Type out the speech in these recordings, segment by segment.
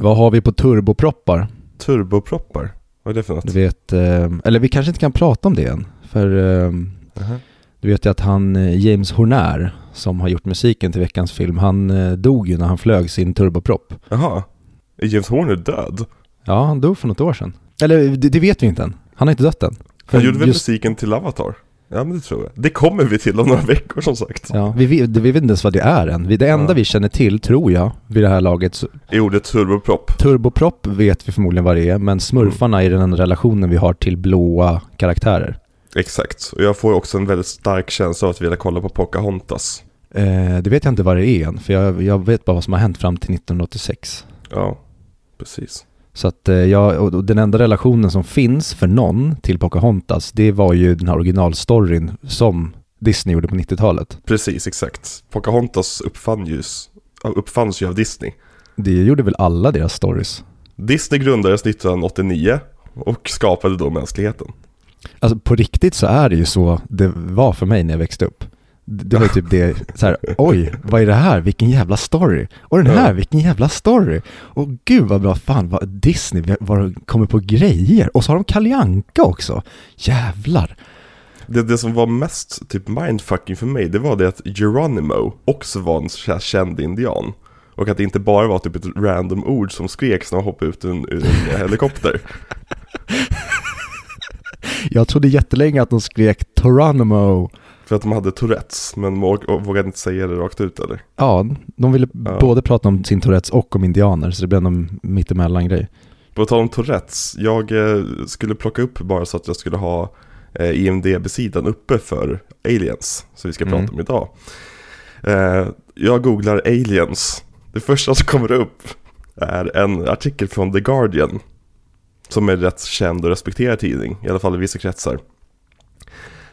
Vad har vi på turboproppar? Turboproppar? Vad är det för något? Du vet, eh, eller vi kanske inte kan prata om det än. För Jaha. du vet ju att han, eh, James Horner, som har gjort musiken till veckans film, han dog ju när han flög sin turboprop. Jaha. Är James Horner död? Ja, han dog för något år sedan. Eller det, det vet vi inte än. Han har inte dött än. Han gjorde väl just- musiken till Avatar? Ja men det tror jag. Det kommer vi till om några veckor som sagt. Ja, vi, vet- vi vet inte ens vad det är än. Vi- Det enda Ja. vi känner till, tror jag, vid det här laget, så, I ordet turboprop. turboprop vet vi förmodligen vad det är, men smurfarna är den relationen vi har till blåa karaktärer. Exakt. Och jag får också en väldigt stark känsla av att vilja kolla på Pocahontas. Eh, det vet jag inte vad det är än, för jag, jag vet bara vad som har hänt fram till 1986. Ja, precis. Så att eh, jag, och och den enda relationen som finns för någon till Pocahontas, det var ju den här originalstoryn som Disney gjorde på 90-talet. Precis, exakt. Pocahontas uppfann ju, uppfanns ju av Disney. Det gjorde väl alla deras stories? Disney grundades 1989 och skapade då mänskligheten. Alltså på riktigt så är det ju så det var för mig när jag växte upp. Det var ju typ det, så här, oj, vad är det här? Vilken jävla story! Och den här, vilken jävla story! Och gud vad bra, fan vad Disney, vad de kommer på grejer! Och så har de Kalle också! Jävlar! Det, det som var mest typ mindfucking för mig, det var det att Geronimo också var en känd indian. Och att det inte bara var typ ett random ord som skreks när man hoppade ut ur en, en helikopter. Jag trodde jättelänge att de skrek Toronimo. För att de hade Tourettes, men vågade inte säga det rakt ut eller? Ja, de ville Ja. både prata om sin Tourettes och om indianer, så det blev en mittemellan grej. På tal om Tourettes, jag eh, skulle plocka upp bara så att jag skulle ha eh, IMDB-sidan uppe för Aliens, som vi ska Mm. prata om idag. Eh, jag googlar Aliens, det första som kommer upp är en artikel från The Guardian, som är en rätt känd och respekterad tidning, i alla fall i vissa kretsar.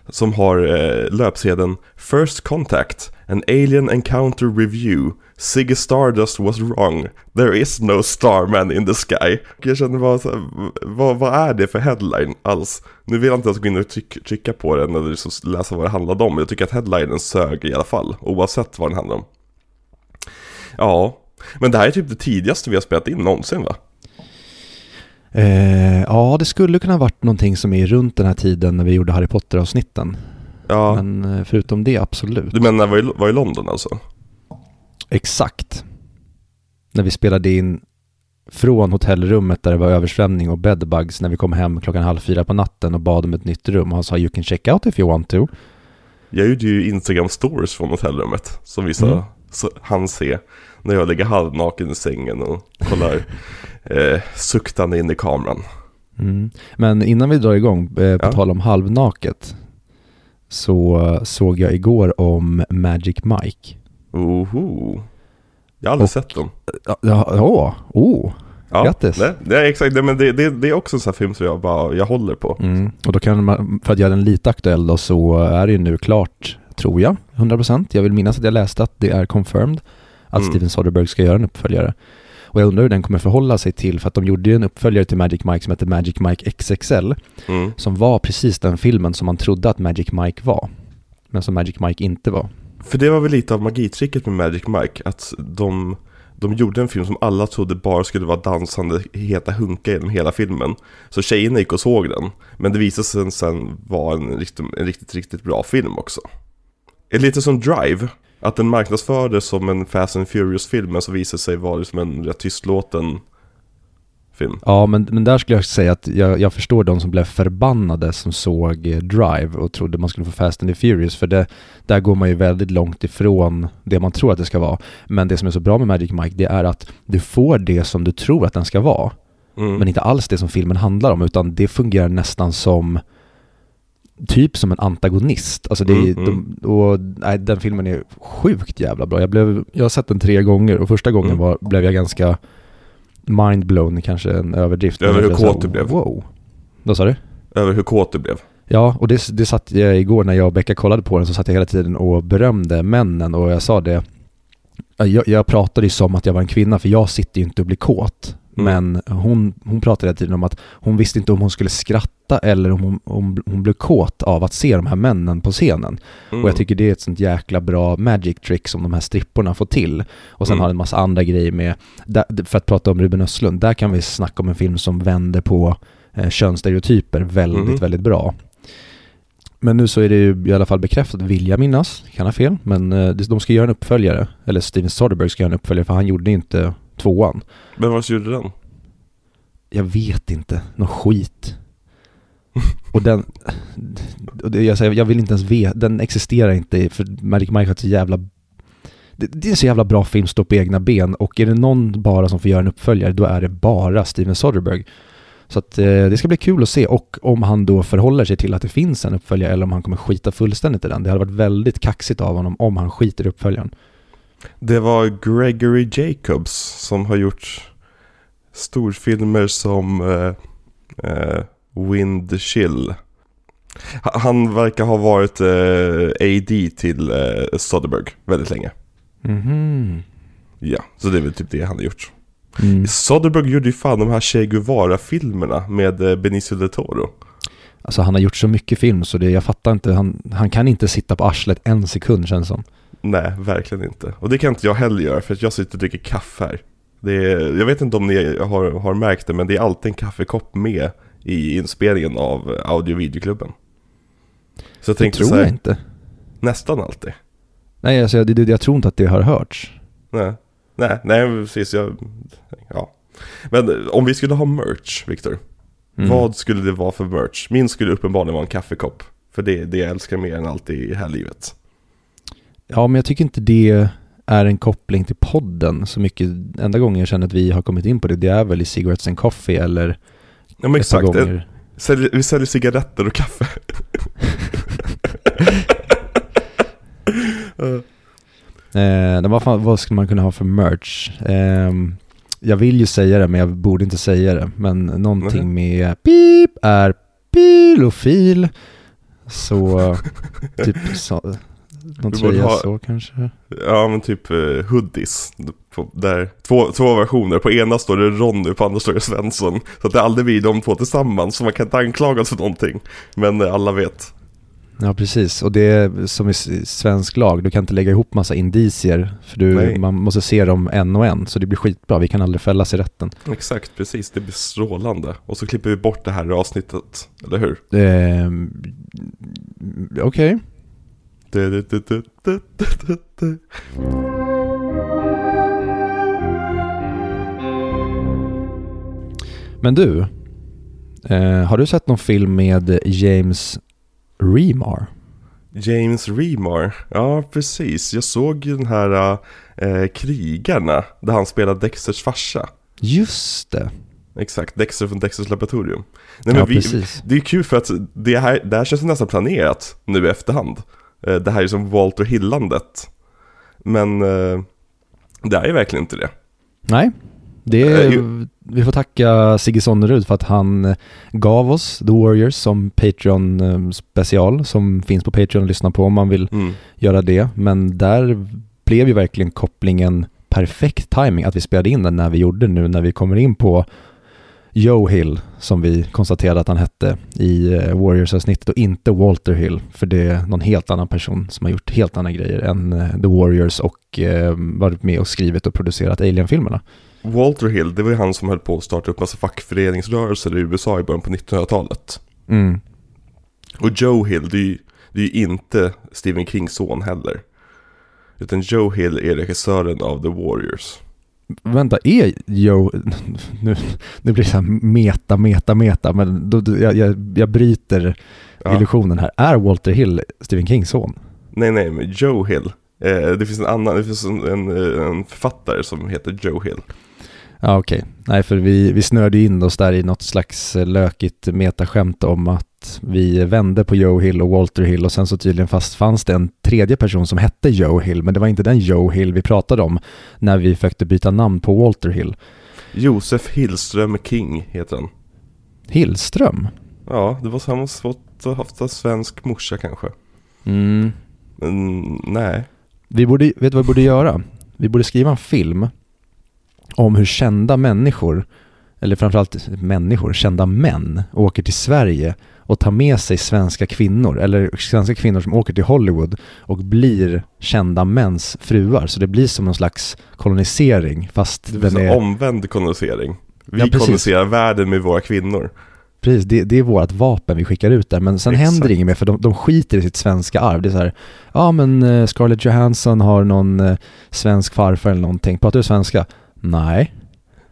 Som har eh, löpsedeln First Contact, an alien encounter review. Ziggy Stardust was wrong. There is no starman in the sky. Och Jag känner bara så här, vad, vad är det för headline alls? Nu vill jag inte ens gå in och tryck, trycka på den eller liksom läsa vad det handlade om. Jag tycker att headlinen sög i alla fall, oavsett vad den handlar om. Ja, men det här är typ det tidigaste vi har spelat in någonsin va? Eh, ja, det skulle kunna ha varit någonting som är runt den här tiden när vi gjorde Harry Potter-avsnitten. Ja, Men eh, förutom det, absolut. du menar var i, var i London alltså? Exakt. När vi spelade in från hotellrummet där det var översvämning och bedbugs när vi kom hem klockan halv fyra på natten och bad om ett nytt rum. Han sa you can check out if you want to. Jag gjorde ju Instagram stories från hotellrummet som vissa Mm. han se när jag ligger halvnaken i sängen och kollar eh, suktande in i kameran. Mm. Men innan vi drar igång, eh, på Ja. tal om halvnaket, så eh, såg jag igår om Magic Mike. Oho. Jag har aldrig Och- sett den. Ja, ja, oh. Ja, grattis. Det är exakt, men det, det, det är också en sån här film som jag bara, jag håller på. Mm. Och då kan man, för att göra den lite aktuell då, så är det ju nu klart, tror jag, 100%. Jag vill minnas att jag läste att det är confirmed att Mm. Steven Soderbergh ska göra en uppföljare. Och jag undrar hur den kommer förhålla sig till, för att de gjorde ju en uppföljare till Magic Mike som heter Magic Mike XXL, Mm. som var precis den filmen som man trodde att Magic Mike var, men som Magic Mike inte var. För det var väl lite av magitricket med Magic Mike, att de, de gjorde en film som alla trodde bara skulle vara dansande heta hunka genom hela filmen. Så tjejerna gick och såg den, men det visade sig sen vara en, en riktigt, riktigt bra film också. Är lite som Drive, att den marknadsfördes som en Fast and Furious-film, men så visade sig vara liksom en rätt tystlåten film. Ja, men, men där skulle jag säga att jag, jag förstår de som blev förbannade som såg eh, Drive och trodde man skulle få Fast and Furious, för det, där går man ju väldigt långt ifrån det man tror att det ska vara. Men det som är så bra med Magic Mike, det är att du får det som du tror att den ska vara, Mm. men inte alls det som filmen handlar om, utan det fungerar nästan som typ som en antagonist. Alltså det är, Mm, mm. De, och nej, den filmen är sjukt jävla bra. Jag, blev, jag har sett den tre gånger och första gången Mm. var, blev jag ganska mindblown, kanske en överdrift. Över hur kåt du blev. Wow. Vad sa du? Över hur kåt du blev. Ja, och det, det satt jag igår när jag och Becka kollade på den så satt jag hela tiden och berömde männen och jag sa det jag, jag pratade ju som att jag var en kvinna för jag sitter ju inte och blir kåt Men hon, hon pratade hela tiden om att hon visste inte om hon skulle skratta eller om hon, om hon blev kåt av att se de här männen på scenen. Mm. Och jag tycker det är ett sånt jäkla bra magic trick som de här stripporna får till. Och sen Mm. har en massa andra grejer med, där, för att prata om Ruben Östlund, där kan vi snacka om en film som vänder på eh, könsstereotyper väldigt, Mhm. väldigt bra. Men nu så är det ju i alla fall bekräftat, vill jag minnas, kan ha fel, men eh, de ska göra en uppföljare, eller Steven Soderbergh ska göra en uppföljare för han gjorde inte tvåan. Men vad gjorde den? Jag vet inte, någon skit. Och den, och det, jag, säger, jag vill inte ens veta, den existerar inte för Magic Mike har så jävla det, det är en så jävla bra film, stå på egna ben och är det någon bara som får göra en uppföljare då är det bara Steven Soderbergh. Så att eh, det ska bli kul att se och om han då förhåller sig till att det finns en uppföljare eller om han kommer skita fullständigt i den. Det hade varit väldigt kaxigt av honom om han skiter i uppföljaren. Det var Gregory Jacobs som har gjort storfilmer som eh, eh, Wind Chill. Ha- Han verkar ha varit eh, AD till eh, Soderbergh väldigt länge. Mhm. Ja, så det är väl typ det han har gjort. Mm. Soderbergh gjorde ju fan de här Che Guevara-filmerna med eh, Benicio del Toro. Alltså han har gjort så mycket film så det, jag fattar inte, han, han kan inte sitta på arslet en sekund känns som. Nej, verkligen inte. Och det kan inte jag heller göra för att jag sitter och dricker kaffe här. Det är, jag vet inte om ni har, har märkt det, men det är alltid en kaffekopp med i inspelningen av audio och videoklubben. Så jag Det tänkte tror så här, jag inte. nästan alltid. Nej, alltså, jag, det, jag tror inte att det har hörts. Nej, nej, nej precis. Jag, ja. Men eh, om vi skulle ha merch, Viktor. Mm. Vad skulle det vara för merch? Min skulle uppenbarligen vara en kaffekopp. För det är det jag älskar mer än allt i det här livet. Ja, men jag tycker inte det är en koppling till podden så mycket. Enda gången jag känner att vi har kommit in på det, det är väl i Cigarettes and Coffee eller Ja men exakt, Eh, gånger. Sälj, vi säljer cigaretter och kaffe. Eh, Eh, vad, fan, vad skulle man kunna ha för merch? Ehm, jag vill ju säga det, men jag borde inte säga det. Men någonting med pip är pilofil. Så, typ så, någon tröja ha- så kanske. Ja men typ uh, hoodies. På, där, två, två versioner. På ena står det Ronny, på andra står det Svensson. Så att det aldrig blir de två tillsammans. Så man kan inte anklagas för någonting. Men eh, alla vet. Ja, precis. Och det är som i svensk lag, du kan inte lägga ihop massa indicier. För du, Nej. man måste se dem en och en, så det blir skitbra. Vi kan aldrig fällas i rätten. Exakt, precis. Det blir strålande. Och så klipper vi bort det här avsnittet. Eller hur? Ehm, Okej. Du, Men du, eh, har du sett någon film med James Remar? James Remar. Ja, precis. Jag såg ju den här eh, Krigarna. Där han spelade Dexters farsa. Just det. Exakt, Dexter från Dexters laboratorium. Nej, ja, men vi, precis. det är kul för att det här, det här känns nästan planerat nu i efterhand. Eh, Det här är som Walter Hillandet. Men eh, det är verkligen inte det. Nej, det Eh, är, ju- vi får tacka Sigge Sonnerud för att han eh, gav oss The Warriors som Patreon eh, special som finns på Patreon att lyssna på om man vill Mm. göra det. Men där blev ju verkligen kopplingen perfekt timing att vi spelade in den när vi gjorde nu när vi kommer in på Joe Hill som vi konstaterade att han hette i eh, Warriors-avsnittet och inte Walter Hill för det är någon helt annan person som har gjort helt andra grejer än eh, The Warriors och eh, varit med och skrivit och producerat Alien-filmerna. Walter Hill, det var ju han som höll på att starta upp massa fackföreningsrörelser i USA i början på 1900-talet. Mm. Och Joe Hill, det är ju, det är ju inte Stephen Kings son heller. Utan Joe Hill är regissören av The Warriors. Vänta, är Joe... Nu, nu blir det så här meta, meta, meta, men då, jag, jag, jag bryter Ja. illusionen här. Är Walter Hill Stephen Kings son? Nej, nej, men Joe Hill. Eh, det finns en annan, det finns en, en, författare som heter Joe Hill. Ja, okej. Nej, för vi, vi snörde in oss där i något slags eh, lökigt metaskämt om att vi vände på Joe Hill och Walter Hill och sen så tydligen fast fanns det en tredje person som hette Joe Hill, men det var inte den Joe Hill vi pratade om när vi försökte byta namn på Walter Hill. Josef Hillström King heter han. Hillström? Ja, det var så han måste fått haft en svensk morsa kanske. Mm. Men nej. Vi borde, vet du vad vi borde göra? Vi borde skriva en film om hur kända människor eller framförallt människor, kända män, åker till Sverige och tar med sig svenska kvinnor, eller svenska kvinnor som åker till Hollywood och blir kända mäns fruar. Så det blir som någon slags kolonisering, fast Det den är... omvänd kolonisering. Vi Ja, koloniserar världen med våra kvinnor. Precis, det, det är vårt vapen vi skickar ut där, men sen Exakt. händer det inget mer för de, de skiter i sitt svenska arv. Det är så här, ja men eh, Scarlett Johansson har någon eh, svensk farfar eller någonting, pratar du svenska? Nej.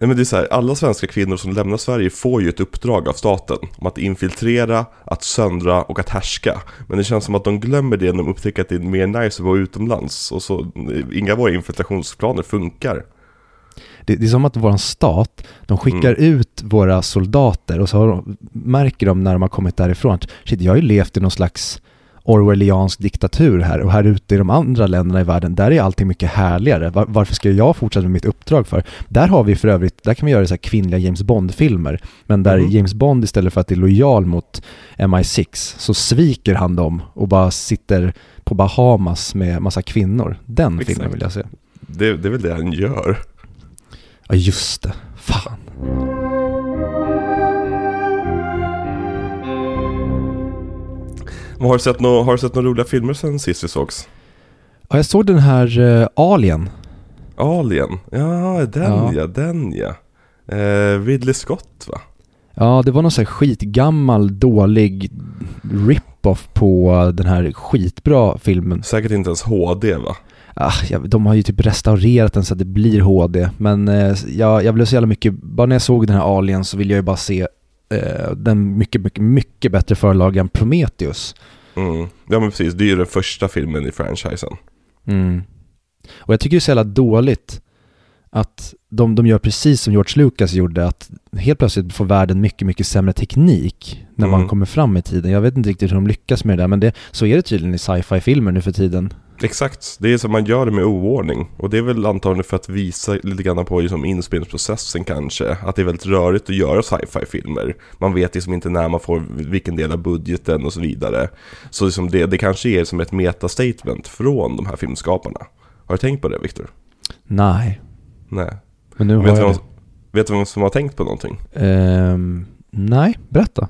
Nej men det är så här, alla svenska kvinnor som lämnar Sverige får ju ett uppdrag av staten om att infiltrera, att söndra och att härska. Men det känns som att de glömmer det när de upptäcker att det är mer nice att vara utomlands. Och så, inga våra infiltrationsplaner funkar. Det, det är som att vår stat, de skickar ut våra soldater och så de, märker de när de har kommit därifrån att shit, jag har ju levt i någon slags orwelliansk diktatur här och här ute i de andra länderna i världen, där är allting mycket härligare. Var, varför ska jag fortsätta med mitt uppdrag för? Där har vi för övrigt, där kan vi göra så kvinnliga James Bond-filmer, men där Mhm. James Bond istället för att är lojal mot MI6 så sviker han dem och bara sitter på Bahamas med massa kvinnor. Den Exakt. filmen vill jag se. Det, det är väl det han gör. Ja just det, fan. Har, du sett några roliga filmer sen sist vi sågs? Ja, jag såg den här uh, Alien. Alien, ja den Ja. ja, den ja. Eh, Ridley Scott va? Ja, det var någon sån här skitgammal, dålig rip-off på den här skitbra filmen. Säkert inte ens HD va? Ah, ja, de har ju typ restaurerat den så att det blir HD, men eh, jag, jag blev så jävla mycket, bara när jag såg den här Alien så ville jag ju bara se den mycket, mycket, mycket bättre förlagen Prometheus. Mm. Ja men precis, det är ju den första filmen i franchisen. Mm. Och jag tycker det är så jävla dåligt att de, de gör precis som George Lucas gjorde, att helt plötsligt får världen mycket, mycket sämre teknik när man Mm. kommer fram i tiden. Jag vet inte riktigt hur de lyckas med det där, men det, så är det tydligen i sci-fi-filmer nu för tiden. Exakt, det är som man gör det med oordning. Och det är väl antagligen för att visa lite grann på liksom inspelningsprocessen kanske. Att det är väldigt rörigt att göra sci-fi-filmer. Man vet liksom inte när man får vilken del av budgeten och så vidare. Så liksom det, det kanske är som ett metastatement från de här filmskaparna. Har du tänkt på det Viktor? Nej, Nej. men nu har Vet du, jag vem, vet du vem som har tänkt på någonting? det. Ehm, nej, berätta.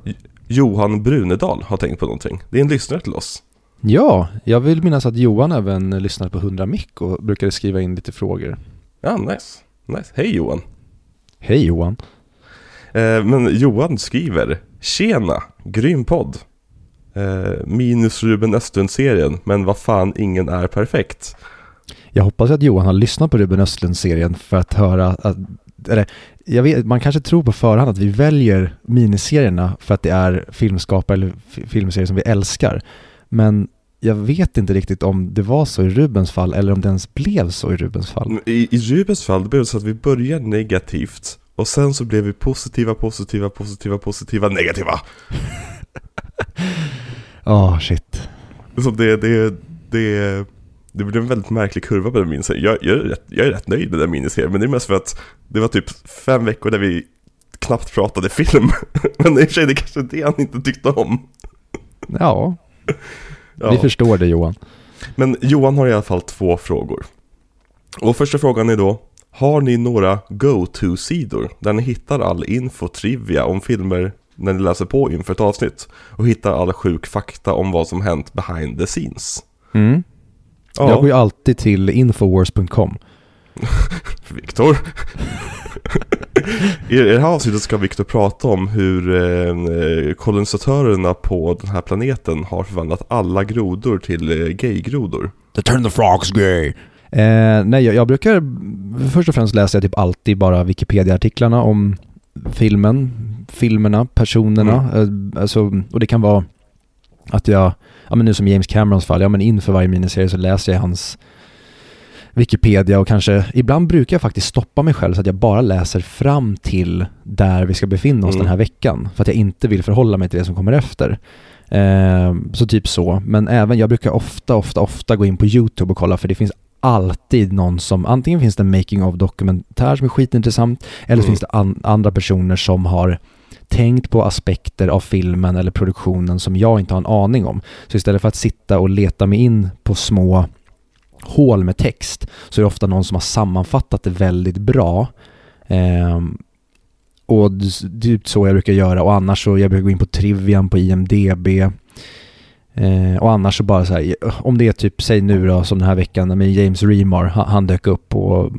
Johan Brunedal har tänkt på någonting. Det är en lyssnare till oss. Ja, jag vill minnas att Johan även lyssnade på 100 mick och brukade skriva in lite frågor. Ja, nice. nice. Hej Johan. Hej Johan. Eh, men Johan skriver Tjena, grym podd. Eh, minus Ruben Östlund-serien, men vad fan, ingen är perfekt. Jag hoppas att Johan har lyssnat på Ruben Östlund-serien för att höra att, eller jag vet, man kanske tror på förhand att vi väljer miniserierna för att det är filmskapare eller fi- filmserier som vi älskar. Men jag vet inte riktigt om det var så i Rubens fall eller om det ens blev så i Rubens fall. I, I Rubens fall, det blev så att vi började negativt och sen så blev vi positiva, positiva, positiva, positiva, negativa. Ja, shit. Så det, det, det, det blev en väldigt märklig kurva på den miniserien. Jag, jag, är rätt, jag är rätt nöjd med den miniserien, men det är mest för att det var typ fem veckor där vi knappt pratade film. men i och för sig, det kanske är det han inte tyckte om. Ja, Ja. vi förstår det Johan. Men Johan har i alla fall två frågor. Och första frågan är då, har ni några go-to-sidor där ni hittar all info trivia om filmer när ni läser på inför ett avsnitt och hittar all sjuk fakta om vad som hänt behind the scenes? Mm. Ja, Jag går ju alltid till infowars.com. Viktor. I det här avsnittet ska Viktor prata om hur eh, kolonisatörerna på den här planeten har förvandlat alla grodor till eh, gaygrodor. To turn the frogs gay. Eh, nej, jag, jag brukar, först och främst läser jag typ alltid bara Wikipedia-artiklarna om filmen, filmerna, personerna. Eh, alltså, och det kan vara att jag, ja men nu som James Camerons fall, ja men inför varje miniserie så läser jag hans Wikipedia och kanske, ibland brukar jag faktiskt stoppa mig själv så att jag bara läser fram till där vi ska befinna oss Mm. den här veckan. För att jag inte vill förhålla mig till det som kommer efter. Eh, så typ så. Men även, jag brukar ofta, ofta, ofta gå in på YouTube och kolla för det finns alltid någon som, antingen finns det en making of dokumentär som är skitintressant eller så Mm. finns det an, andra personer som har tänkt på aspekter av filmen eller produktionen som jag inte har en aning om. Så istället för att sitta och leta mig in på små hål med text så är det ofta någon som har sammanfattat det väldigt bra. Eh, och det är typ så jag brukar göra och annars så jag brukar gå in på Trivian på IMDB. Eh, och annars så bara så här, eh, om det är typ, säg nu då som den här veckan med James Remar, han, han dök upp och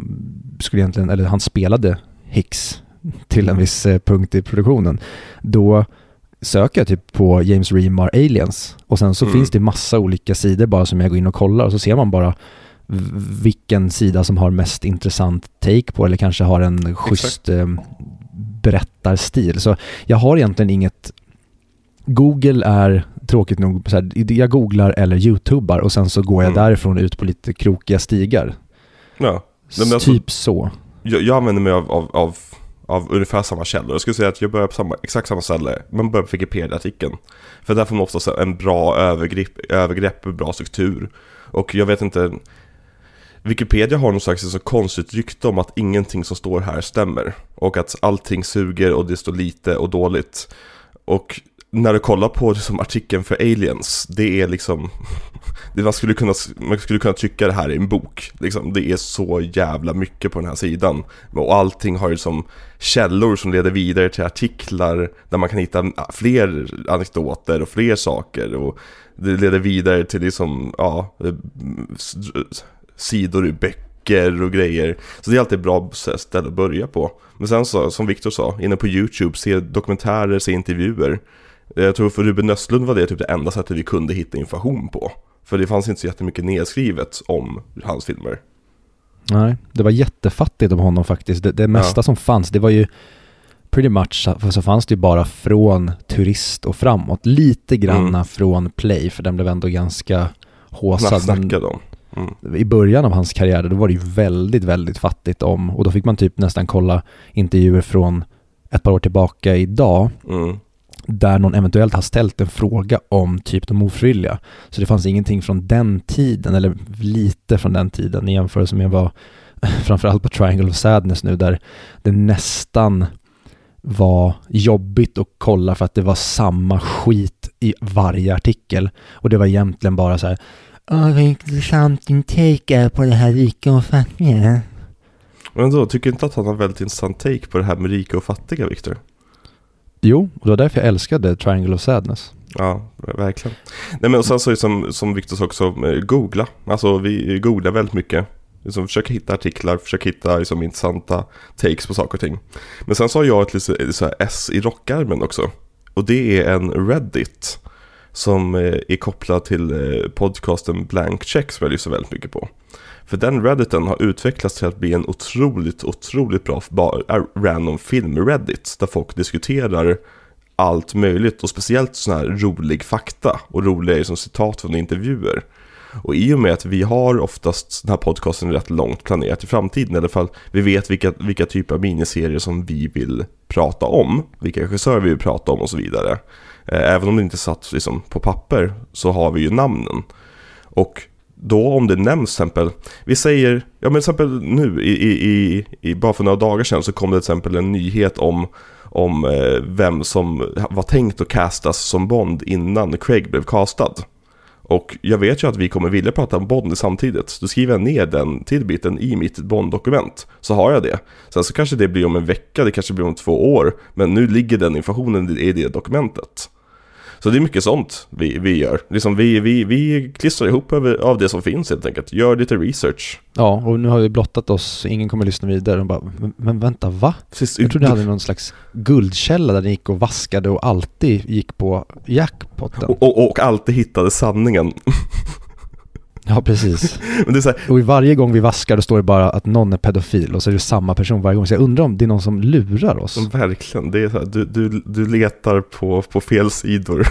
skulle egentligen, eller han spelade Hicks till en viss eh, punkt i produktionen. Då söker jag typ på James Remar Aliens och sen så mm. finns det massa olika sidor bara som jag går in och kollar och så ser man bara vilken sida som har mest intressant take på eller kanske har en schysst eh, berättarstil. Så jag har egentligen inget Google är tråkigt nog, så här, jag googlar eller youtubar och sen så går jag mm. därifrån ut på lite krokiga stigar. Ja, alltså, typ så. Jag, jag använder mig av, av, av, av, ungefär samma källor. Jag skulle säga att jag börjar på samma, exakt samma ställe. Man börjar på Wikipedia-artikeln. För där får man oftast en bra övergrepp, övergrepp, bra struktur. Och jag vet inte, Wikipedia har någon slags så konstigt rykte om att ingenting som står här stämmer. Och att allting suger och det står lite och dåligt. Och när du kollar på liksom, artikeln för aliens, det är liksom det man, skulle kunna, man skulle kunna trycka det här i en bok. Liksom. Det är så jävla mycket på den här sidan. Och allting har ju som källor som leder vidare till artiklar där man kan hitta fler anekdoter och fler saker. Och det leder vidare till liksom, ja, sidor i böcker och grejer. Så det är alltid ett bra ställe att börja på. Men sen så, som Viktor sa, inne på YouTube, se dokumentärer, se intervjuer. Jag tror för Ruben Östlund var det typ det enda sättet vi kunde hitta information på. För det fanns inte så jättemycket nedskrivet om hans filmer. Nej, det var jättefattigt om honom faktiskt. Det, det mesta ja. som fanns, det var ju pretty much så fanns det ju bara från turist och framåt. Lite granna mm. från play, för den blev ändå ganska håsad. Snackade om. Mm. I början av hans karriär, då var det ju väldigt, väldigt fattigt om, och då fick man typ nästan kolla intervjuer från ett par år tillbaka idag. Mm där någon eventuellt har ställt en fråga om typ de ofrivilliga. Så det fanns ingenting från den tiden, eller lite från den tiden i jämförelse med vad framförallt på Triangle of Sadness nu, där det nästan var jobbigt att kolla för att det var samma skit i varje artikel. Och det var egentligen bara så här, Åh, vad intressant din take är på det här rika och fattiga. Men då, tycker inte att han har väldigt intressant take på det här med rika och fattiga, Viktor? Jo, och det var därför jag älskade Triangle of Sadness. Ja, verkligen. Nej men och sen så som, som Viktor sa också, eh, googla. Alltså vi googlar väldigt mycket. Liksom försöka hitta artiklar, försöka hitta liksom, intressanta takes på saker och ting. Men sen så har jag ett litet eh, så S i rockarmen också. Och det är en Reddit. Som eh, är kopplad till podcasten Blank Check som jag lyssnar väldigt mycket på. För den redditen har utvecklats till att bli en otroligt, otroligt bra eh, random film-reddit. Där folk diskuterar allt möjligt och speciellt sån här rolig fakta och roliga liksom, citat från intervjuer. Och i och med att vi har oftast den här podcasten rätt långt planerat i framtiden, i alla fall vi vet vilka, vilka typer av miniserier som vi vill prata om, vilka regissörer vi vill prata om och så vidare. Eh, även om det inte satt liksom, på papper så har vi ju namnen. Och då om det nämns till exempel, vi säger, ja men till exempel nu i, i, i, i bara för några dagar sedan så kom det till exempel en nyhet om om eh, vem som var tänkt att castas som Bond innan Craig blev castad. Och jag vet ju att vi kommer vilja prata om Bond samtidigt. Då skriver jag ner den tillbiten i mitt Bond-dokument. Så har jag det. Sen så kanske det blir om en vecka, det kanske blir om två år. Men nu ligger den informationen i det dokumentet. Så det är mycket sånt vi, vi gör. Liksom vi, vi, vi klistrar ihop över, av det som finns helt enkelt. Gör lite research. Ja, och nu har vi blottat oss. Ingen kommer lyssna vidare. Och bara, men, men vänta, va? Precis, jag trodde ni hade någon slags guldkälla där ni gick och vaskade och alltid gick på jackpotten. Och, och, och alltid hittade sanningen. Ja, precis. Men det är så här, och i varje gång vi vaskar då står det bara att någon är pedofil och så är det samma person varje gång. Så jag undrar om det är någon som lurar oss. Verkligen, det är så här, du, du, du letar på, på fel sidor.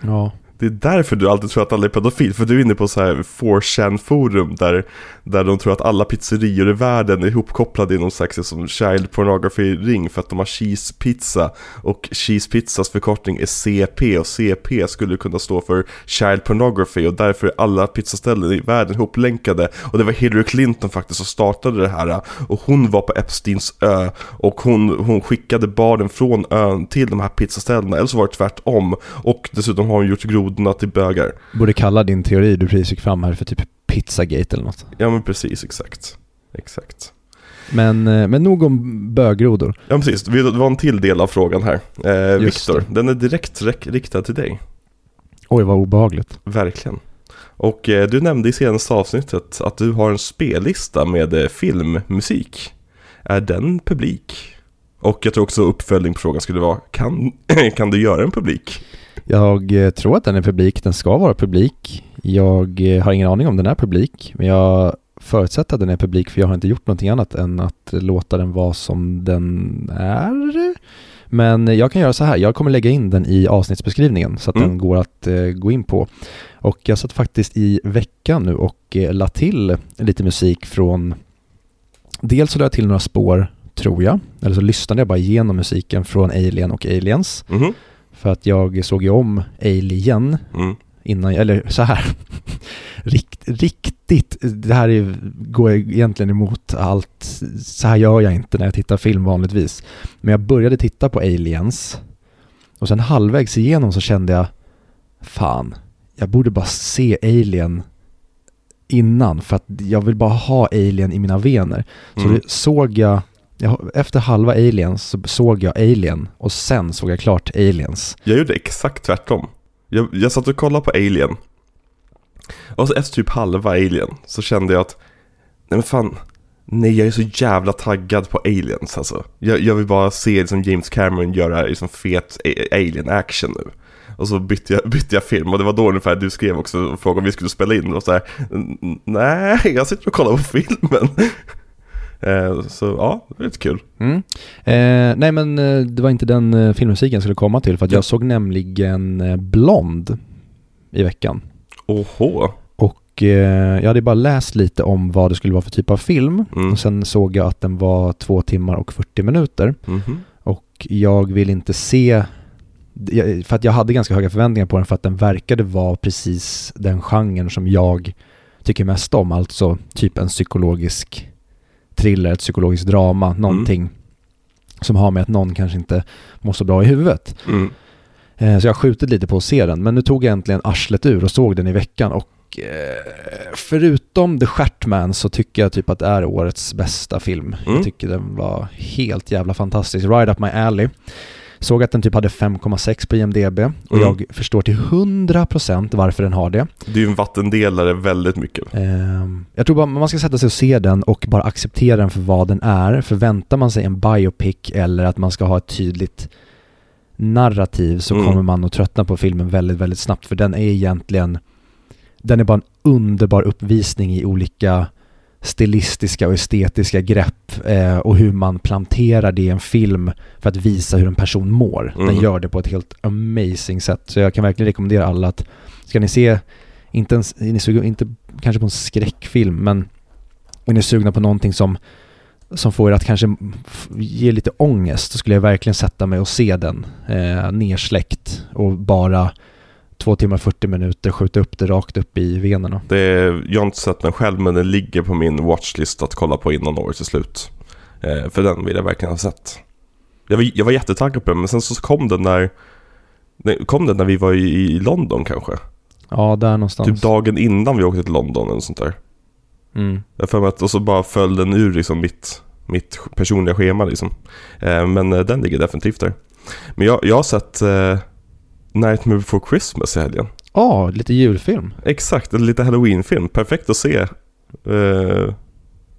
Ja. Det är därför du alltid tror att alla är pedofil, för du är inne på så här 4chan forum där, där de tror att alla pizzerior i världen är ihopkopplade i någon slags som child pornography-ring för att de har cheese pizza. Och cheese pizzas förkortning är CP och CP skulle kunna stå för child pornography och därför är alla pizzaställen i världen ihoplänkade. Och det var Hillary Clinton faktiskt som startade det här och hon var på Epsteins ö och hon, hon skickade barnen från ön till de här pizzaställena eller så var det tvärtom. Och dessutom har hon gjort grodorna till bögar. Borde kalla din teori du precis gick fram här för typ Pizzagate eller något. Ja men precis, exakt. Exakt. Men, eh, men nog om bögrodor. Ja precis, vi- det var en till del av frågan här. Eh, Viktor, den är direkt rek- riktad till dig. Oj, vad obehagligt. Verkligen. Och eh, du nämnde i senaste avsnittet att du har en spellista med eh, filmmusik. Är den publik? Och jag tror också uppföljning på frågan skulle vara, kan, kan du göra en publik? Jag eh, tror att den är publik, den ska vara publik. Jag eh, har ingen aning om den är publik, men jag förutsätter att den är publik för jag har inte gjort någonting annat än att låta den vara som den är. Men jag kan göra så här, jag kommer lägga in den i avsnittsbeskrivningen så att Mm. den går att eh, gå in på. Och jag satt faktiskt i veckan nu och eh, la till lite musik från, dels så la jag till några spår, tror jag, eller så lyssnade jag bara igenom musiken från Alien och Aliens. Mhm. För att jag såg ju om Alien Mm. Innan, eller så här, Rikt, riktigt, det här är, går egentligen emot allt, så här gör jag inte när jag tittar film vanligtvis. Men jag började titta på Aliens och sen halvvägs igenom så kände jag, fan, jag borde bara se Alien innan för att jag vill bara ha Alien i mina vener. Så Mm. såg jag, jag, efter halva Aliens så såg jag Alien och sen såg jag klart Aliens. Jag gjorde exakt tvärtom. Jag, jag satt och kollade på Alien. Och så efter typ halva Alien så kände jag att, nej men fan, nej jag är så jävla taggad på Aliens alltså. Jag, jag vill bara se liksom James Cameron göra liksom fet Alien action nu. Och så bytte jag, bytte jag film och det var då ungefär du skrev också och frågade om vi skulle spela in och så här, nej jag sitter och kollar på filmen. Eh, så ja, det var lite kul. Mm. Eh, nej men eh, det var inte den eh, filmmusiken jag skulle komma till för att Ja. jag såg nämligen Blond i veckan. Oho. Och eh, jag hade bara läst lite om vad det skulle vara för typ av film Mm. och sen såg jag att den var två timmar och 40 minuter Mhm. och jag vill inte se för att jag hade ganska höga förväntningar på den för att den verkade vara precis den genren som jag tycker mest om, alltså typ en psykologisk thriller, ett psykologiskt drama, någonting som har med att någon kanske inte mår så bra i huvudet. Mm. Eh, Så jag har skjutit lite på att se den, men nu tog jag äntligen arslet ur och såg den i veckan och eh, förutom The Stjärtman så tycker jag typ att det är årets bästa film. Mm. Jag tycker den var helt jävla fantastisk. Right up my alley. Såg att den typ hade 5,6 på IMDB och Mm. jag förstår till 100% varför den har det. Det är ju en vattendelare väldigt mycket. Ehm, jag tror bara man ska sätta sig och se den och bara acceptera den för vad den är. Förväntar man sig en biopic eller att man ska ha ett tydligt narrativ så Mm. kommer man att tröttna på filmen väldigt, väldigt snabbt för den är egentligen den är bara en underbar uppvisning i olika stilistiska och estetiska grepp eh, och hur man planterar det i en film för att visa hur en person mår. Den Mm. gör det på ett helt amazing sätt. Så jag kan verkligen rekommendera alla att ska ni se, inte, ens, ni sugen, inte kanske på en skräckfilm, men är ni sugna på någonting som, som får er att kanske ge lite ångest, så skulle jag verkligen sätta mig och se den eh, nersläckt och bara två timmar 40 minuter skjuta upp det rakt upp i venerna. Det är, jag har inte sett den själv men den ligger på min watchlist att kolla på innan året är slut. Eh, för den vill jag verkligen ha sett. Jag var, jag var jättetaggad på den men sen så kom den när Kom den när vi var i, i London kanske? Ja, där någonstans. Typ dagen innan vi åkte till London eller sånt där. Mm. Jag för mig att, och så bara föll den ur liksom mitt, mitt personliga schema liksom. Eh, men eh, den ligger definitivt där. Men jag, jag har sett eh, Nightmare Before Christmas i helgen. Ja, lite julfilm. Exakt, lite halloween-film. Perfekt att se. Eh,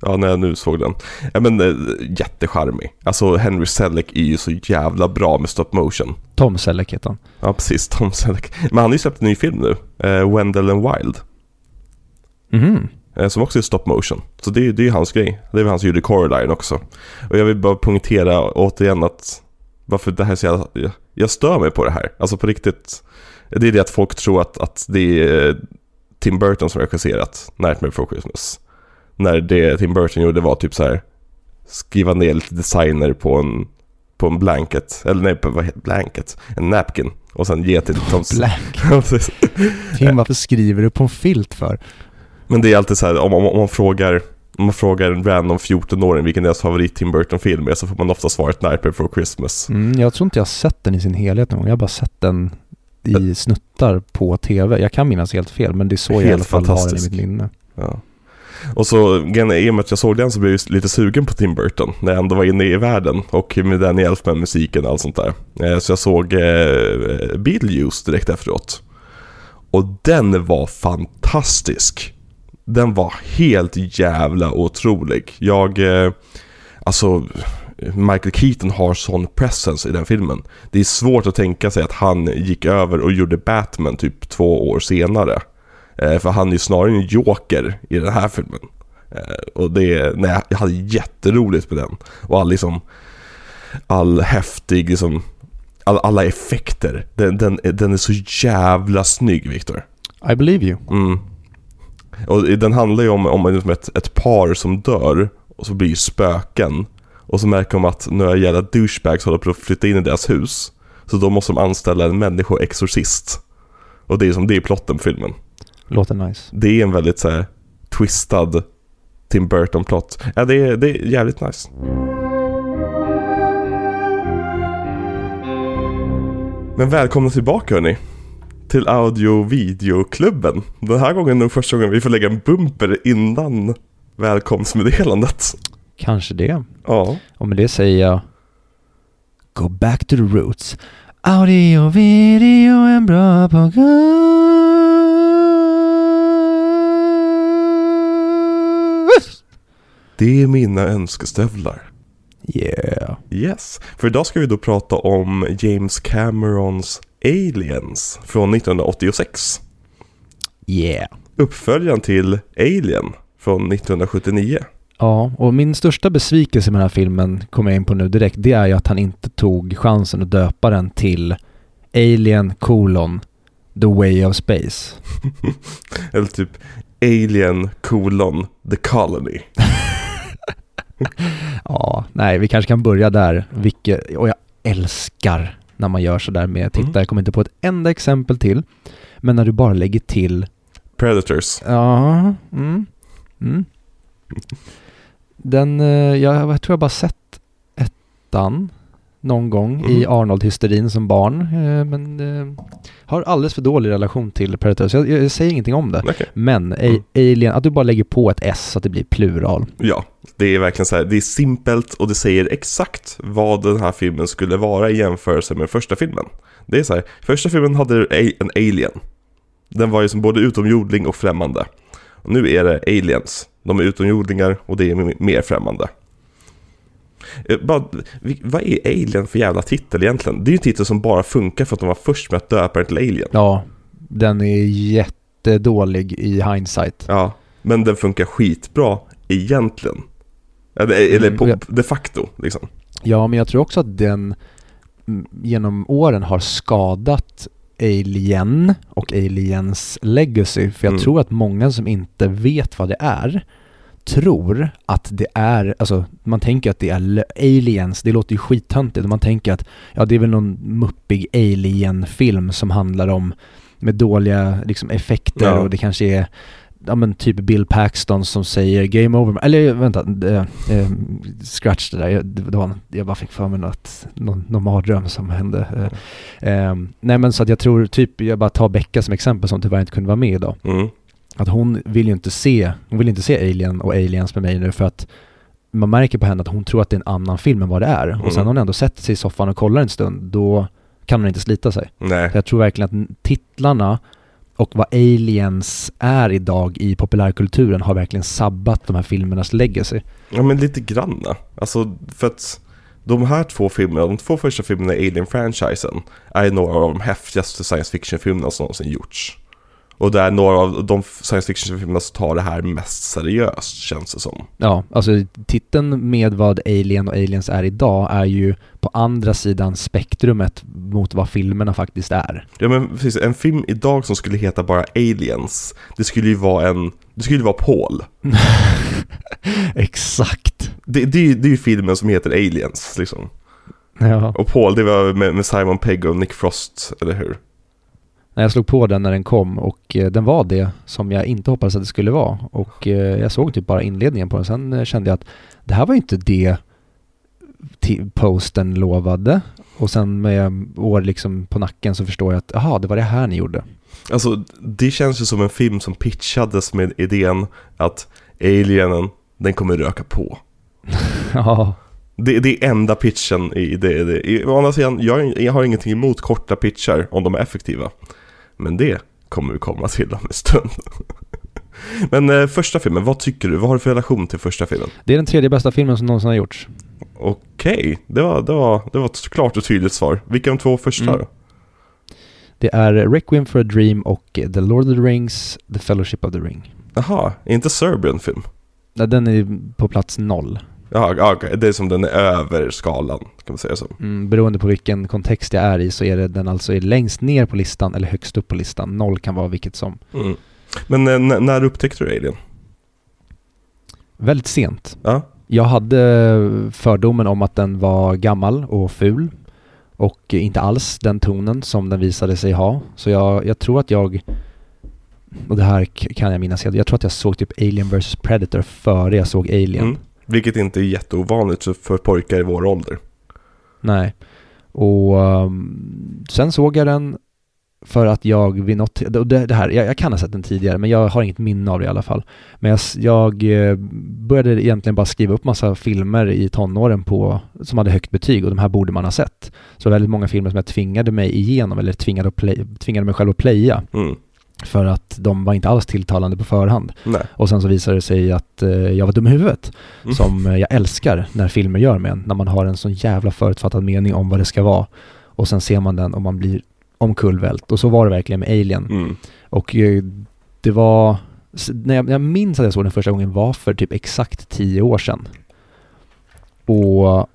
ja, när jag nu såg den. Ja, men uh, jättecharmig. Alltså Henry Selleck är ju så jävla bra med stop motion. Tom Selleck heter han. Ja, precis. Tom Selleck. Men han har ju släppt en ny film nu. Uh, Wendell and Wild. Eh, som också är stop motion. Så det, är- det är ju hans grej. Det är väl han som gjorde Coraline också. Och jag vill bara poängtera återigen att varför det här är så jävla, jag, jag stör mig på det här. Alltså på riktigt. Det är det att folk tror att, att det är eh, Tim Burton som regisserat Nightmare Before Christmas. När det Tim Burton gjorde var typ så här skriva ner lite designer på en, på en blanket. Eller nej, på, vad heter blanket? En napkin. Och sen ge till Tom... Precis. Tim, varför skriver du på en filt för? Men det är alltid så här, om, om, om man frågar om man frågar en random 14-åring vilken deras favorit Tim Burton film är så får man ofta svaret Nightmare Before Christmas. Mm, jag tror inte jag har sett den i sin helhet någon gång. Jag har bara sett den i snuttar på tv. Jag kan minnas helt fel, men det är så jag i Helt alla fall har den i mitt minne. Ja. Och så, i och med att jag såg den så blev jag lite sugen på Tim Burton när jag ändå var inne i världen. Och med Danny Elfman-musiken och allt sånt där. Eh, Så jag såg eh, Beetlejuice direkt efteråt. Och den var fantastisk. Den var helt jävla otrolig. Jag, eh, alltså Michael Keaton har sån presence i den filmen. Det är svårt att tänka sig att han gick över och gjorde Batman typ två år senare. Eh, för han är ju snarare en joker i den här filmen. Eh, och det, nej, jag hade jätteroligt med den. Och all liksom, all häftig liksom, all, alla effekter. Den, den, den är så jävla snygg Viktor. I believe you. Mm. Och den handlar ju om, om liksom ett, ett par som dör och så blir spöken. Och så märker de att några jävla douchebags håller på att flytta in i deras hus. Så då måste de anställa en människoexorcist. Och det är som det är plotten på filmen. Låter nice. Det är en väldigt så här, twistad Tim Burton-plott. Ja, det är, det är jävligt nice. Men välkomna tillbaka hörni. Till audio-videoklubben. Den här gången är första gången vi får lägga en bumper innan välkomstmeddelandet. Kanske det. Ja. Och med det säger jag Go back to the roots. Audio, video, en bra podcast. Det är mina önskestövlar. Yeah. Yes. För idag ska vi då prata om James Camerons Aliens från 1986. Yeah. Uppföljaren till Alien från 1979. Ja, och min största besvikelse med den här filmen, kommer jag in på nu direkt, det är ju att han inte tog chansen att döpa den till Alien colon The Way of Space. Eller typ Alien colon The Colony. Ja, nej, vi kanske kan börja där. Vilket, och jag älskar när man gör sådär med titta. Mm. Jag kommer inte på ett enda exempel till. Men när du bara lägger till, Predators. ja, mm, mm. Den, eh, jag, jag tror jag bara sett ettan någon gång i Mm. Arnold-hysterin som barn. eh, Men eh, har alldeles för dålig relation till Predators. Jag, jag, jag säger ingenting om det. Okej. Men Mm. Alien, att du bara lägger på ett S så att det blir plural. Ja, det är verkligen så här. Det är simpelt och det säger exakt vad den här filmen skulle vara i jämförelse med första filmen. Det är så här. Första filmen hade en alien. Den var ju som både utomjording och främmande. Och nu är det aliens. De är utomjordingar och det är mer främmande. Eh, Bara, vad är Alien för jävla titel egentligen? Det är ju en titel som bara funkar för att de var först med att döpa den till Alien. Ja, den är jättedålig i hindsight. Ja, men den funkar skitbra egentligen. Eller, eller Mm, på, de facto liksom. Ja, men jag tror också att den mm, genom åren har skadat Alien och Aliens legacy. För jag Mm. tror att många som inte vet vad det är tror att det är, alltså man tänker att det är aliens, det låter ju skittöntigt man tänker att ja det är väl någon muppig alien-film som handlar om med dåliga liksom effekter Ja. och det kanske är ja men typ Bill Paxton som säger game over, eller vänta, det, eh, scratch det där, jag, det var, jag bara fick för mig något, någon, någon mardröm som hände. Eh, eh, nej men så att jag tror, typ, jag bara tar Becka som exempel som tyvärr inte kunde vara med idag. Mm. Att hon vill ju inte se, hon vill inte se Alien och Aliens med mig nu för att man märker på henne att hon tror att det är en annan film än vad det är. Och sen Mm. har hon ändå sätter sig i soffan och kollar en stund, då kan hon inte slita sig. Nej. Så jag tror verkligen att titlarna och vad aliens är idag i populärkulturen har verkligen sabbat de här filmernas legacy. Ja men lite granna. Alltså för att de här två filmerna, de två första filmerna i Alien-franchisen är några av de häftigaste science fiction-filmerna som någonsin gjorts. Och det är några av de science fiction-filmerna som tar det här mest seriöst känns det som. Ja, alltså titeln med vad Alien och Aliens är idag är ju på andra sidan spektrumet mot vad filmerna faktiskt är. Ja men precis, en film idag som skulle heta bara Aliens, det skulle ju vara en, det skulle ju vara Paul. Exakt. Det, det, är ju- det är ju filmen som heter Aliens liksom. Ja. Och Paul det var med, med Simon Pegg och Nick Frost, eller hur? När jag slog på den när den kom och eh, den var det som jag inte hoppades att det skulle vara. Och eh, jag såg typ bara inledningen på den. Sen eh, kände jag att det här var ju inte det posten lovade. Och sen med år liksom på nacken så förstår jag att jaha, det var det här ni gjorde. Alltså, det känns ju som en film som pitchades med idén att alienen, den kommer röka på. ja. Det, det är enda pitchen i det. det. I, å andra sidan, jag, jag har ingenting emot korta pitchar om de är effektiva. Men det kommer vi komma till om en stund. Men eh, första filmen, vad tycker du? Vad har du för relation till första filmen? Det är den tredje bästa filmen som någonsin har gjorts. Okej, det, var, det, var, det var ett klart och tydligt svar. Vilka är de två första Mm. då? Det är Requiem for a Dream och The Lord of the Rings, The Fellowship of the Ring. Jaha, är inte Serbian film? Ja, Den är på plats noll. Ja, okej, det är som den är över skalan, kan man säga så. Mm, beroende på vilken kontext jag är i så är det den alltså är längst ner på listan eller högst upp på listan. Noll kan vara vilket som. Mm. Men eh, när upptäckte du Alien? Väldigt sent. Ja, Jag hade fördomen om att den var gammal och ful och inte alls den tonen som den visade sig ha. Så jag, jag tror att jag, och det här kan jag minnas, jag tror att jag såg typ Alien vs Predator före jag såg Alien. mm. Vilket inte är jätteovanligt för- pojkar i vår ålder. Nej. Och ehm, sen såg jag den för att jag vid något, det, det här, jag, jag kan ha sett den tidigare men jag har inget minne av det i alla fall. Men jag, jag eh, började egentligen bara skriva upp massa filmer i tonåren på, som hade högt betyg och de här borde man ha sett. Så väldigt många filmer som jag tvingade mig igenom eller tvingade, att play, tvingade mig själv att playa Mm. För att de var inte alls tilltalande på förhand. Nej. Och sen så visade det sig att eh, jag var dum i huvudet. Mm. Som eh, jag älskar när filmer gör med en. När man har en sån jävla förutfattad mening om vad det ska vara. Och sen ser man den och man blir omkullvält. Och så var det verkligen med Alien. Mm. Och eh, det var... När jag, jag minns att jag såg den första gången var för typ exakt tio år sedan. Och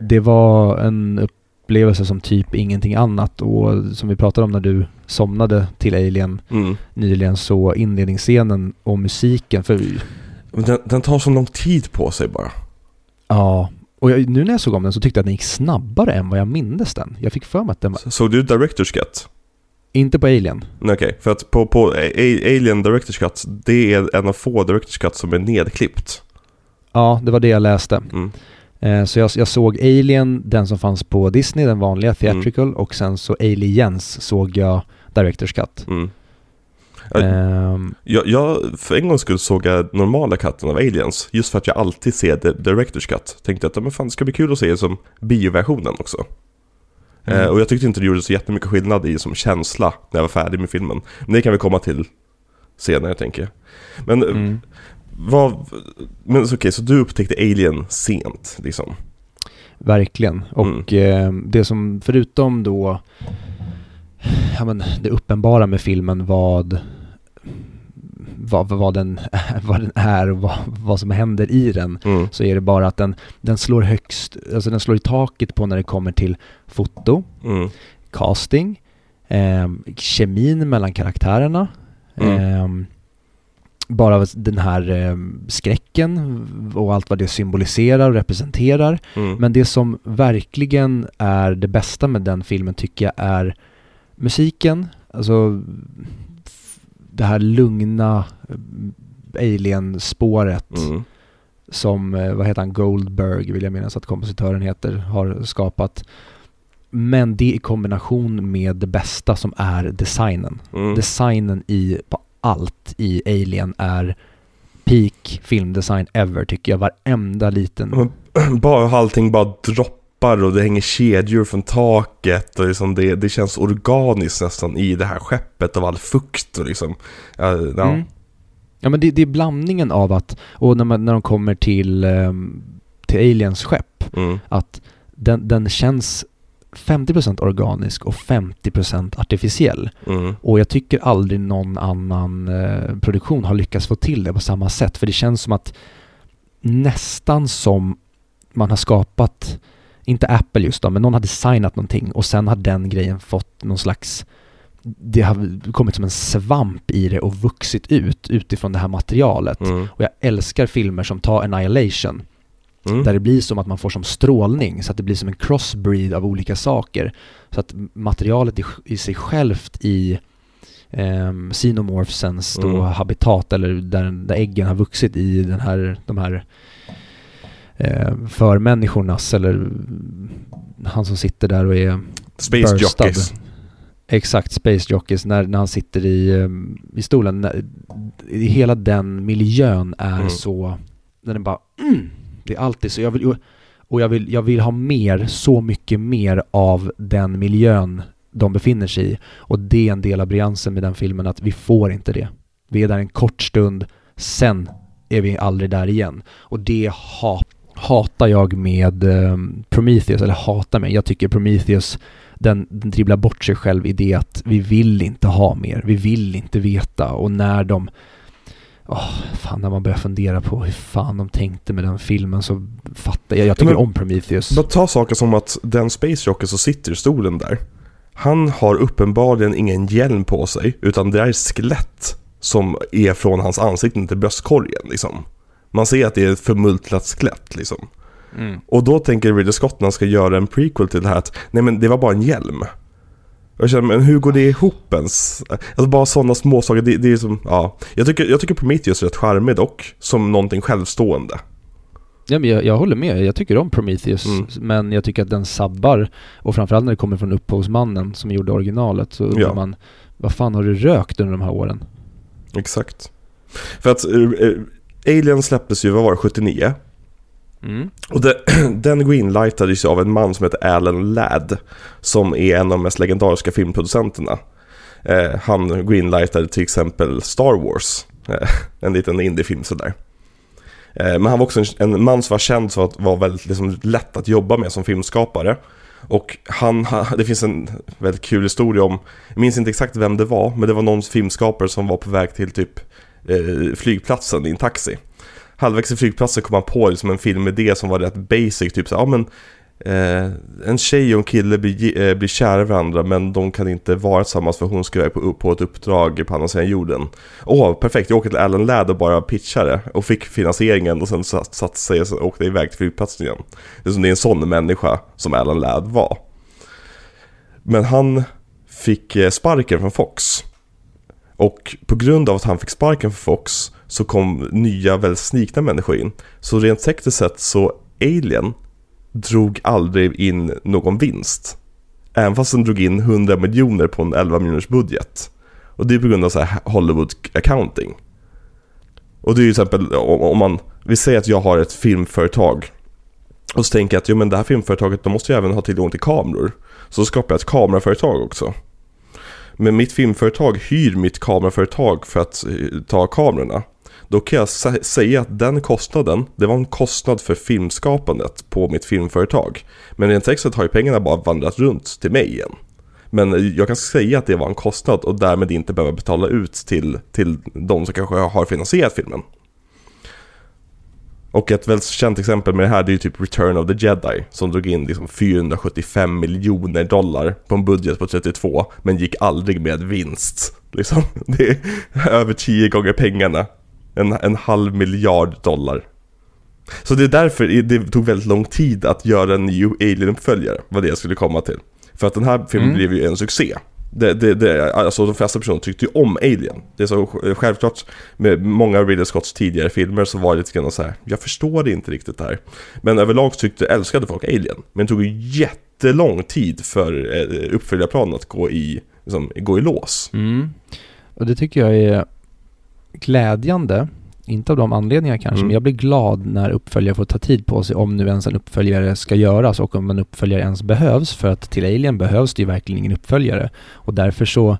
det var en upplevelse som typ ingenting annat. Och som vi pratade om när du somnade till Alien Mm. nyligen så inledningsscenen och musiken för den, den tar så lång tid på sig bara. ja och jag, nu när jag såg om den så tyckte jag att den gick snabbare än vad jag mindes den. Jag fick för mig att den var, Såg du Director's Cut? inte på Alien. Okej, för att på, på Alien Director's Cut, det är en av få Director's Cut som är nedklippt. Ja, det var det jag läste. Mm. Eh, så jag, jag såg Alien, den som fanns på Disney, den vanliga theatrical och sen så Aliens såg jag Directors Cut. Mm. Ja, Ehm, Jag, jag, för en gång skulle såg jag normala cutten av Aliens, just för att jag alltid ser the Director's Cut. Tänkte att men fan, det ska bli kul att se det som bioversionen också. Mm. Eh, och jag tyckte inte det gjorde så jättemycket skillnad i som känsla när jag var färdig med filmen. Men det kan vi komma till senare tänker jag. Men mm. Vad, men okej, så du upptäckte Alien sent liksom? Verkligen. Och eh, det som, förutom då, ja men det uppenbara med filmen vad, vad, vad, den, vad den är och vad, vad som händer i den, Mm. så är det bara att den, den slår högst, alltså den slår i taket på när det kommer till foto, Mm. casting, eh, kemin mellan karaktärerna, Mm. eh, bara den här eh, skräcken och allt vad det symboliserar och representerar. Mm. Men det som verkligen är det bästa med den filmen tycker jag är musiken, alltså det här lugna eh, alien-spåret Mm. som, eh, vad heter han, Goldberg vill jag minnas att kompositören heter, har skapat. Men det i kombination med det bästa som är designen. Mm. Designen i, på allt i Alien är peak filmdesign ever tycker jag. Varenda liten bara allting bara droppar och det hänger kedjor från taket och liksom det, det känns organiskt nästan i det här skeppet av all fukt och liksom. Ja, ja. Mm. Ja men det, det är blandningen av att, och när, man, när de kommer till, ehm, till Aliens skepp, Mm. att den, den känns 50% organisk och 50% artificiell. Mm. Och jag tycker aldrig någon annan eh, produktion har lyckats få till det på samma sätt. För det känns som att nästan som man har skapat, inte Apple just då, men någon har designat någonting och sen har den grejen fått någon slags det har kommit som en svamp i det och vuxit ut utifrån det här materialet. Mm. Och jag älskar filmer som tar Annihilation Mm. där det blir som att man får som strålning så att det blir som en crossbreed av olika saker. Så att materialet i, i sig självt i um, xenomorphsens Mm. habitat eller där, där äggen har vuxit i den här, de här eh, förmänniskornas eller han som sitter där och är Space burstad. Jockeys. Exakt, Space Jockeys, när, när han sitter i, um, i stolen. När, i hela den miljön är Mm. så, den är bara mm, det är alltid så, jag vill, och jag vill, jag vill ha mer, så mycket mer av den miljön de befinner sig i. Och det är en del av briljansen med den filmen, att vi får inte det. Vi är där en kort stund, sen är vi aldrig där igen. Och det hat, hatar jag med um, Prometheus, eller hatar mig. Jag tycker Prometheus den, den dribblar bort sig själv i det att vi vill inte ha mer, vi vill inte veta och när de Åh, fan när man börjar fundera på hur fan de tänkte med den filmen så fattar jag. Jag tycker men- om Prometheus. Bara ta saker som att den Space Jockey som sitter i stolen där. Han har uppenbarligen ingen hjälm på sig, utan det är skelett som är från hans ansikte till bröstkorgen liksom. Man ser att det är ett förmultnat skelett liksom. Mm. Och då tänker Ridley Scott när han ska göra en prequel till det här att nej men det var bara en hjälm. Jag känner, men hur går det ihop ens? Alltså bara sådana småsaker, det, det är som, ja. Jag tycker, jag tycker Prometheus är rätt charmig dock, som någonting självstående. Ja, men jag, jag håller med, jag tycker om Prometheus Mm. men jag tycker att den sabbar och framförallt när det kommer från upphovsmannen som gjorde originalet så undrar Ja. man vad fan har du rökt under de här åren? Exakt. För att eh, eh, Alien släpptes ju, vad var det, 79? Mm. Och det, den greenlightades av en man som heter Alan Ladd. Som är en av de mest legendariska filmproducenterna. Eh, han greenlightade till exempel Star Wars. Eh, en liten indiefilm sådär. Eh, men han var också en, en man som var känd för att vara väldigt liksom, lätt att jobba med som filmskapare. Och han, det finns en väldigt kul historia om, jag minns inte exakt vem det var, men det var någon filmskapare som var på väg till typ eh, flygplatsen i en taxi. Halvvägs i flygplatsen kom han på liksom en filmidé som var rätt basic, typ så ja men eh, en tjej och en kille blir, eh, blir kära i varandra men de kan inte vara tillsammans för hon ska iväg på, på ett uppdrag på andra sidan jorden. Åh, perfekt, jag åker till Alan Ladd och bara pitchade och fick finansieringen och sen satte satt sig och åkte iväg till flygplatsen igen. Det är som det är en sån människa som Alan Ladd var. Men han fick eh, sparken från Fox. Och på grund av att han fick sparken från Fox så kom nya väldigt snikna människor in. Så rent tekniskt sett så Alien drog aldrig in någon vinst. Även fast den drog in 100 miljoner på en 11 miljoners budget. Och det är på grund av så här Hollywood accounting. Och det är ju till exempel om man, vi säger att jag har ett filmföretag. Och så tänker jag att jo, men det här filmföretaget de måste ju även ha tillgång till kameror. Så skapar jag ett kameraföretag också. Men mitt filmföretag hyr mitt kameraföretag för att eh, ta kamerorna. Då kan jag sä- säga att den kostnaden, det var en kostnad för filmskapandet på mitt filmföretag. Men rent tekniskt har ju pengarna bara vandrat runt till mig igen. Men jag kan säga att det var en kostnad och därmed inte behöva betala ut till, till de som kanske har finansierat filmen. Och ett väldigt känt exempel med det här det är ju typ Return of the Jedi som drog in liksom 475 miljoner dollar på en budget på 32 men gick aldrig med vinst. Liksom. Det är över 10 gånger pengarna. En, en halv miljard dollar. Så det är därför det tog väldigt lång tid att göra en ny Alien-uppföljare, var det jag skulle komma till. För att den här filmen Mm. blev ju en succé. Det, det, det, alltså de flesta personer tyckte ju om Alien. Det är så självklart med många av Ridley Scotts tidigare filmer så var det lite grann så här. jag förstår det inte riktigt det här. Men överlag tyckte, älskade folk Alien. Men det tog ju jättelång tid för eh, uppföljarplanen att gå i, liksom, gå i lås. Mm. Och det tycker jag är glädjande. Inte av de anledningarna kanske, Mm. men jag blir glad när uppföljare får ta tid på sig om nu ens en uppföljare ska göras och om en uppföljare ens behövs. För att till Alien behövs det ju verkligen ingen uppföljare. Och därför så,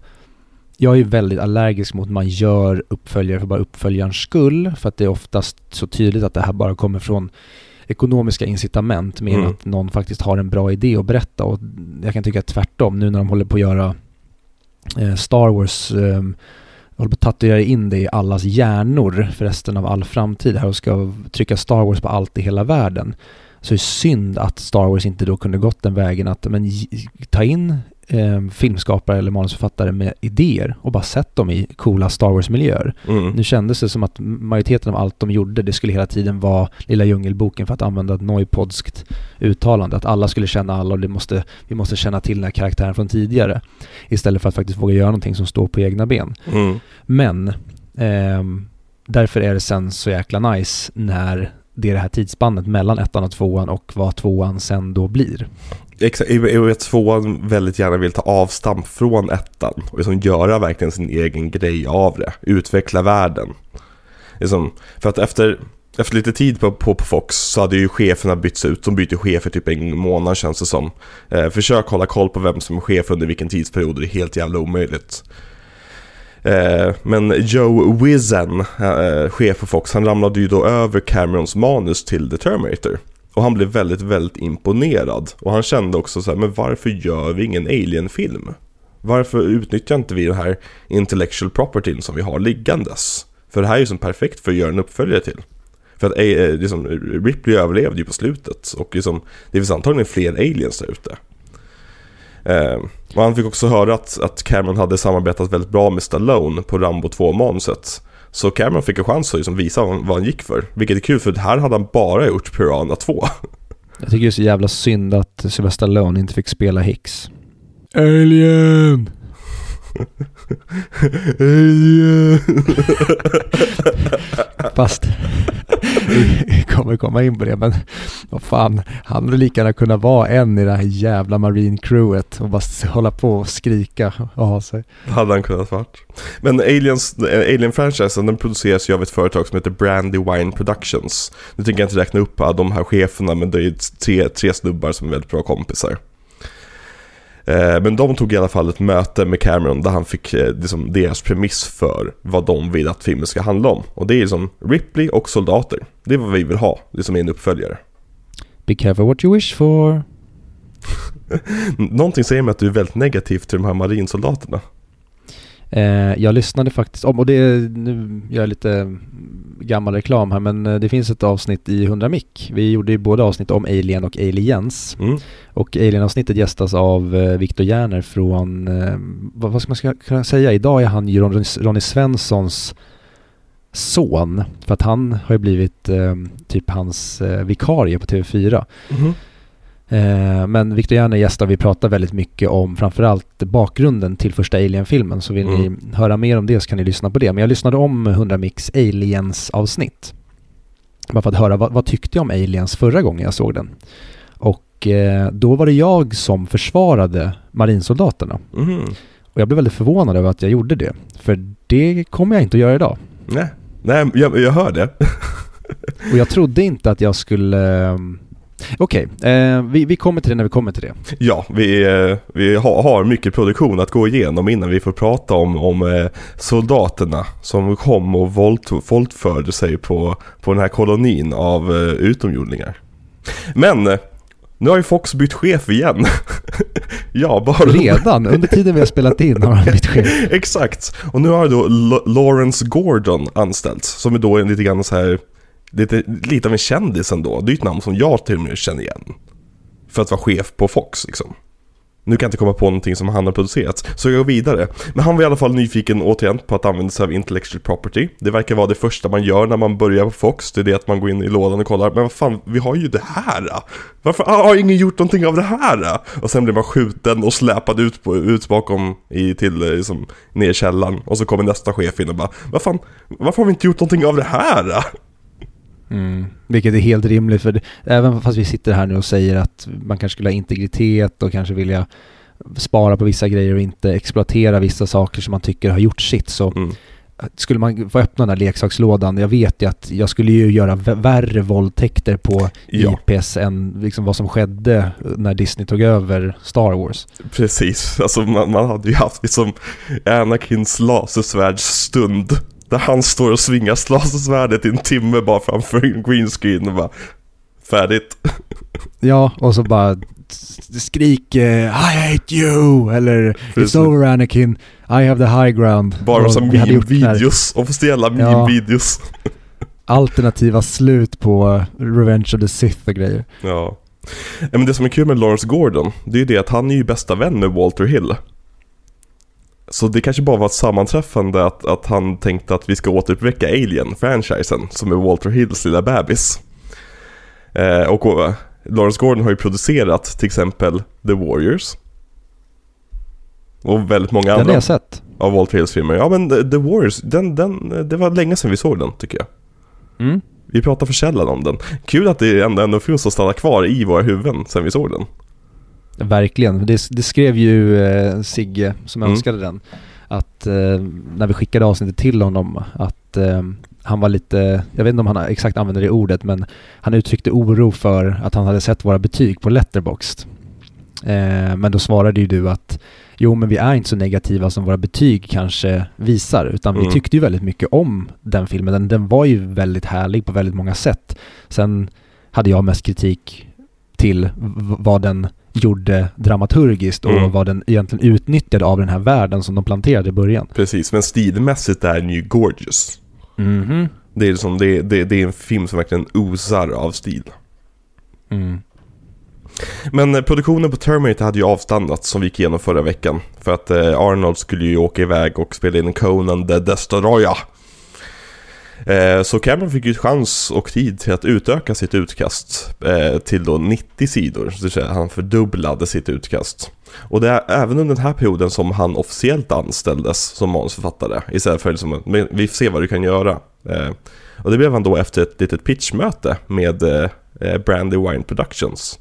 jag är ju väldigt allergisk mot att man gör uppföljare för bara uppföljarens skull. För att det är oftast så tydligt att det här bara kommer från ekonomiska incitament mer än Mm. att någon faktiskt har en bra idé att berätta. Och jag kan tycka tvärtom nu när de håller på att göra eh, Star Wars jag håller på att tatuera in det i allas hjärnor för resten av all framtid här och ska trycka Star Wars på allt i hela världen. Så det är synd att Star Wars inte då kunde gått den vägen att men, ta in eh, filmskapare eller manusförfattare med idéer och bara sätt dem i coola Star Wars-miljöer. Mm. Nu kändes det som att majoriteten av allt de gjorde, det skulle hela tiden vara Lilla Djungelboken för att använda ett noipodskt uttalande. Att alla skulle känna alla och det måste, vi måste känna till den här karaktären från tidigare. Istället för att faktiskt våga göra någonting som står på egna ben. Mm. Men ehm, därför är det sen så jäkla nice när det är det här tidsspannet mellan ettan och tvåan och vad tvåan sen då blir. Exakt, jag och att tvåan väldigt gärna vill ta avstamp från ettan och liksom göra verkligen sin egen grej av det. Utveckla världen. Liksom, för att efter, efter lite tid på, på, på Fox så hade ju cheferna bytts ut. De byter chefer typ en månad känns det som. Eh, försök hålla koll på vem som är chef under vilken tidsperiod. Det är helt jävla omöjligt. Eh, men Joe Wizen, eh, chef för Fox, han ramlade ju då över Camerons manus till The Terminator. Och han blev väldigt, väldigt imponerad. Och han kände också så här, men varför gör vi ingen Alien-film? Varför utnyttjar inte vi den här intellectual propertyn som vi har liggandes? För det här är ju som perfekt för att göra en uppföljare till. För att eh, eh liksom, Ripley överlevde ju på slutet och liksom, det finns antagligen fler aliens där ute. Eh, och han fick också höra att, att Cameron hade samarbetat väldigt bra med Stallone på Rambo 2-manuset. Så Cameron fick en chans att liksom visa vad, vad han gick för. Vilket är kul för här hade han bara gjort Piranha 2. Jag tycker det är så jävla synd att Sylvester Stallone inte fick spela Hicks. Alien! Alien! Fast vi kommer komma in på det, men vad fan, han hade lika gärna kunnat vara en i det här jävla Marine crewet och bara hålla på och skrika och ha sig. Hade han kunnat vara. Men Aliens, eh, Alien-franchisen den produceras ju av ett företag som heter Brandywine Productions. Nu tänker jag inte räkna upp de här cheferna, men det är tre, tre snubbar som är väldigt bra kompisar. Eh, men de tog i alla fall ett möte med Cameron där han fick eh, liksom, deras premiss för vad de vill att filmen ska handla om. Och det är liksom Ripley och soldater. Det är vad vi vill ha, det som är en uppföljare. Be careful what you wish for. Någonting säger mig att du är väldigt negativ till de här marinsoldaterna. Eh, jag lyssnade faktiskt om, och det är, nu gör jag lite gammal reklam här, men eh, det finns ett avsnitt i 100 mick. Vi gjorde ju både avsnitt om Alien och Aliens. Mm. Och Alien-avsnittet gästas av eh, Viktor Järner från, vad, vad, ska man kunna säga, idag är han ju Ronny, Ronny Svenssons son. För att han har ju blivit eh, typ hans eh, vikarie på TV4. Mm. Eh, men Victor Järner gästar vi pratar väldigt mycket om framförallt bakgrunden till första Alien-filmen. Så vill mm. ni höra mer om det så kan ni lyssna på det. Men jag lyssnade om 100 Mix Aliens-avsnitt. Bara för att höra vad, vad tyckte jag om Aliens förra gången jag såg den. Och eh, då var det jag som försvarade marinsoldaterna. Mm. Och jag blev väldigt förvånad över att jag gjorde det. För det kommer jag inte att göra idag. Nej, Nej jag, jag hör det. och jag trodde inte att jag skulle ehm, Okej, okay. eh, vi, vi kommer till det när vi kommer till det. Ja, vi, eh, vi har, har, mycket produktion att gå igenom innan vi får prata om, om eh, soldaterna som kom och våld, våldförde sig på, på den här kolonin av eh, utomjordingar. Men eh, nu har ju Fox bytt chef igen. ja, bara... Redan? Under tiden vi har spelat in har han bytt chef. Exakt. Och nu har då Lawrence Gordon anställts, som är då lite grann så här lite, lite av en kändis ändå. Det är ett namn som jag till och med känner igen. För att vara chef på Fox liksom. Nu kan jag inte komma på någonting som han har producerat, så jag går vidare. Men han var i alla fall nyfiken återigen på att använda sig av intellectual property. Det verkar vara det första man gör när man börjar på Fox, det är det att man går in i lådan och kollar, men vad fan, vi har ju det här! Varför har ingen gjort någonting av det här? Och sen blir man skjuten och släpad ut, på, ut bakom i, till liksom, ner i källaren. Och så kommer nästa chef in och bara, vad fan, varför har vi inte gjort någonting av det här? Mm. Vilket är helt rimligt för det, även fast vi sitter här nu och säger att man kanske skulle ha integritet och kanske vilja spara på vissa grejer och inte exploatera vissa saker som man tycker har gjort sitt så mm. skulle man få öppna den här leksakslådan, jag vet ju att jag skulle ju göra värre våldtäkter på ja. IPs än liksom vad som skedde när Disney tog över Star Wars. Precis, alltså man, man hade ju haft liksom Anakins lasersvärdsstund där han står och svingar lasersvärdet i en timme bara framför en green screen och bara Färdigt. Ja, och så bara skrik I hate you eller Precis. It's over Anakin, I have the high ground. Bara som meme-videos, officiella meme-videos. Ja. Alternativa slut på Revenge of the Sith och grejer. Ja. Men det som är kul med Lawrence Gordon, det är ju det att han är ju bästa vän med Walter Hill. Så det kanske bara var ett sammanträffande att, att han tänkte att vi ska återuppväcka Alien-franchisen som är Walter Hills lilla bebis. Eh, och uh, Lawrence Gordon har ju producerat till exempel The Warriors. Och väldigt många andra. Den har jag sett. Av Walter Hills filmer. Ja men The, The Warriors, den, den, det var länge sedan vi såg den tycker jag. Mm. Vi pratar för sällan om den. Kul att det ändå, ändå finns att stanna kvar i våra huvuden sen vi såg den. Verkligen. Det, det skrev ju eh, Sigge som Mm. önskade den. Att eh, när vi skickade avsnittet till honom att eh, han var lite, jag vet inte om han exakt använder det ordet, men han uttryckte oro för att han hade sett våra betyg på Letterboxd. Eh, men då svarade ju du att jo men vi är inte så negativa som våra betyg kanske visar, utan vi Mm. tyckte ju väldigt mycket om den filmen. Den, den var ju väldigt härlig på väldigt många sätt. Sen hade jag mest kritik till vad den gjorde dramaturgiskt och Mm. vad den egentligen utnyttjade av den här världen som de planterade i början. Precis, men stilmässigt är den ju gorgeous. Mhm. Det är, liksom, det, det, det är en film som verkligen osar av stil. Mm. Men eh, produktionen på Terminator hade ju avstannat som vi gick igenom förra veckan. För att eh, Arnold skulle ju åka iväg och spela in Conan the Destroyer. Eh, så Cameron fick ju chans och tid till att utöka sitt utkast eh, till då 90 sidor. Så det säga han fördubblade sitt utkast. Och det är även under den här perioden som han officiellt anställdes som manusförfattare. Istället för liksom, vi får se vad du kan göra. Eh, och det blev han då efter ett litet pitchmöte med Brandy Wine Brandywine Productions.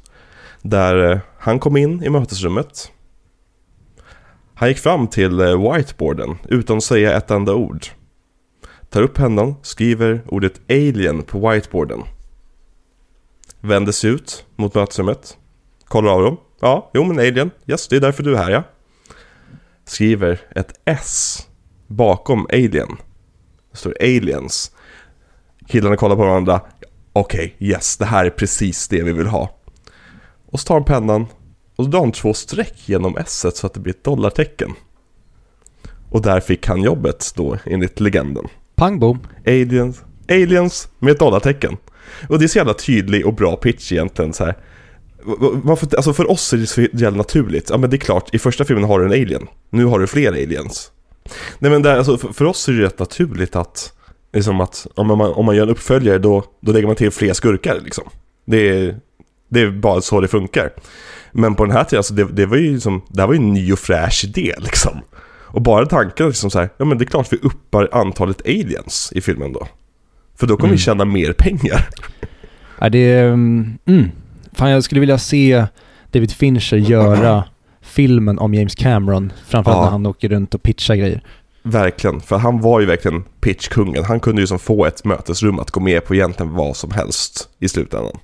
Där han kom in i mötesrummet. Han gick fram till whiteboarden utan att säga ett enda ord. Tar upp pennan, skriver ordet alien på whiteboarden. Vänder sig ut mot mötesrummet. Kollar av dem. Ja, jo men alien. Yes, det är därför du är här ja. Skriver ett S bakom alien. Det står aliens. Killarna kollar på varandra. Okej, yes, det här är precis det vi vill ha. Och så tar han pennan och så drar han två streck genom S så att det blir ett dollartecken. Och där fick han jobbet då enligt legenden. Pang bom. Aliens, aliens med ett dollartecken. Och det är så jävla tydlig och bra pitch egentligen så här. Varför, alltså för oss är det så jävla naturligt. Ja men det är klart, i första filmen har du en alien. Nu har du fler aliens. Nej men där, alltså, för, för oss är det rätt naturligt att, liksom att om man, om man gör en uppföljare då, då lägger man till fler skurkar liksom. Det är, det är bara så det funkar. Men på den här tiden, alltså, det, det var ju liksom, det här var ju en ny och fräsch idé liksom. Och bara tanken liksom så här, ja men det är klart vi uppar antalet aliens i filmen då. För då kommer Mm. vi tjäna mer pengar. Ja, det är... mm, Mm. Fan, jag skulle vilja se David Fincher göra filmen om James Cameron, framförallt Ja. när han åker runt och pitchar grejer. Verkligen, för han var ju verkligen pitchkungen. Han kunde ju som få ett mötesrum att gå med på egentligen vad som helst i slutändan.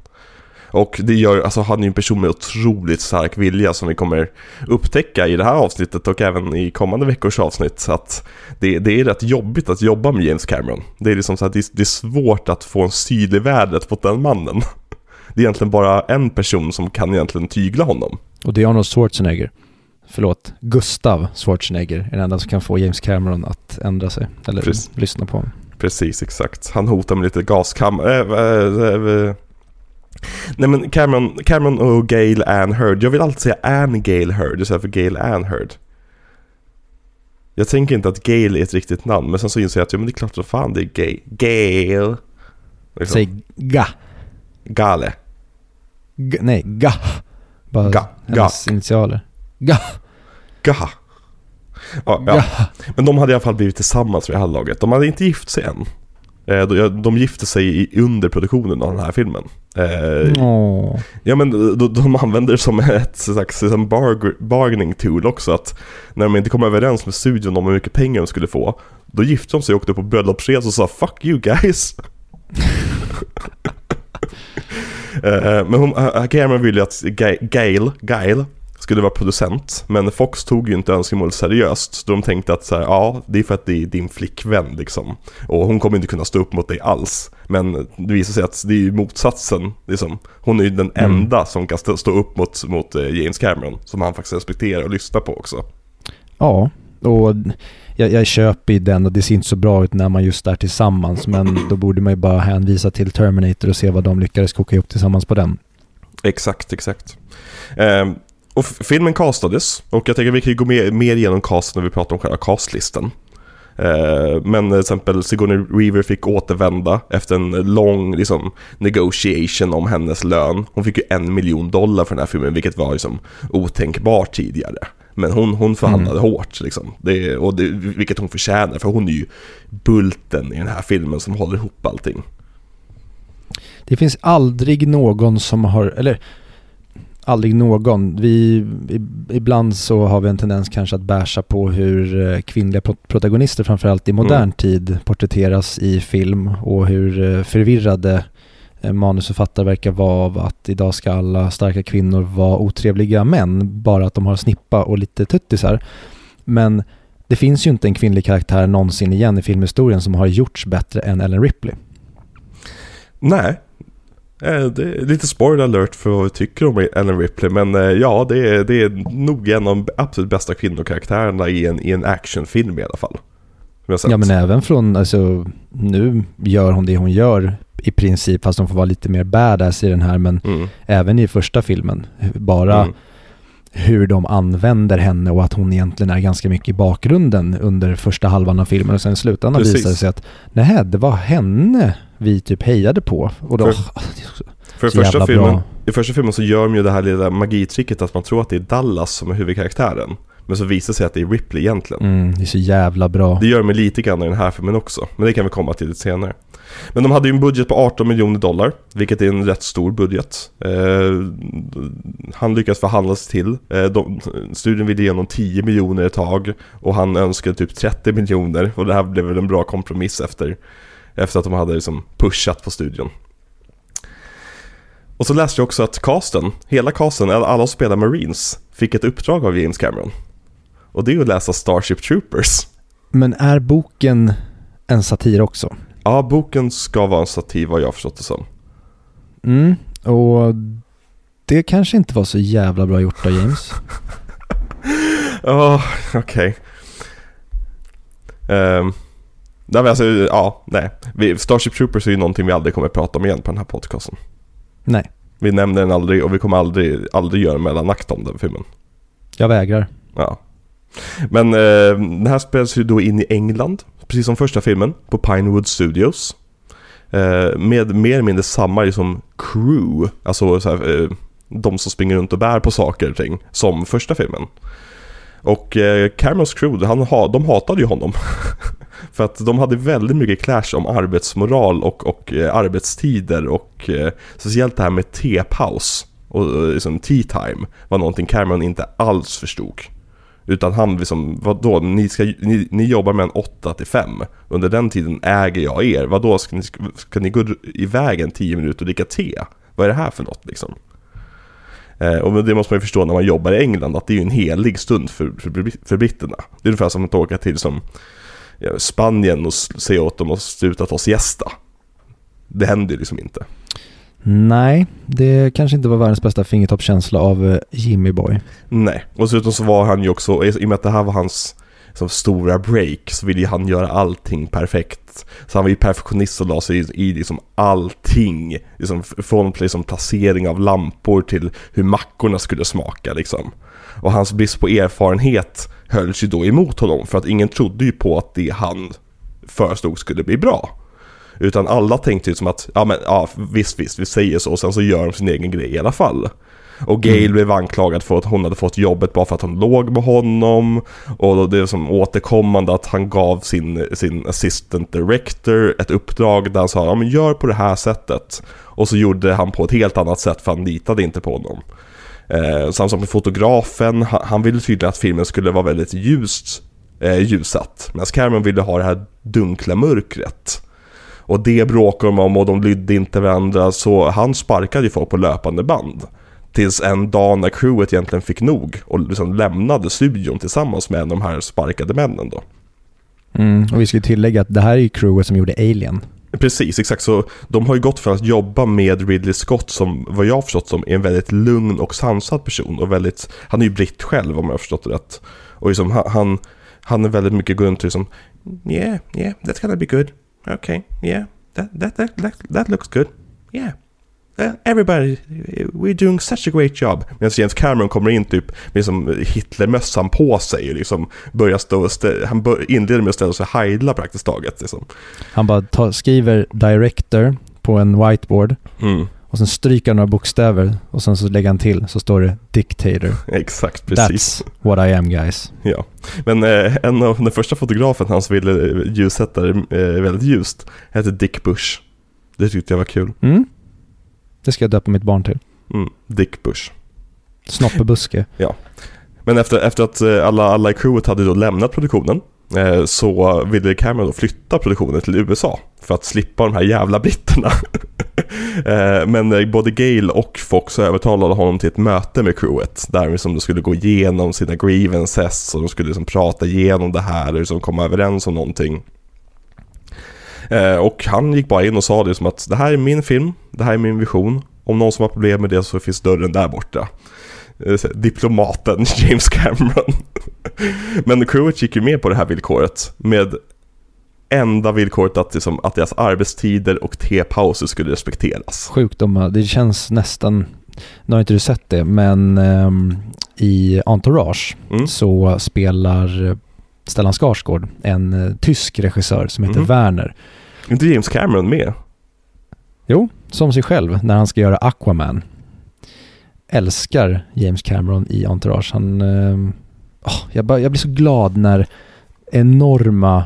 Och det gör, alltså han är ju en person med otroligt stark vilja som vi kommer upptäcka i det här avsnittet och även i kommande veckors avsnitt. Att det, det är rätt jobbigt att jobba med James Cameron. Det är liksom så att det, det är svårt att få en syl i vädret mot den mannen. Det är egentligen bara en person som kan egentligen tygla honom. Och det är Arnold Schwarzenegger. Förlåt, Gustav Schwarzenegger är den enda som kan få James Cameron att ändra sig. Eller Precis. lyssna på honom. Precis, exakt. Han hotar med lite gaskammare. Äh, äh, äh. Nej men Cameron, Cameron och Gail Ann Hurd. Jag vill alltid säga Ann Gail Hurd istället för Gail Ann Hurd. Jag tänker inte att Gail är ett riktigt namn, men sen så inser jag att ja, men det är klart att fan det är Gail. Gail. Liksom. Säg ga. Gale. G- nej, ga. Bara Ga. hennes initialer. Ga. Gaha. Ja, ja. Ga. Men de hade i alla fall blivit tillsammans vid det här laget. De hade inte gift sig än. Eh, de- gifte sig i- under produktionen av den här filmen. Eh, Åh. Ja men de, de använder det som ett slags som barg- bargaining tool också att när de inte kom överens med studion om hur mycket pengar de skulle få Då gifte de sig och åkte på bröllopsresa och sa 'Fuck you guys' Eh, Men hon, Cameron ville att Ga- Gail, Gail skulle vara producent Men Fox tog ju inte önskemålet seriöst Så de tänkte att så här, ja det är för att det är din flickvän liksom Och hon kommer inte kunna stå upp mot dig alls Men det visar sig att det är ju motsatsen liksom. Hon är ju den Mm. enda som kan stå upp mot, mot eh, James Cameron Som han faktiskt respekterar och lyssnar på också Ja, och jag, jag köper ju den och det ser inte så bra ut när man just är tillsammans men då borde man ju bara hänvisa till Terminator och se vad de lyckades koka ihop tillsammans på den. Exakt, exakt Ehm, Och filmen castades och jag tänker att vi kan gå mer, mer igenom casten när vi pratar om själva castlistan Eh, Men till exempel Sigourney Weaver fick återvända efter en lång liksom, negotiation om hennes lön. Hon fick ju en miljon dollar för den här filmen, vilket var liksom, otänkbart tidigare. Men hon, hon förhandlade hårt, liksom. det, och det, vilket hon förtjänar, för hon är ju bulten i den här filmen som håller ihop allting. Det finns aldrig någon som har, eller aldrig någon. Vi, ibland så har vi en tendens kanske att bärsa på hur eh, kvinnliga protagonister framförallt i modern mm. tid porträtteras i film och hur eh, förvirrade eh, manusförfattare verkar vara av att idag ska alla starka kvinnor vara otrevliga män, bara att de har snippa och lite tuttisar. Men det finns ju inte en kvinnlig karaktär någonsin igen i filmhistorien som har gjorts bättre än Ellen Ripley. Nej, det är lite spoiler alert för vad vi tycker om Ellen Ripley men eh, ja det är, det är nog en av de absolut bästa kvinnokaraktärerna i en, i en actionfilm i alla fall. Ja men även från, alltså nu gör hon det hon gör i princip fast hon får vara lite mer badass i den här men mm. även i första filmen. Bara mm. Hur de använder henne och att hon egentligen är ganska mycket i bakgrunden under första halvan av filmen och sen i slutändan visar det sig att nej, det var henne vi typ hejade på. Och då, för, för första filmen, I första filmen så gör de ju det här lilla magitricket att man tror att det är Dallas som är huvudkaraktären. Men så visar det sig att det är Ripley egentligen. Mm, det är så jävla bra. Det gör de lite grann i den här filmen också. Men det kan vi komma till lite senare. Men de hade ju en budget på 18 miljoner dollar, vilket är en rätt stor budget. Eh, han lyckas förhandla sig till. Eh, de, studien ville ge honom 10 miljoner ett tag och han önskade typ 30 miljoner. Och det här blev väl en bra kompromiss efter efter att de hade liksom pushat på studion. Och så läste jag också att casten, hela casten, alla som spelar Marines, fick ett uppdrag av James Cameron. Och det är att läsa Starship Troopers. Men är boken en satir också? Ja, boken ska vara en satir vad jag har förstått det som. Mm, och det kanske inte var så jävla bra gjort av James. Ja, oh, okej. Okay. Um, ehm, Nej alltså, ja, nej. Starship Troopers är ju någonting vi aldrig kommer att prata om igen på den här podcasten. Nej. Vi nämner den aldrig och vi kommer aldrig, aldrig göra en mellanakt om den filmen. Jag vägrar. Ja. Men eh, den här spelas ju då in i England, precis som första filmen, på Pinewood Studios. Eh, med mer eller mindre samma liksom crew, alltså så här, eh, de som springer runt och bär på saker och ting, som första filmen. Och eh, Camerons crew, han, de hatade ju honom. För att de hade väldigt mycket clash om arbetsmoral och, och eh, arbetstider och eh, speciellt det här med tepaus och eh, liksom tea time var någonting Cameron inte alls förstod. Utan han liksom, vadå, ni, ska, ni, ni jobbar med en 8 till 5. Under den tiden äger jag er. Vadå, ska ni, ska ni gå iväg en 10 minuter och dricka te? Vad är det här för något liksom? Eh, och det måste man ju förstå när man jobbar i England, att det är ju en helig stund för, för, för britterna. Det är ungefär som att åka till som Spanien och säga åt dem att sluta ta siesta. Det händer ju liksom inte. Nej, det kanske inte var världens bästa fingertoppskänsla av eh, Jimmy Boy. Nej, och dessutom så var han ju också, i och med att det här var hans som stora break så ville ju han göra allting perfekt. Så han var ju perfektionist och la sig i, i liksom allting. Liksom från liksom placering av lampor till hur mackorna skulle smaka liksom. Och hans brist på erfarenhet hölls ju då emot honom för att ingen trodde ju på att det han föreslog skulle bli bra. Utan alla tänkte ju som att, ja men ja, visst visst, vi säger så och sen så gör de sin egen grej i alla fall. Och Gail mm. blev anklagad för att hon hade fått jobbet bara för att hon låg med honom. Och det är som återkommande att han gav sin, sin assistant director ett uppdrag där han sa ja men gör på det här sättet. Och så gjorde han på ett helt annat sätt för han litade inte på honom. Eh, samma sak med fotografen, han, han ville tydligen att filmen skulle vara väldigt ljust eh, ljussatt. Medan Cameron ville ha det här dunkla mörkret. Och det bråkade de om och de lydde inte varandra så han sparkade ju folk på löpande band. Tills en dag när crewet egentligen fick nog och liksom lämnade studion tillsammans med de här sparkade männen då. Mm, och vi ska tillägga att det här är ju crewet som gjorde Alien. Precis, exakt. Så de har ju gått för att jobba med Ridley Scott som, vad jag har förstått som, är en väldigt lugn och sansad person. Och väldigt, han är ju britt själv om jag har förstått det rätt. Och liksom, han, han är väldigt mycket gå runt och liksom, yeah, yeah, that's gonna be good. Okay, yeah, that, that, that, that, that looks good. Yeah, Uh, everybody, we're doing such a great job. Medan James Cameron kommer in typ med liksom Hitlermössan på sig och liksom börjar stå han bör, inleder med att ställa sig och hejdla praktiskt taget. Liksom. Han bara tar, skriver director på en whiteboard mm. Och sen stryker han några bokstäver och sen så lägger han till så står det dictator. Exakt, precis. That's what I am guys. Ja, men eh, en av den första fotografen han som ville ljussätta det eh, väldigt ljust hette Dick Bush. Det tyckte jag var kul. Mm. Det ska jag döpa mitt barn till. Mm, Dick Bush. Snoppebuske. Men efter, efter att eh, alla, alla i crewet hade då lämnat produktionen eh, Eh, så ville Cameron då flytta produktionen till USA för att slippa de här jävla britterna. Eh, men eh, både Gale och Fox övertalade honom till ett möte med crewet där liksom de skulle gå igenom sina grievances och de skulle liksom prata igenom det här och liksom komma överens om någonting. Och han gick bara in och sa det som att det här är min film, det här är min vision. Om någon som har problem med det så finns dörren där borta. Eh, Diplomaten James Cameron. Men crewet gick ju med på det här villkoret med enda villkoret att, liksom, att deras arbetstider och tepauser skulle respekteras. Sjukdomar, det känns nästan, nu har inte du sett det, men ehm, i Entourage Mm. så spelar Stellan Skarsgård en eh, tysk regissör som heter Mhm. Werner. Inte James Cameron med? Jo, som sig själv när han ska göra Aquaman. Älskar James Cameron i Entourage. Han, åh, jag, bara, jag blir så glad när enorma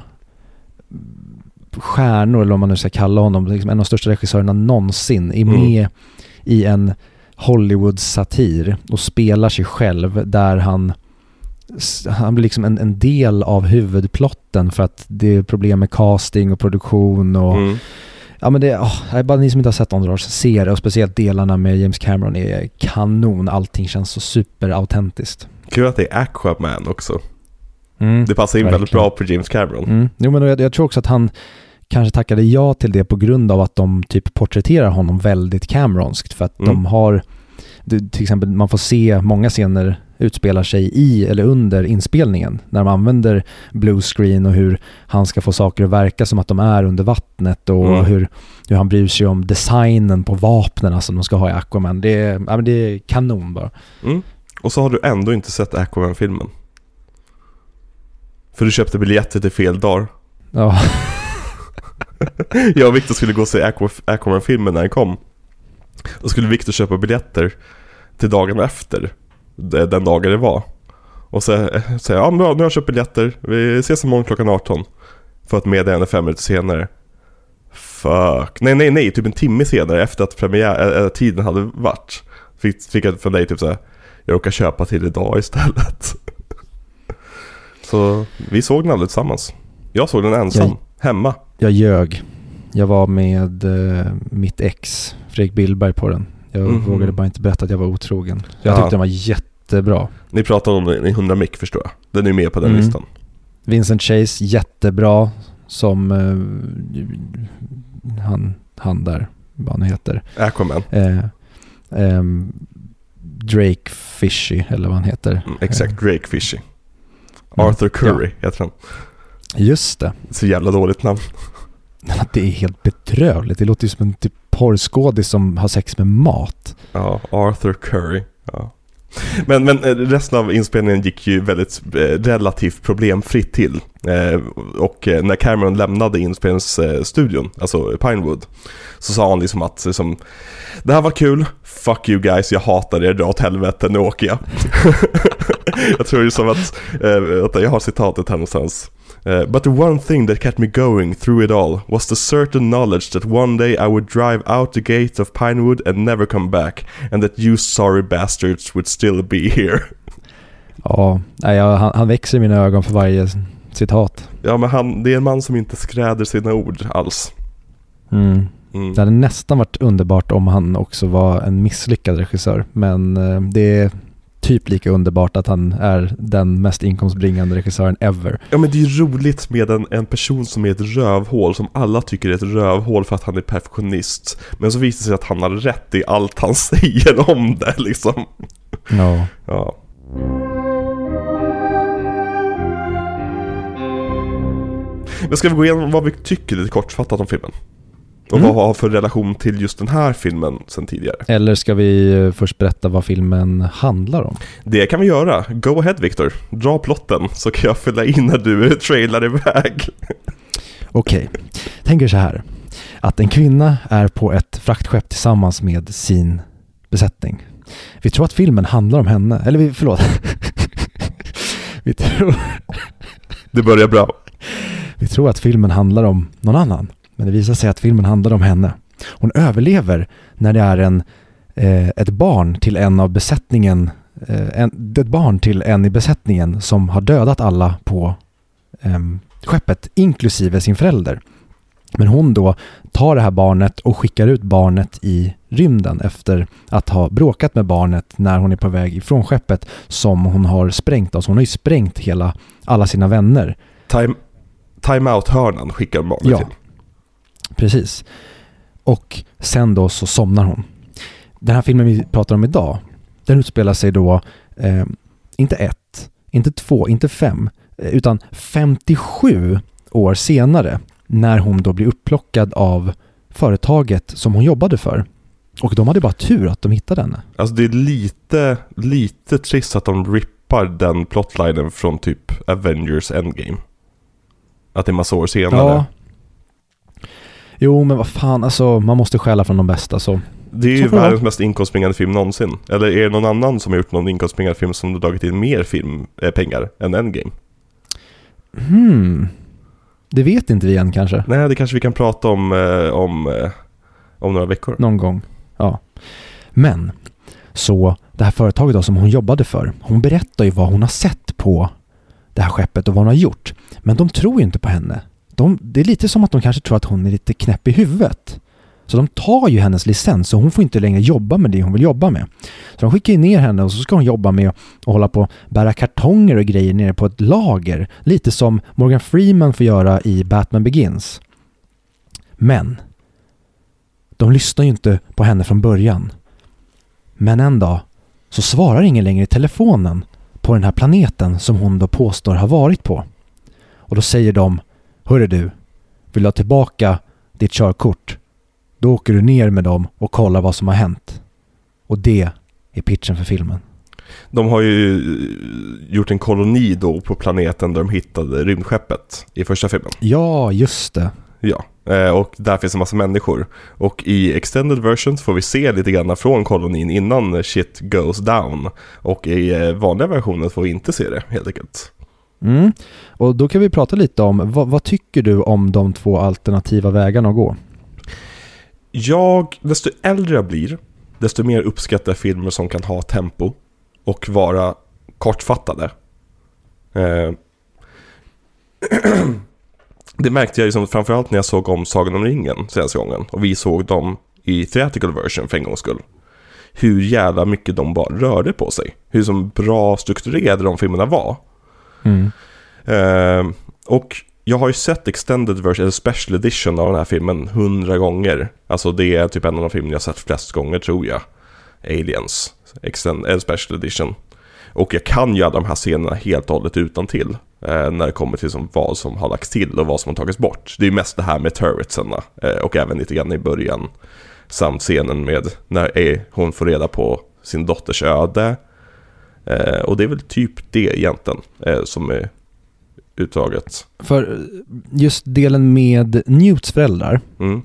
stjärnor, eller vad man nu ska kalla honom, liksom en av de största regissörerna någonsin, är Mm. med i en Hollywood-satir och spelar sig själv där han han blir liksom en, en del av huvudplotten för att det är problem med casting och produktion och Mm. Ja men det, oh, är bara ni som inte har sett Entourage, se det och speciellt delarna med James Cameron är kanon. Allting känns så superautentiskt. Kul att det är Aquaman också. Mm. Det passar in väldigt verkligen. bra på James Cameron. Mm. Jo men jag, jag tror också att han kanske tackade ja till det på grund av att de typ porträtterar honom väldigt Cameronskt för att Mm. de har till exempel man får se många scener utspelar sig i eller under inspelningen när de använder blue screen och hur han ska få saker att verka som att de är under vattnet och Mm. hur, hur han bryr sig om designen på vapnen som de ska ha i Aquaman. Det är, ja, det är kanon bara. Mm. Och så har du ändå inte sett Aquaman-filmen. För du köpte biljetter till fel dagar. Ja, Jag och Victor skulle gå och se Aqua- Aquaman-filmen när den kom. Då skulle Victor köpa biljetter till dagen efter. De- Den dagen det var. Och så eh, säger jag, ja bra, nu har jag köpt biljetter. Vi ses imorgon klockan 18. För att meddela henne fem minuter senare. Fuck. Nej, nej, nej. Typ en timme senare efter att premiär, äh, tiden hade varit. Fick, fick jag från dig typ såhär, jag råkar köpa till idag istället. så vi såg den aldrig tillsammans. Jag såg den ensam, Jag- hemma. jag ljög. Jag var med eh, mitt ex, Fredrik Billberg, på den. Jag Mhm. vågade bara inte berätta att jag var otrogen. Jag Ja. tyckte den var jättebra. Ni pratade om den i 100 mick förstår jag. Den är med på den Mm. listan. Vincent Chase, jättebra som eh, han, han där, vad han heter. Aquaman. Eh, ehm, Drake Fishy, eller vad han heter. Mm, exakt, Drake Fishy. Mm. Arthur Curry heter han. Just det. Så jävla dåligt namn. Det är helt bedrövligt. Det låter ju som en typ porrskådis som har sex med mat. Ja, Arthur Curry. Ja. Men, men eh, resten av inspelningen gick ju väldigt eh, relativt problemfritt till. Eh, och eh, när Cameron lämnade inspelningsstudion, alltså Pinewood, så sa han liksom att liksom, det här var kul, fuck you guys, jag hatar er, dra åt helvete, nu åker jag. jag tror ju som att, eh, att jag har citatet här någonstans. Uh, but the one thing that kept me going through it all was the certain knowledge that one day I would drive out the gate of Pinewood and never come back, and that you sorry bastards would still be here. Ja, jag, han, han växer i mina ögon för varje citat. Ja men han, det är en man som inte skräder sina ord alls. Mm. Mm. Det hade nästan varit underbart om han också var en misslyckad regissör. Men eh, det typ lika underbart att han är den mest inkomstbringande regissören ever. Ja men det är ju roligt med en, en person som är ett rövhål som alla tycker är ett rövhål för att han är perfektionist. Men så visar det sig att han har rätt i allt han säger om det liksom. Ja. Ja. Men ska vi gå igenom vad vi tycker lite kortfattat om filmen? Och Mm. vad har för relation till just den här filmen sen tidigare? Eller ska vi eh, först berätta vad filmen handlar om? Det kan vi göra. Go ahead Victor. Dra plotten så kan jag fylla in när du trailar iväg. Okej, tänk er så här. Att en kvinna är på ett fraktskepp tillsammans med sin besättning. Vi tror att filmen handlar om henne, eller vi, förlåt. vi, tror, Det börjar bra. vi tror att filmen handlar om någon annan. Men det visar sig att filmen handlar om henne. Hon överlever när det är en, eh, ett barn till en av besättningen, eh, en, ett barn till en i besättningen som har dödat alla på eh, skeppet, inklusive sin förälder. Men hon då tar det här barnet och skickar ut barnet i rymden efter att ha bråkat med barnet när hon är på väg ifrån skeppet som hon har sprängt. Alltså hon har ju sprängt hela, alla sina vänner. Time, time out-hörnan skickar barnet Ja, till. Precis. Och sen då så somnar hon. Den här filmen vi pratar om idag, den utspelar sig då eh, inte ett, inte två, inte fem, eh, utan 57 år senare när hon då blir upplockad av företaget som hon jobbade för. Och de hade bara tur att de hittade henne. Alltså det är lite, lite trist att de rippar den plotlinen från typ Avengers Endgame. Att det är massa år senare. Jo, men vad fan, alltså man måste stjäla från de bästa så. Det är ju världens mest inkomstbringande film någonsin. Eller är det någon annan som har gjort någon inkomstbringande film som har dragit in mer film, eh, pengar än Endgame? Hmm. Det vet inte vi än kanske. Nej, det kanske vi kan prata om eh, om, eh, om några veckor. Någon gång. Ja. Men, så det här företaget då som hon jobbade för, hon berättar ju vad hon har sett på det här skeppet och vad hon har gjort. Men de tror ju inte på henne. De, det är lite som att de kanske tror att hon är lite knäpp i huvudet. Så de tar ju hennes licens och hon får inte längre jobba med det hon vill jobba med. Så de skickar ju ner henne och så ska hon jobba med att hålla på och bära kartonger och grejer nere på ett lager. Lite som Morgan Freeman får göra i Batman Begins. Men de lyssnar ju inte på henne från början. Men en dag så svarar ingen längre i telefonen på den här planeten som hon då påstår har varit på. Och då säger de Hörru du, vill du ha tillbaka ditt körkort? Då åker du ner med dem och kollar vad som har hänt. Och det är pitchen för filmen. De har ju eh, gjort en koloni då på planeten där de hittade rymdskeppet i första filmen. Ja, just det. Ja, eh, och där finns en massa människor. Och i extended versions får vi se lite grann från kolonin innan shit goes down. Och i eh, vanliga versionen får vi inte se det helt enkelt. Mm. Och då kan vi prata lite om, vad, vad tycker du om de två alternativa vägarna att gå? Jag, desto äldre jag blir, desto mer uppskattar jag filmer som kan ha tempo och vara kortfattade. Eh, det märkte jag liksom framförallt när jag såg om Sagan om ringen senaste gången och vi såg dem i theatrical version för en gångs skull. Hur jävla mycket de bara rörde på sig. Hur som bra strukturerade de filmerna var. Mm. Uh, och jag har ju sett extended version, eller special edition av den här filmen hundra gånger. Alltså det är typ en av de filmer jag sett flest gånger tror jag. Aliens, extended, eller special edition. Och jag kan ju alla de här scenerna helt och hållet utan till eh, när det kommer till som vad som har lagts till och vad som har tagits bort. Det är ju mest det här med turretsen eh, och även lite grann i början. Samt scenen med när eh, hon får reda på sin dotters öde. Eh, och det är väl typ det egentligen eh, som är uttaget. För just delen med Newts föräldrar, Mm,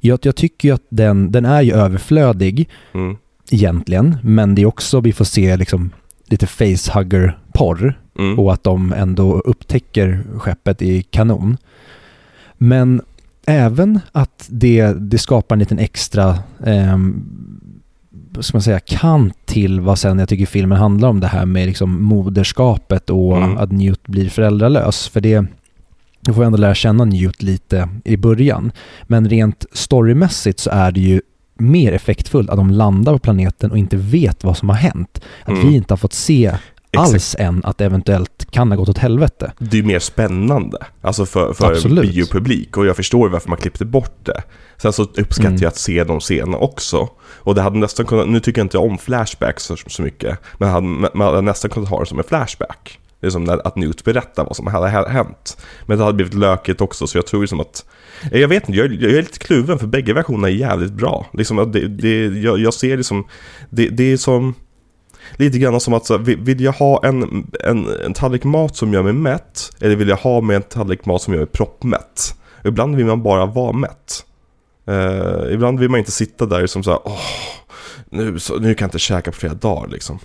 jag, jag tycker ju att den, den är ju överflödig mm, egentligen, men det är också, vi får se liksom lite facehugger-porr mm. och att de ändå upptäcker skeppet i kanon. Men även att det, det skapar en liten extra vad ska man säga, kant till vad sen jag tycker filmen handlar om det här med liksom moderskapet och Mm. att Newt blir föräldralös. För det, då får vi ändå lära känna Newt lite i början. Men rent storymässigt så är det ju mer effektfullt att de landar på planeten och inte vet vad som har hänt. Att Mm. vi inte har fått se alls än att det eventuellt kan ha gått åt helvete. Det är mer spännande, alltså för, för biopublik och jag förstår varför man klippte bort det. Sen så uppskattar Mm. jag att se de scenerna också. Och det hade nästan kunnat, nu tycker jag inte om flashbacks så, så mycket, men hade, man hade nästan kunnat ha det som en flashback. Det är som när, att Newt berättar vad som hade hä- hänt. Men det hade blivit lökigt också, så jag tror liksom att... Jag vet inte, jag, jag är lite kluven för bägge versionerna är jävligt bra. Liksom, det, det, jag, jag ser liksom, det, det är som... Lite grann som att så, vill jag ha en, en, en tallrik mat som gör mig mätt? Eller vill jag ha med en tallrik mat som gör mig proppmätt? Ibland vill man bara vara mätt. Eh, ibland vill man inte sitta där som så här, åh, nu, så, nu kan jag inte käka på flera dagar liksom.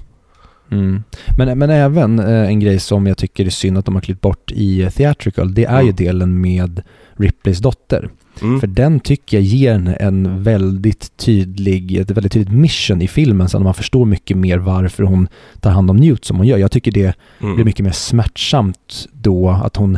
Mm. Men, men även eh, en grej som jag tycker är synd att de har klippt bort i eh, Theatrical, det är ju Mm. delen med Ripleys dotter. Mm. För den tycker jag ger en, väldigt tydlig, ett väldigt tydligt mission i filmen så att man förstår mycket mer varför hon tar hand om Newt som hon gör. Jag tycker det Mm. blir mycket mer smärtsamt då att hon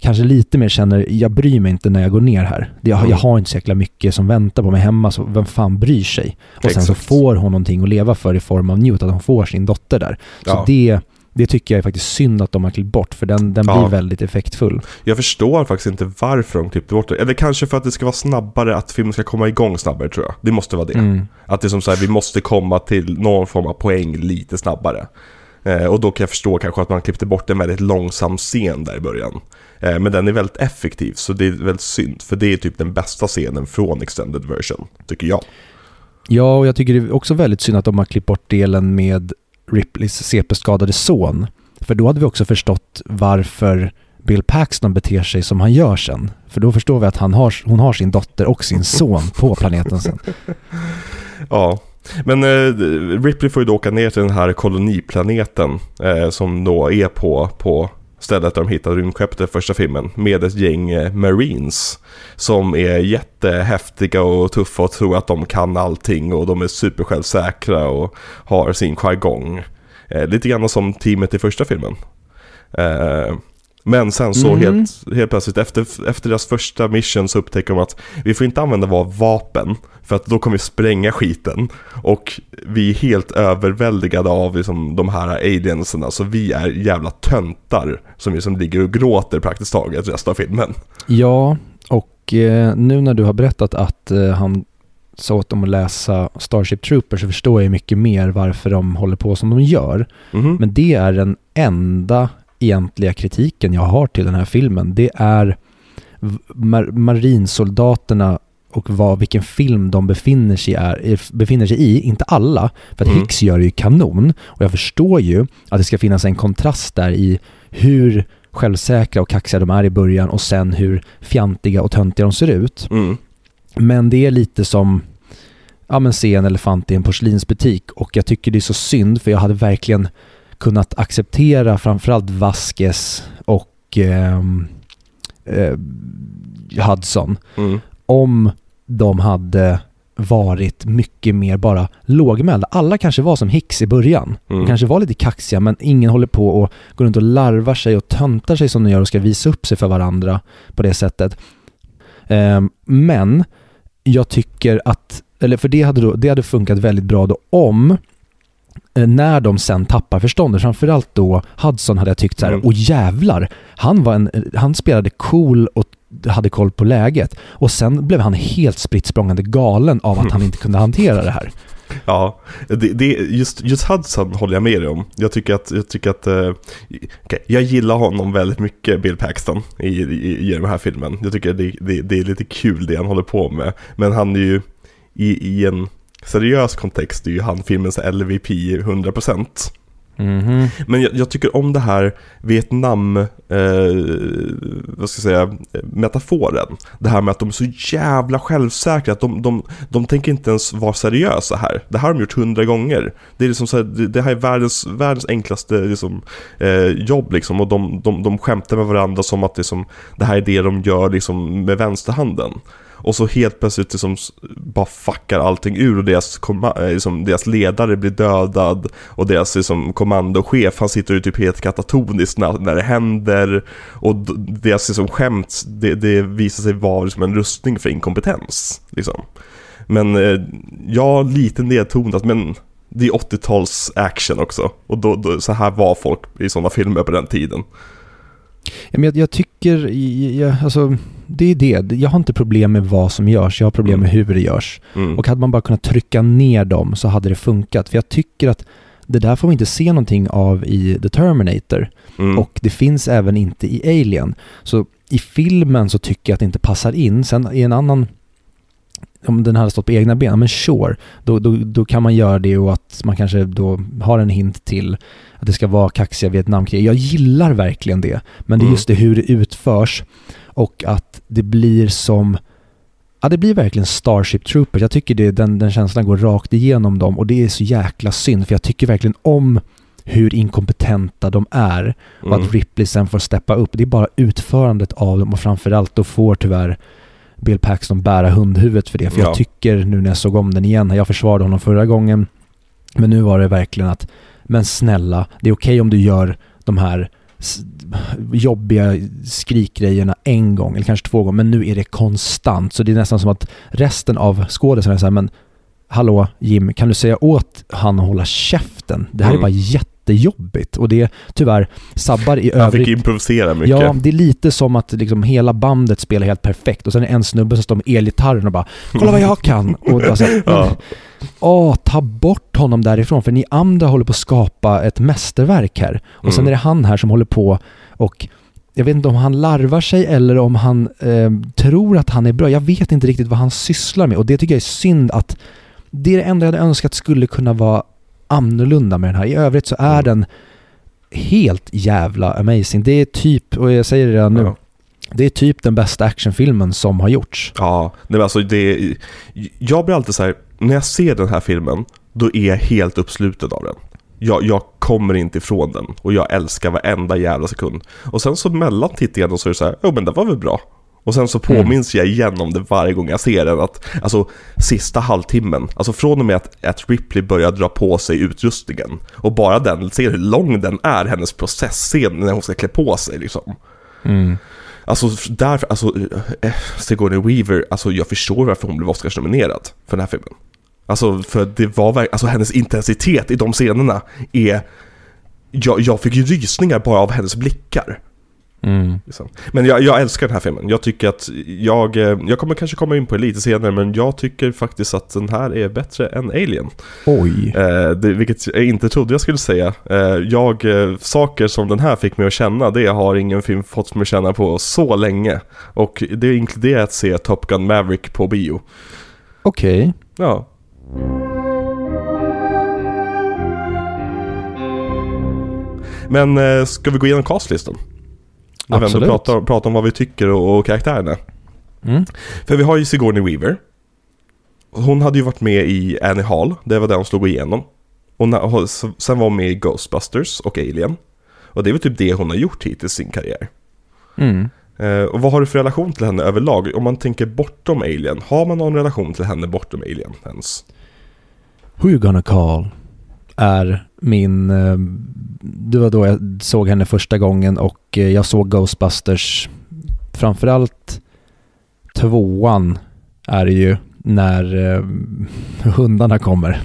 kanske lite mer känner, jag bryr mig inte när jag går ner här. Det- Jag, Mm. jag har inte så jäkla mycket som väntar på mig hemma, så vem fan bryr sig? Och sen så Exakt. får hon någonting att leva för i form av Newt, att hon får sin dotter där. Så Ja. det, det tycker jag är faktiskt synd att de har klippt bort, för den, den Ja. blir väldigt effektfull. Jag förstår faktiskt inte varför de klippte bort det. Eller kanske för att det ska vara snabbare, att filmen ska komma igång snabbare tror jag. Det måste vara det. Mm. Att det är som så här, vi måste komma till någon form av poäng lite snabbare. Eh, och då kan jag förstå kanske att man klippte bort en väldigt långsam scen där i början. Eh, men den är väldigt effektiv, så det är väldigt synd. För det är typ den bästa scenen från extended version, tycker jag. Ja, och jag tycker det är också väldigt synd att de har klippt bort delen med Ripleys CP-skadade son. För då hade vi också förstått varför Bill Paxton beter sig som han gör sen. För då förstår vi att han har, hon har sin dotter och sin son på planeten sen. Ja, men eh, Ripley får ju då åka ner till den här koloniplaneten eh, som då är på, på stället där de hittar rymdskeppet i första filmen med ett gäng eh, marines som är jättehäftiga och tuffa och tror att de kan allting och de är supersjälvsäkra och har sin jargong. Eh, lite grann som teamet i första filmen. Eh, men sen så Mhm. helt, helt plötsligt efter, efter deras första mission så upptäcker de att vi får inte använda våra vapen för att då kommer vi spränga skiten. Och vi är helt överväldigade av liksom, de här alienserna så vi är jävla töntar som liksom ligger och gråter praktiskt taget resten av filmen. Ja, och eh, nu när du har berättat att eh, han sa åt dem att läsa Starship Troopers så förstår jag mycket mer varför de håller på som de gör. Mhm. Men det är den enda egentliga kritiken jag har till den här filmen. Det är mar- marinsoldaterna och vad, vilken film de befinner sig, är, är- befinner sig i. Inte alla, för att Mm. Hicks gör det ju kanon. Och jag förstår ju att det ska finnas en kontrast där i hur självsäkra och kaxiga de är i början och sen hur fjantiga och töntiga de ser ut. Mm. Men det är lite som ja, men se en elefant i en porslinsbutik och jag tycker det är så synd för jag hade verkligen kunnat acceptera framförallt Vasquez och ehm, eh, Hudson Mm. om de hade varit mycket mer bara lågmälda. Alla kanske var som Hicks i början. Mm. De kanske var lite kaxiga men ingen håller på och går runt och larvar sig och töntar sig som de gör och ska visa upp sig för varandra på det sättet. Ehm, men jag tycker att, eller för det hade, då, det hade funkat väldigt bra då om eh, när de sen tappar förståndet, framförallt då Hudson hade jag tyckt så här, Mm. och jävlar, han, var en, han spelade cool och hade koll på läget. Och sen blev han helt spritt galen av att han inte kunde hantera det här. Ja, det, det, just, just Hudson håller jag med dig om. Jag tycker att, jag, tycker att eh, okej, jag gillar honom väldigt mycket, Bill Paxton, i, i, i den här filmen. Jag tycker det, det, det är lite kul det han håller på med. Men han är ju, i, i en seriös kontext, är ju han filmens LVP 100%. Mhm. Men jag, jag tycker om det här Vietnam, eh, vad ska jag säga, metaforen. Det här med att de är så jävla självsäkra, att de, de, de tänker inte ens vara seriösa här. Det här har de gjort hundra gånger. Det, är liksom så här, det, det här är världens, världens enklaste liksom, eh, jobb liksom. Och de, de, de skämtar med varandra som att liksom, det här är det de gör liksom, med vänsterhanden. Och så helt plötsligt liksom bara fuckar allting ur och deras, eh, liksom, deras ledare blir dödad och deras liksom, kommandochef han sitter ju typ helt katatoniskt när, när det händer och deras liksom, skämt det, det visar sig vara liksom, en rustning för inkompetens. Liksom. Men eh, ja, lite nedtonat men det är 80-tals action också och då, då, så här var folk i sådana filmer på den tiden. Ja, men jag, jag tycker, jag, alltså, det är det. Jag har inte problem med vad som görs, jag har problem med hur det görs. Mm. Och hade man bara kunnat trycka ner dem så hade det funkat. För jag tycker att det där får vi inte se någonting av i The Terminator. Mm. Och det finns även inte i Alien. Så i filmen så tycker jag att det inte passar in. Sen i en annan, om den hade stått på egna ben, men sure, då, då, då kan man göra det och att man kanske då har en hint till att det ska vara kaxiga Vietnamkrig. Jag gillar verkligen det, men det är Mm. just det hur det utförs och att det blir som Ja, det blir verkligen Starship Troopers. Jag tycker det, den, den känslan går rakt igenom dem och det är så jäkla synd för jag tycker verkligen om hur inkompetenta de är och Mm. att Ripley sen får steppa upp. Det är bara utförandet av dem och framförallt då får tyvärr Bill Paxton bära hundhuvudet för det. För Ja. jag tycker nu när jag såg om den igen, jag försvarade honom förra gången, men nu var det verkligen att, men snälla, det är okej om du gör de här jobbiga skrikgrejerna en gång eller kanske två gånger, men nu är det konstant. Så det är nästan som att resten av skådisarna här, men hallå Jim, kan du säga åt han att hålla käften? Det här Mm. är bara jättejobbigt och det tyvärr sabbar i Han övrigt. fick improvisera mycket. Ja, det är lite som att liksom hela bandet spelar helt perfekt och sen är det en snubbe som står med elgitarren och bara Kolla vad jag kan! Och bara så Ja. Åh, ta bort honom därifrån för ni andra håller på att skapa ett mästerverk här. Och sen Mm. är det han här som håller på och jag vet inte om han larvar sig eller om han eh, tror att han är bra. Jag vet inte riktigt vad han sysslar med och det tycker jag är synd att det är det enda jag hade önskat skulle kunna vara annorlunda med den här. I övrigt så är Mm. den helt jävla amazing. Det är typ, och jag säger det redan nu, Ja. det är typ den bästa actionfilmen som har gjorts. Ja, nej, men alltså det Jag blir alltid så här, när jag ser den här filmen, då är jag helt uppsluten av den. Jag, jag kommer inte ifrån den och jag älskar varenda jävla sekund. Och sen så mellan tittningarna så är det så här, jo men det var väl bra. Och sen så påminns jag igen om det varje gång jag ser den att, alltså sista halvtimmen, alltså från och med att, att Ripley börjar dra på sig utrustningen och bara den, ser hur lång den är, hennes processscen när hon ska klä på sig liksom. Alltså därför, alltså äh, Sigourney Weaver, alltså jag förstår varför hon blev Oscars-nominerad för den här filmen. Alltså för det var verkligen, alltså hennes intensitet i de scenerna är, jag, jag fick ju rysningar bara av hennes blickar. Mm. Liksom. Men jag, jag älskar den här filmen. Jag tycker att jag, eh, jag kommer kanske komma in på det lite senare, men jag tycker faktiskt att den här är bättre än Alien. Oj. Eh, det, vilket jag inte trodde jag skulle säga. Eh, jag, eh, saker som den här fick mig att känna, det har ingen film fått mig att känna på så länge. Och det inkluderar att se Top Gun Maverick på bio. Okej. Ja. Men eh, ska vi gå igenom castlistan? När vi Absolut. pratar, pratar om vad vi tycker och, och karaktärerna. Mm. För vi har ju Sigourney Weaver. Hon hade ju varit med i Annie Hall, det var där hon slog igenom. Hon- sen var hon med i Ghostbusters och Alien. Och det är väl typ det hon har gjort hittills i sin karriär. Mm. Eh, och vad har du för relation till henne överlag? Om man tänker bortom Alien, har man någon relation till henne bortom Alien ens? Who you gonna call? Är min... eh, Det var då jag såg henne första gången och eh, jag såg Ghostbusters. Framförallt tvåan är det ju när eh, hundarna kommer.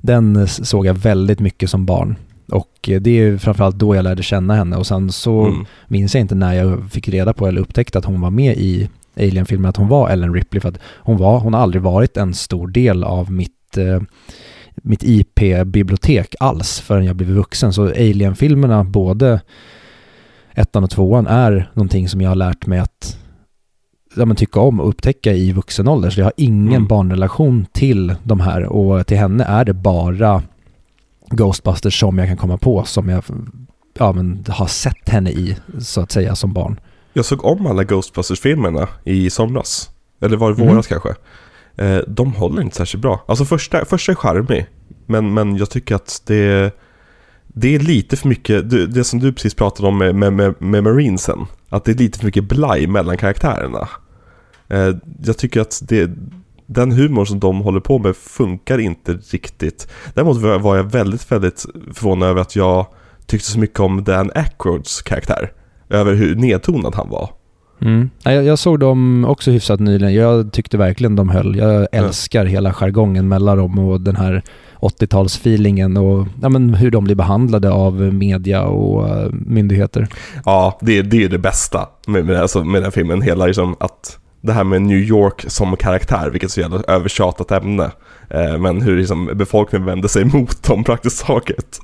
Den såg jag väldigt mycket som barn. Och eh, det är ju framförallt då jag lärde känna henne och sen så Mm. minns jag inte när jag fick reda på eller upptäckte att hon var med i Alien-filmen, att hon var Ellen Ripley. För att hon, var, hon har aldrig varit en stor del av mitt, eh, mitt IP-bibliotek alls förrän jag blev vuxen. Så Alien-filmerna, både ettan och tvåan, är någonting som jag har lärt mig att ja, men tycka om och upptäcka i vuxen ålder. Så jag har ingen Mm. barnrelation till de här och till henne är det bara Ghostbusters som jag kan komma på som jag ja, men, har sett henne i så att säga som barn. Jag såg om alla Ghostbusters-filmerna i somras. Eller var det Mm. våras kanske? Eh, de håller inte särskilt bra. Alltså första, första är charmig. Men, men jag tycker att det, det är lite för mycket, det, det som du precis pratade om med, med, med, med Marinesen. Att det är lite för mycket blaj mellan karaktärerna. Eh, jag tycker att det, den humor som de håller på med funkar inte riktigt. Däremot var jag väldigt, väldigt förvånad över att jag tyckte så mycket om Dan Aykroyds karaktär. Över hur nedtonad han var. Mm. Jag, jag såg dem också hyfsat nyligen. Jag tyckte verkligen de höll. Jag älskar hela jargongen mellan dem och den här 80-talsfeelingen och ja, men hur de blir behandlade av media och eh, myndigheter. Ja, det, det är det bästa med, med, alltså, med den här filmen. Hela liksom att det här med New York som karaktär, vilket är så jävla övertjatat ämne. Eh, men hur liksom befolkningen vänder sig mot dem praktiskt taget.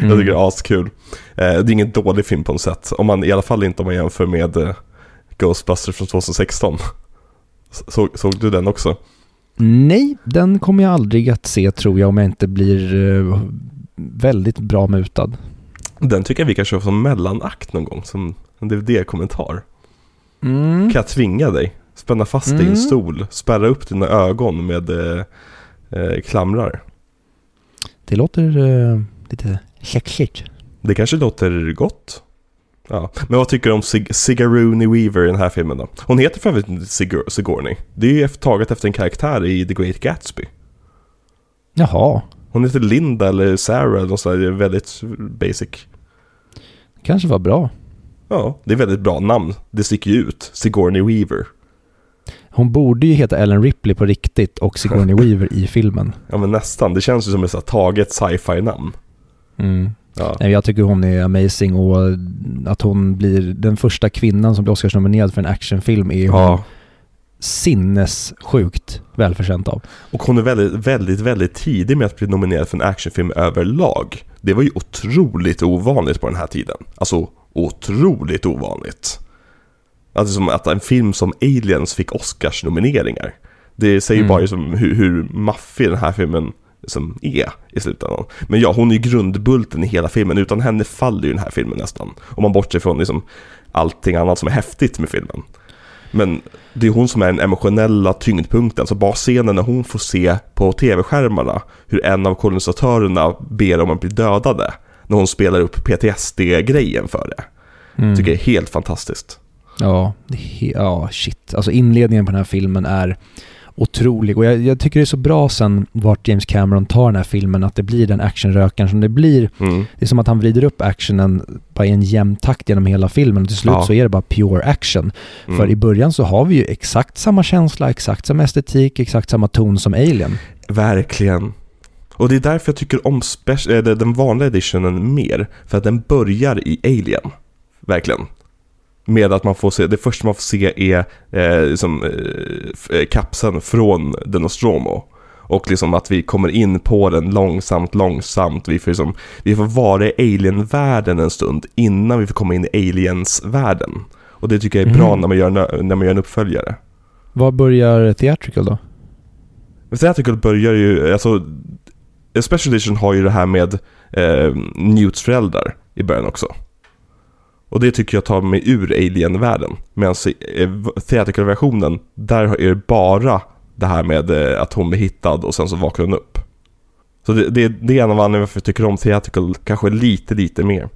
Jag tycker det är askul. Eh, det är ingen dålig film på något sätt. Om man, I alla fall inte om man jämför med eh, Ghostbusters från 2016. Så, såg du den också? Nej, den kommer jag aldrig att se tror jag om jag inte blir eh, väldigt bra mutad. Den tycker jag vi kan köra som mellanakt någon gång, som en DVD-kommentar. Mm. Kan jag tvinga dig? Spänna fast dig i en Mm. stol, spärra upp dina ögon med eh, eh, klamrar. Det låter eh, lite sexigt. Det kanske låter gott. Ja, men vad tycker du om Sig Sigourney Weaver i den här filmen då? Hon heter för övrigt Sigur Sigourney. Det är ju taget efter en karaktär i The Great Gatsby. Jaha, Hon heter Linda eller Sarah eller något sånt där, det är väldigt basic. kanske var bra. Ja, det är väldigt bra namn. Det sticker ju ut. Sigourney Weaver. Hon borde ju heta Ellen Ripley på riktigt och Sigourney Weaver i filmen. Ja men nästan, det känns ju som ett så taget sci-fi namn. Mm. Ja. Nej, jag tycker hon är amazing och att hon blir den första kvinnan som blir Oscarsnominerad för en actionfilm är ja. sinnessjukt välförtjänt av. Och hon är väldigt, väldigt, väldigt tidig med att bli nominerad för en actionfilm överlag. Det var ju otroligt ovanligt på den här tiden. Alltså otroligt ovanligt. Alltså som att en film som Aliens fick Oscars-nomineringar. Det säger Mm. bara liksom hur, hur maffig den här filmen som är i slutändan. Men ja, hon är ju grundbulten i hela filmen. Utan henne faller ju den här filmen nästan. Om man bortser från liksom allting annat som är häftigt med filmen. Men det är hon som är den emotionella tyngdpunkten. Så bara scenen när hon får se på tv-skärmarna hur en av kolonisatörerna ber om att bli dödade. När hon spelar upp PTSD-grejen för det. Mm. Tycker jag är helt fantastiskt. Ja, ja, shit. Alltså inledningen på den här filmen är otrolig och jag, jag tycker det är så bra sen vart James Cameron tar den här filmen att det blir den actionrökaren som det blir. Mm. Det är som att han vrider upp actionen bara i en jämn takt genom hela filmen och till slut Ja. så är det bara pure action. Mm. För i början så har vi ju exakt samma känsla, exakt samma estetik, exakt samma ton som Alien. Verkligen. Och det är därför jag tycker om äh, den vanliga editionen mer. För att den börjar i Alien. Verkligen. Med att man får se, det första man får se är eh, liksom, eh, eh, kapseln från The Nostromo. Och liksom att vi kommer in på den långsamt, långsamt. Vi får, liksom, vi får vara i Alien-världen en stund innan vi får komma in i Aliens-världen. Och det tycker jag är bra Mhm. när, man gör, när man gör en uppföljare. Var börjar Theatrical då? Theatrical börjar ju, alltså Special Edition har ju det här med eh, Newts föräldrar i början också. Och det tycker jag tar mig ur Alien-världen. Medan i eh, Theatrical-versionen, där är det bara det här med eh, att hon blir hittad och sen så vaknar hon upp. Så det, det, det är en av anledningarna varför jag tycker om Theatrical kanske lite, lite mer.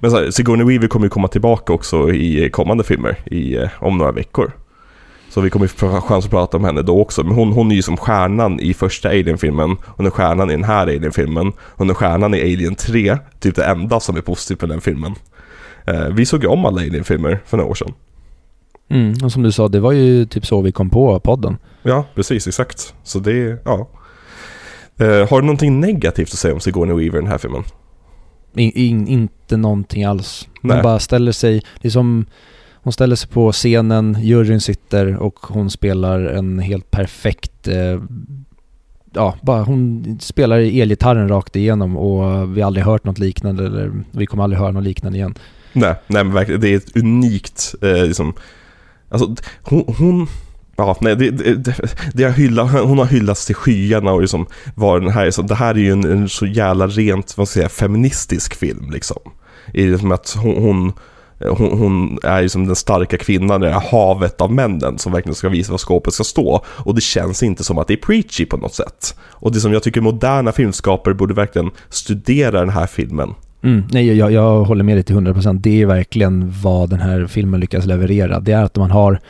Men så här, Sigourney Weaver kommer ju komma tillbaka också i eh, kommande filmer i, om några veckor. Så vi kommer ju få chans att prata om henne då också. Men hon, hon är ju som stjärnan i första Alien-filmen. Hon är stjärnan i den här Alien-filmen. Hon är stjärnan i Alien 3. Typ det enda som är positivt med den filmen. Eh, vi såg ju om alla Alien-filmer för några år sedan. Mm, och som du sa, det var ju typ så vi kom på podden. Ja, precis, exakt. Så det, ja. Eh, har du någonting negativt att säga om Sigourney Weaver i den här filmen? In, in, inte någonting alls. Nej. Hon bara ställer sig, det är som, hon ställer sig på scenen, juryn sitter och hon spelar en helt perfekt, eh, ja, bara hon spelar elgitarren rakt igenom och vi har aldrig hört något liknande eller vi kommer aldrig höra något liknande igen. Nej, nej men verkligen, det är ett unikt, eh, liksom, alltså hon, hon Ja, nej, det, det, det, det har hon har hyllats till skyarna och liksom var den här, så det här är ju en, en så jävla rent, vad ska jag säga, feministisk film liksom. I det som att hon, hon, eh, hon, hon är ju som den starka kvinnan i det här havet av männen som verkligen ska visa var skåpet ska stå. Och det känns inte som att det är preachy på något sätt. Och det som jag tycker moderna filmskapare borde verkligen studera den här filmen. Mm, nej, jag, jag håller med dig till 100%. Det är verkligen vad den här filmen lyckas leverera. Det är att man har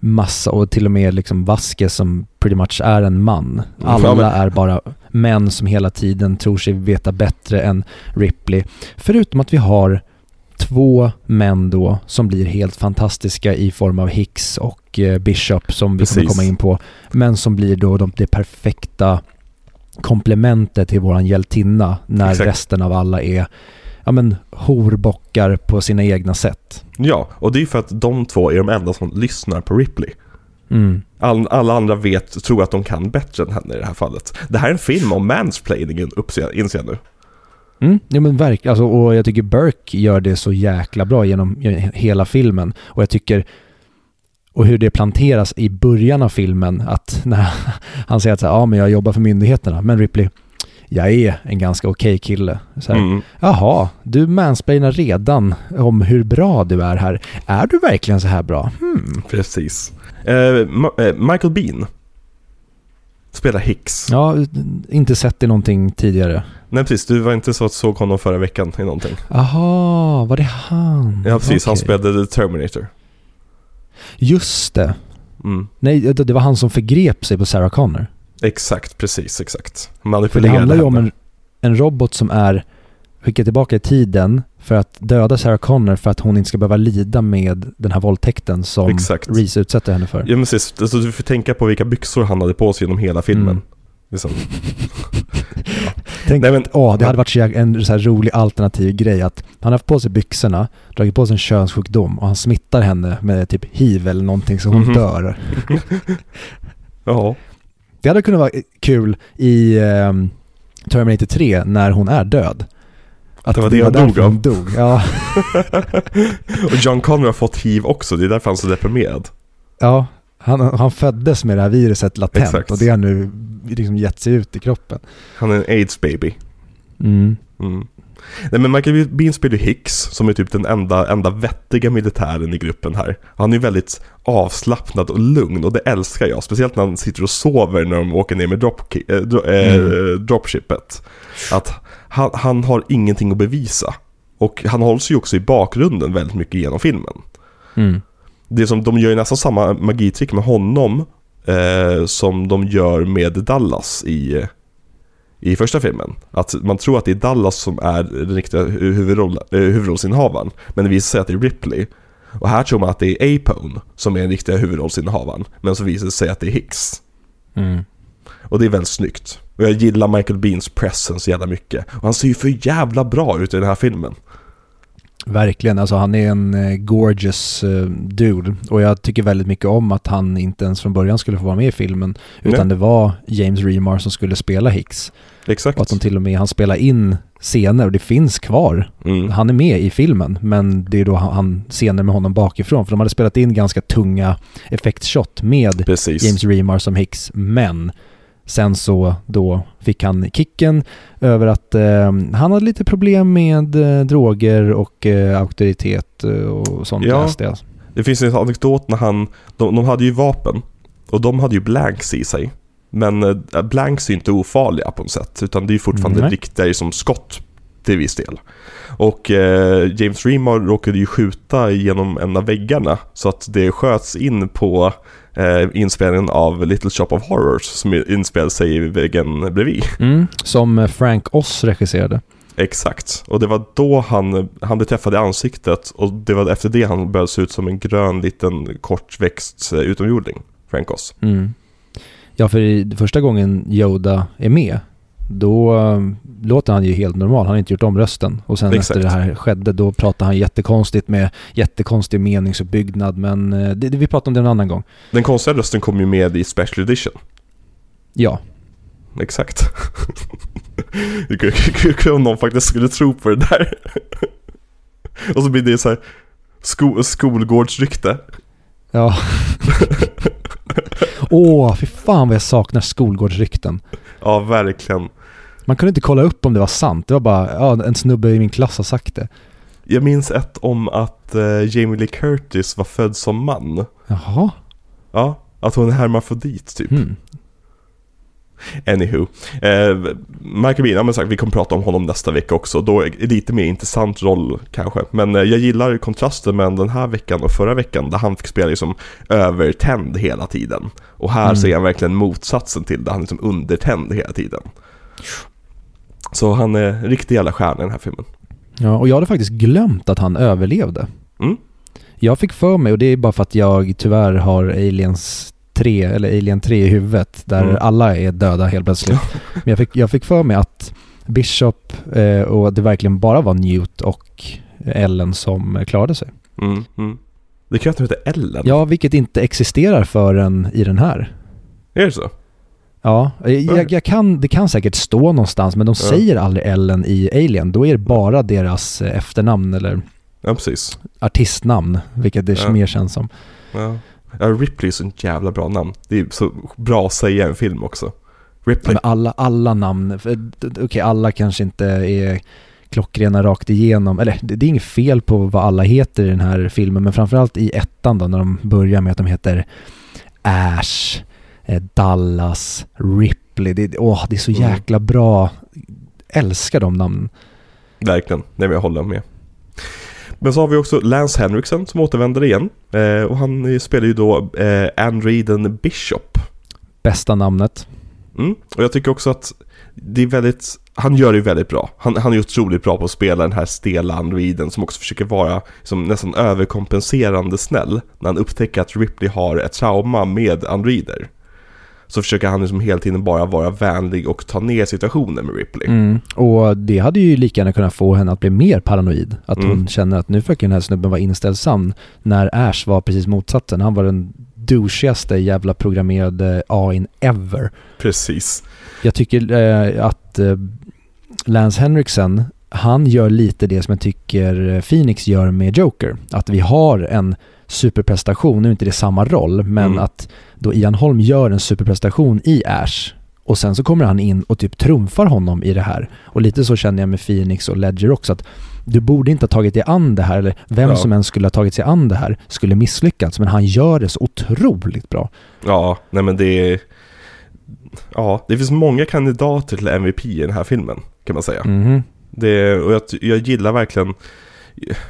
massa, och till och med liksom Vasquez som pretty much är en man. Alla Ja, men- är bara män som hela tiden tror sig veta bättre än Ripley. Förutom att vi har två män då som blir helt fantastiska i form av Hicks och eh, Bishop som vi kommer Precis. komma in på. Men som blir då de, det perfekta komplementet till våran hjältinna när Exakt. resten av alla är ja men horbockar på sina egna sätt. Ja, och det är för att de två är de enda som lyssnar på Ripley. Mm. All, alla andra vet, tror att de kan bättre än henne i det här fallet. Det här är en film om mansplaining, inser jag nu. Mm, ja men verkligen, alltså, och jag tycker Burke gör det så jäkla bra genom hela filmen. Och jag tycker, och hur det planteras i början av filmen, att när han säger att så här, ja men jag jobbar för myndigheterna, men Ripley, jag är en ganska okej kille. Så här, Mm. Jaha, du mansplainar redan om hur bra du är här. Är du verkligen så här bra? Hmm. Precis. Eh, Ma- eh, Michael Bean spelar Hicks. Ja, inte sett det någonting tidigare. Nej precis, du var inte så att såg honom förra veckan i någonting. Aha, var det han? Ja precis, han Okej. spelade The Terminator. Just det. Mm. Nej, det var han som förgrep sig på Sarah Connor. Exakt, precis, exakt. För det Manipulerade handlar ju om en, en robot som är skickad tillbaka i tiden för att döda Sarah Connor för att hon inte ska behöva lida med den här våldtäkten som Exakt. Reese utsätter henne för. Ja precis, alltså, du får tänka på vilka byxor han hade på sig genom hela filmen. Mm. Liksom. Tänk, Nej, men- åh, det hade varit så en så här rolig alternativ grej att han har haft på sig byxorna, dragit på sig en könssjukdom och han smittar henne med typ hiv eller någonting så hon Mhm. dör. Ja, Det hade kunnat vara kul i ehm, Terminator 3 när hon är död. Att Det var det jag därför dog av. dog. Ja, och John Connor har fått hiv också, det är därför han är så deprimerad. ja han, han föddes med det här viruset latent Exakt. och det har nu liksom gett sig ut i kroppen. Han är en aids baby. Mm. Mm. Nej men Michael Bean spelar Hicks som är typ den enda, enda vettiga militären i gruppen här. Han är väldigt avslappnad och lugn och det älskar jag. Speciellt när han sitter och sover när de åker ner med drop, dro, äh, Mm. dropshippet. Att han, han har ingenting att bevisa. Och han hålls ju också i bakgrunden väldigt mycket genom filmen. Mm. Det som, de gör ju nästan samma magitrick med honom eh, som de gör med Dallas i, i första filmen. Att man tror att det är Dallas som är den riktiga huvudroll, eh, huvudrollsinnehavaren. Men det visar sig att det är Ripley. Och här tror man att det är Apone som är den riktiga huvudrollsinnehavaren. Men så visar det sig att det är Hicks. Mm. Och det är väldigt snyggt. Och jag gillar Michael Beans presence så jävla mycket. Och han ser ju för jävla bra ut i den här filmen. Verkligen, alltså han är en eh, gorgeous eh, dude och jag tycker väldigt mycket om att han inte ens från början skulle få vara med i filmen utan det var James Remar som skulle spela Hicks Exakt. och att de till och med han spelar in scener och det finns kvar. Mm. Han är med i filmen men det är då han scener med honom bakifrån för de hade spelat in ganska tunga effektshot med Precis. James Remar som Hicks men sen så då fick han kicken över att eh, han hade lite problem med eh, droger och eh, auktoritet eh, och sånt Ja. jag. Det finns en anekdot när han, de, de hade ju vapen och de hade ju blanks i sig. Men eh, blanks är inte ofarliga på något sätt utan det är ju fortfarande Nej. riktiga som skott till viss del. Och eh, James Remar råkade ju skjuta genom en av väggarna så att det sköts in på eh, inspelningen av Little Shop of Horrors som inspelade sig i väggen bredvid. Mm. Som Frank Oz regisserade. Exakt, och det var då han, han blev träffad i ansiktet och det var efter det han började se ut som en grön liten kortväxt eh, utomjording, Frankos. Mm. Ja, för första gången Yoda är med, då eh, låter han ju helt normal. Han har inte gjort om rösten. Och sen Exakt. efter det här skedde, då pratar han jättekonstigt med jättekonstig meningsuppbyggnad. Men eh, det, vi pratar om det en annan gång. Den konstiga rösten kom ju med i Special Edition. Ja, Exakt. Kunde om någon faktiskt skulle tro på det där. Och så blir det så här sko, skolgårdsrykte. Ja. Åh, fy fan vad jag saknar skolgårdsrykten. Ja, verkligen. Man kunde inte kolla upp om det var sant. Det var bara, ja, en snubbe i min klass har sagt det. Jag minns ett om att eh, Jamie Lee Curtis var född som man. Jaha. Ja, att hon är hermafrodit typ. Hmm. Anywho. Eh, Michael Bean, ja men sagt, vi kommer prata om honom nästa vecka också. Då är det lite mer intressant roll kanske. Men eh, jag gillar kontrasten mellan den här veckan och förra veckan. Där han fick spela liksom övertänd hela tiden. Och här Mm. ser han verkligen motsatsen till det. Han är liksom undertänd hela tiden. Så han är riktig jävla stjärna i den här filmen. Ja, och jag hade faktiskt glömt att han överlevde. Mm. Jag fick för mig, och det är bara för att jag tyvärr har Aliens 3, eller Alien 3 i huvudet, där Mm. alla är döda helt plötsligt. Men jag fick, jag fick för mig att Bishop eh, och det verkligen bara var Newt och Ellen som klarade sig. Mm. Mm. Det kan att hon heter Ellen. Ja, vilket inte existerar förrän i den här. Är det så? Ja, eh, jag, jag kan, det kan säkert stå någonstans men de Ja. säger aldrig Ellen i Alien. Då är det bara deras eh, efternamn eller Ja, precis. artistnamn, vilket det Ja. mer känns som. Ja. Ja, Ripley är så ett jävla bra namn. Det är så bra att säga i en film också. Ripley. Men alla, alla namn, d- okej alla kanske inte är klockrena rakt igenom, eller det, det är inget fel på vad alla heter i den här filmen, men framförallt i ettan då när de börjar med att de heter Ash, eh, Dallas, Ripley, det, åh, det är så Mm. jäkla bra älskar de namnen. Verkligen, nej men jag håller med. Men så har vi också Lance Henriksen som återvänder igen. Eh, och han spelar ju då eh, Andreeden Bishop. Bästa namnet. Mm. Och jag tycker också att det är väldigt, han gör det väldigt bra. Han, han är otroligt bra på att spela den här stela androiden som också försöker vara som nästan överkompenserande snäll. När han upptäcker att Ripley har ett trauma med androider. Så försöker han liksom hela tiden bara vara vänlig och ta ner situationen med Ripley. Mm. Och det hade ju lika gärna kunnat få henne att bli mer paranoid. Att hon Mm. känner att nu försöker den här snubben vara inställsam. När Ash var precis motsatsen. Han var den douchigaste jävla programmerade AIn ever. Precis. Jag tycker eh, att eh, Lance Henriksen, han gör lite det som jag tycker Phoenix gör med Joker. Att vi har en superprestation, nu är inte det samma roll, men Mm. att då Ian Holm gör en superprestation i Ash och sen så kommer han in och typ trumfar honom i det här. Och lite så känner jag med Phoenix och Ledger också att du borde inte ha tagit dig an det här, eller vem Ja. som än skulle ha tagit sig an det här skulle misslyckats, men han gör det så otroligt bra. Ja, nej men det är... Ja, det finns många kandidater till MVP i den här filmen, kan man säga. Mhm. Det, och jag, jag gillar verkligen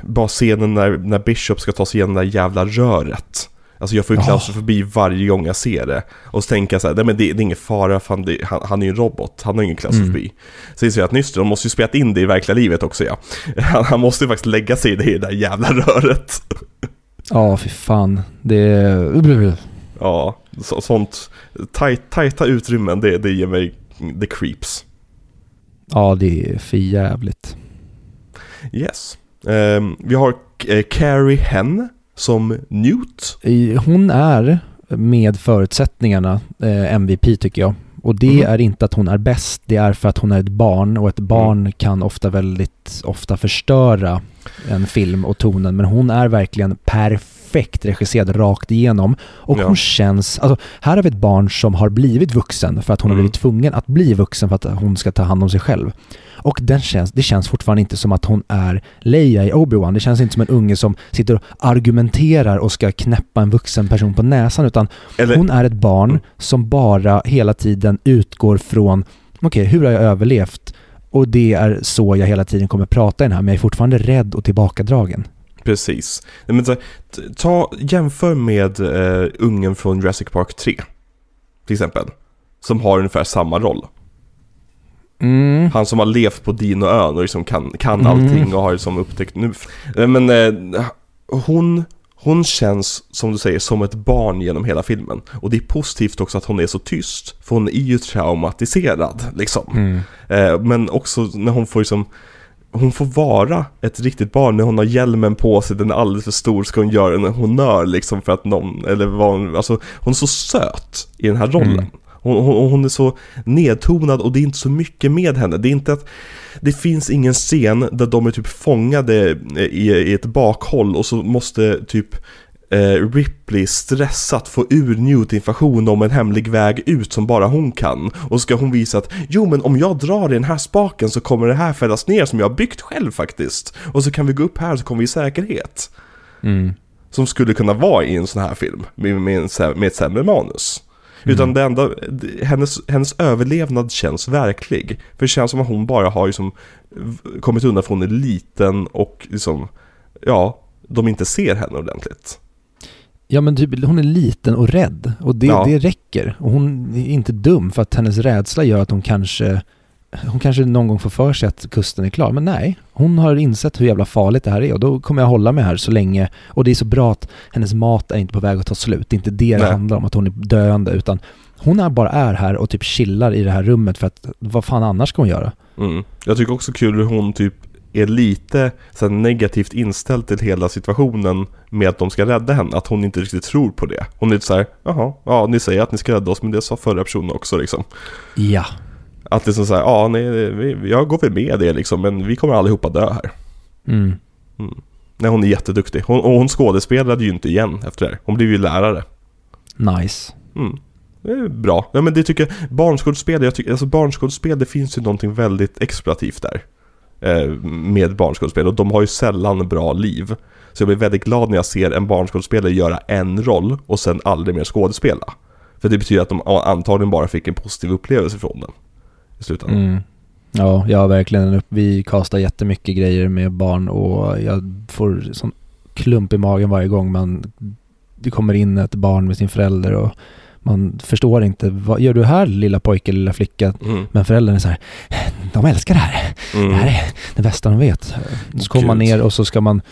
bara scenen när, när Bishop ska ta sig igenom det där jävla röret. Alltså jag får ju klaustrofobi varje gång jag ser det. Och så tänker jag så här, nej men det, det är ingen fara, fan det, han, han är ju en robot, han har ingen klaustrofobi. Så inser jag att nyss de måste ju spela in det i verkliga livet också ja. Han, han måste ju faktiskt lägga sig i det, i det där jävla röret. Ja, fy fan. Det är... Ja, så, sånt, tajt, tajta utrymmen, det, det ger mig the creeps. Ja, det är för jävligt. Yes. Ehm, vi har eh, Carrie Henn som Newt. Hon är med förutsättningarna eh, MVP tycker jag. Och det Mhm. är inte att hon är bäst, det är för att hon är ett barn och ett barn kan ofta väldigt ofta förstöra en film och tonen. Men hon är verkligen perfekt regisserad rakt igenom. Och Ja. hon känns, alltså här har vi ett barn som har blivit vuxen för att hon har Mm. blivit tvungen att bli vuxen för att hon ska ta hand om sig själv. Och den känns, det känns fortfarande inte som att hon är Leia i Obi-Wan. Det känns inte som en unge som sitter och argumenterar och ska knäppa en vuxen person på näsan utan Eller, hon är ett barn Mm. som bara hela tiden utgår från okej, hur har jag överlevt? Och det är så jag hela tiden kommer prata i den här, men jag är fortfarande rädd och tillbakadragen. Precis. Men, så, ta, jämför med eh, ungen från Jurassic Park 3. Till exempel. Som har ungefär samma roll. Mm. Han som har levt på Dinoön och liksom kan, kan Mm. allting och har liksom upptäckt nu. Men eh, hon, hon känns, som du säger, som ett barn genom hela filmen. Och det är positivt också att hon är så tyst. För hon är ju traumatiserad, liksom. Mm. Eh, men också när hon får liksom hon får vara ett riktigt barn när hon har hjälmen på sig, den är alldeles för stor, ska hon göra en honör liksom för att någon, eller vad hon, alltså hon är så söt i den här rollen. Mm. Hon, hon, hon är så nedtonad och det är inte så mycket med henne. Det är inte att det finns ingen scen där de är typ fångade i, i ett bakhåll och så måste typ eh, Ripley stressat få ur Newt information om en hemlig väg ut som bara hon kan. Och ska hon visa att jo men om jag drar i den här spaken så kommer det här fällas ner som jag har byggt själv faktiskt. Och så kan vi gå upp här så kommer vi i säkerhet. Mm. Som skulle kunna vara i en sån här film med, med, en, med ett sämre manus. Utan det enda, hennes, hennes överlevnad känns verklig. För det känns som att hon bara har liksom kommit undan från en liten och liksom, ja, de inte ser henne ordentligt. Ja men typ, hon är liten och rädd och det, Ja. det räcker. Och hon är inte dum för att hennes rädsla gör att hon kanske hon kanske någon gång får för sig att kusten är klar, men nej. Hon har insett hur jävla farligt det här är och då kommer jag hålla mig här så länge. Och det är så bra att hennes mat är inte på väg att ta slut. Det är inte det det Nej. handlar om, att hon är döende, utan hon är bara är här och typ chillar i det här rummet för att vad fan annars ska hon göra? Mm. Jag tycker också kul hur hon typ är lite så negativt inställd till hela situationen med att de ska rädda henne. Att hon inte riktigt tror på det. Hon är lite så här, jaha, ja ni säger att ni ska rädda oss men det sa förra personen också liksom. Ja. Att liksom så här, ja nej, vi- jag går väl med det liksom men vi kommer allihopa dö här. Mm. Nej hon är jätteduktig. Hon, och hon skådespelade ju inte igen efter det här. Hon blev ju lärare. Nice. Mm. Det är bra. Ja, men det tycker jag, barnskådespel, jag tycker, alltså barnskådespel, det finns ju någonting väldigt explorativt där. Eh, med barnskådespelare och de har ju sällan bra liv. Så jag blir väldigt glad när jag ser en barnskådespelare göra en roll och sen aldrig mer skådespela. För det betyder att de antagligen bara fick en positiv upplevelse från den. I slutändan. Mm. Ja, ja verkligen. Vi kastar jättemycket grejer med barn och jag får sån klump i magen varje gång man det kommer in ett barn med sin förälder och man förstår inte, vad gör du här lilla pojke, lilla flicka? Mm. Men föräldern är så här, de älskar det här. Mm. Det här är det bästa de vet. Så kommer man ner och så ska man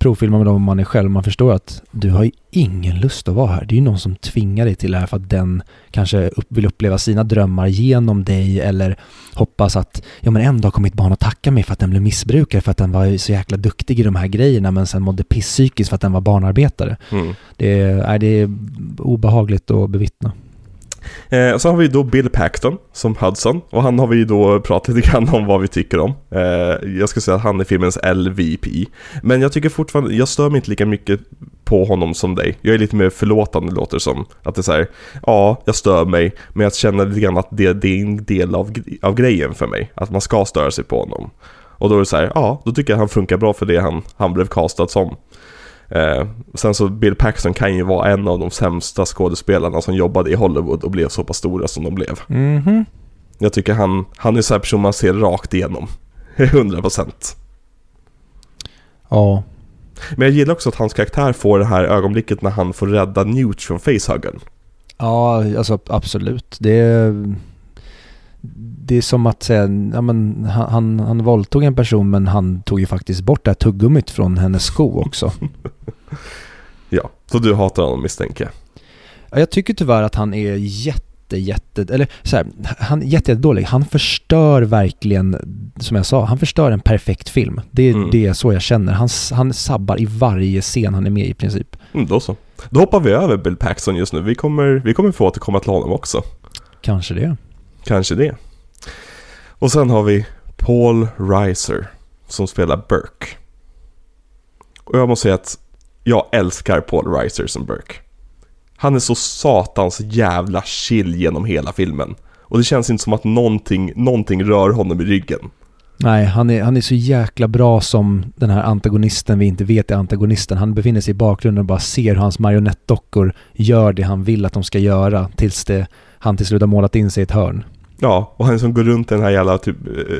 provfilma med dem om man är själv. Man förstår att du har ju ingen lust att vara här. Det är ju någon som tvingar dig till det här för att den kanske upp, vill uppleva sina drömmar genom dig eller hoppas att ja men en dag kommer mitt barn att tacka mig för att den blev missbrukare för att den var så jäkla duktig i de här grejerna men sen mådde pisspsykiskt för att den var barnarbetare. Mm. Det är, det är obehagligt att bevittna. Eh, så har vi då Bill Paxton som Hudson och han har vi då pratat lite grann om vad vi tycker om. Eh, jag skulle säga att han är filmens LVP. Men jag tycker fortfarande, jag stör mig inte lika mycket på honom som dig. Jag är lite mer förlåtande låter det som. Att det är så här, ja, jag stör mig, men jag känner lite grann att det, det är en del av, av grejen för mig. Att man ska störa sig på honom. Och då är det så här, ja, då tycker jag han funkar bra för det han, han blev castad som. Eh, sen så Bill Paxton kan ju vara en av de sämsta skådespelarna som jobbade i Hollywood och blev så pass stora som de blev. Mhm. Jag tycker han, han är så här person man ser rakt igenom. 100%. Ja, Men jag gillar också att hans karaktär får det här ögonblicket när han får rädda Newt från facehuggen. Ja, alltså absolut. Det är, det är som att säga, ja, men han, han, han våldtog en person men han tog ju faktiskt bort det här tuggummit från hennes sko också. Ja, så du hatar honom misstänker jag. Ja, jag tycker tyvärr att han är jätte, jätte, eller så här, han är jätte, jätte dålig. Han förstör verkligen, som jag sa, han förstör en perfekt film. Det är Mm. det är så jag känner. Han, han sabbar i varje scen han är med i i princip. Mm, då så. Då hoppar vi över Bill Paxton just nu. Vi kommer, vi kommer få återkomma till honom också. Kanske det. Kanske det. Och sen har vi Paul Reiser som spelar Burke. Och jag måste säga att jag älskar Paul Reiser som Burke. Han är så satans jävla chill genom hela filmen. Och det känns inte som att någonting, någonting rör honom i ryggen. Nej, han är, han är så jäkla bra som den här antagonisten vi inte vet är antagonisten. Han befinner sig i bakgrunden och bara ser hur hans marionettdockor gör det han vill att de ska göra tills det, han till slut har målat in sig i ett hörn. Ja, och han som går runt i den här jävla typ eh,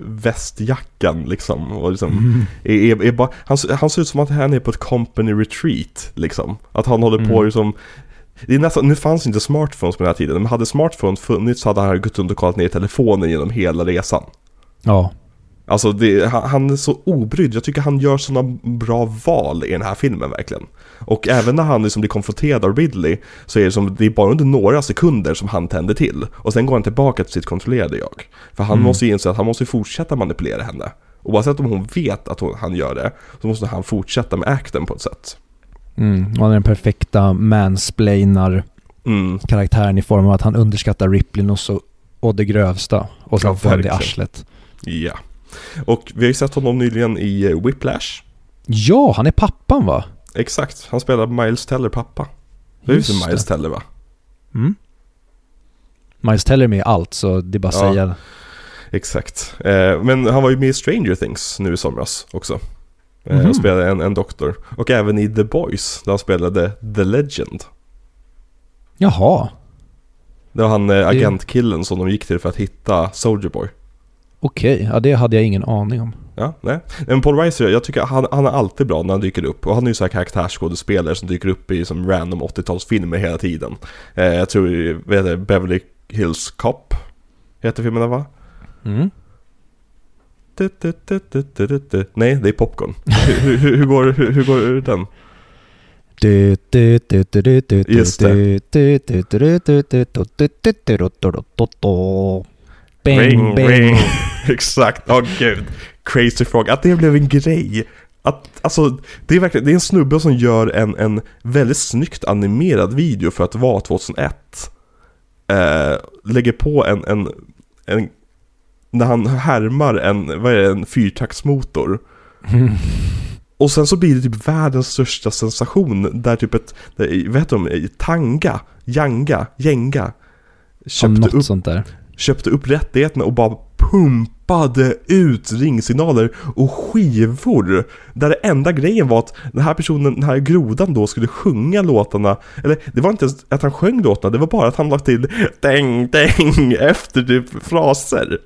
västjackan liksom. Och liksom är, är, är bara, han, han ser ut som att han är på ett company retreat liksom. Att han håller på Mm. liksom det är nästan, nu fanns inte smartphones på den här tiden, men hade smartphones funnits så hade han gått runt och kollat ner telefonen genom hela resan. Ja, Alltså det, han, är så obrydd, jag tycker han gör sådana bra val i den här filmen verkligen. Och även när han liksom blir konfronterad av Ridley så är det som, det är bara under några sekunder som han tänder till. Och sen går han tillbaka till sitt kontrollerade jag. För han Mm. måste ju inse att han måste fortsätta manipulera henne. Oavsett om hon vet att hon, han gör det, så måste han fortsätta med akten på ett sätt. mm. och han är den perfekta mansplainar Mm, karaktären i form av att han underskattar Ripley och så och det grövsta. Och sen Ja, får han det i arslet. ja. Och vi har ju sett honom nyligen i eh, Whiplash. Ja, han är pappan va? Exakt, han spelar Miles Teller pappa. Det är ju Miles. Teller va? Mm. Miles Teller är med i allt så det är bara att Ja. säga. Exakt. Eh, men han var ju med i Stranger Things nu i somras också. Eh, Mhm. Och spelade en, en doktor. Och även i The Boys, där han spelade The Legend. Jaha, Det var han eh, agentkillen som de gick till för att hitta Soldier Boy. Okej. Ja, det hade jag ingen aning om. Ja, nej. Men Paul Reiser, jag tycker han, han är alltid bra när han dyker upp. Och han är ju så här karaktärsskådespelare som dyker upp i som random 80-talsfilmer hela tiden. Eh, jag tror, vad heter det, Beverly Hills Cop heter filmen va? Mm. Du, du, du. Nej, det är Popcorn. hur, hur, hur, går, hur, hur går den? Just du, Bang, Ring, bang. ring. Exakt, åh gud. Crazy Frog, att det blev en grej. Att, alltså, det är verkligen, det är en snubbe som gör en, en väldigt snyggt animerad video för att vara 2001. Eh, lägger på en, en, en, när han härmar en, vad är det, en fyrtaktsmotor. Och sen så blir det typ världens största sensation där typ ett, där, vad heter de, Tanga, Janga, Jenga Ja, köpte något upp sånt där. Köpte upp rättigheterna och bara pumpade ut ringsignaler och skivor. Där det enda grejen var att den här personen, den här grodan då skulle sjunga låtarna. Eller det var inte ens att han sjöng låtarna, det var bara att han lade till däng, däng efter typ fraser.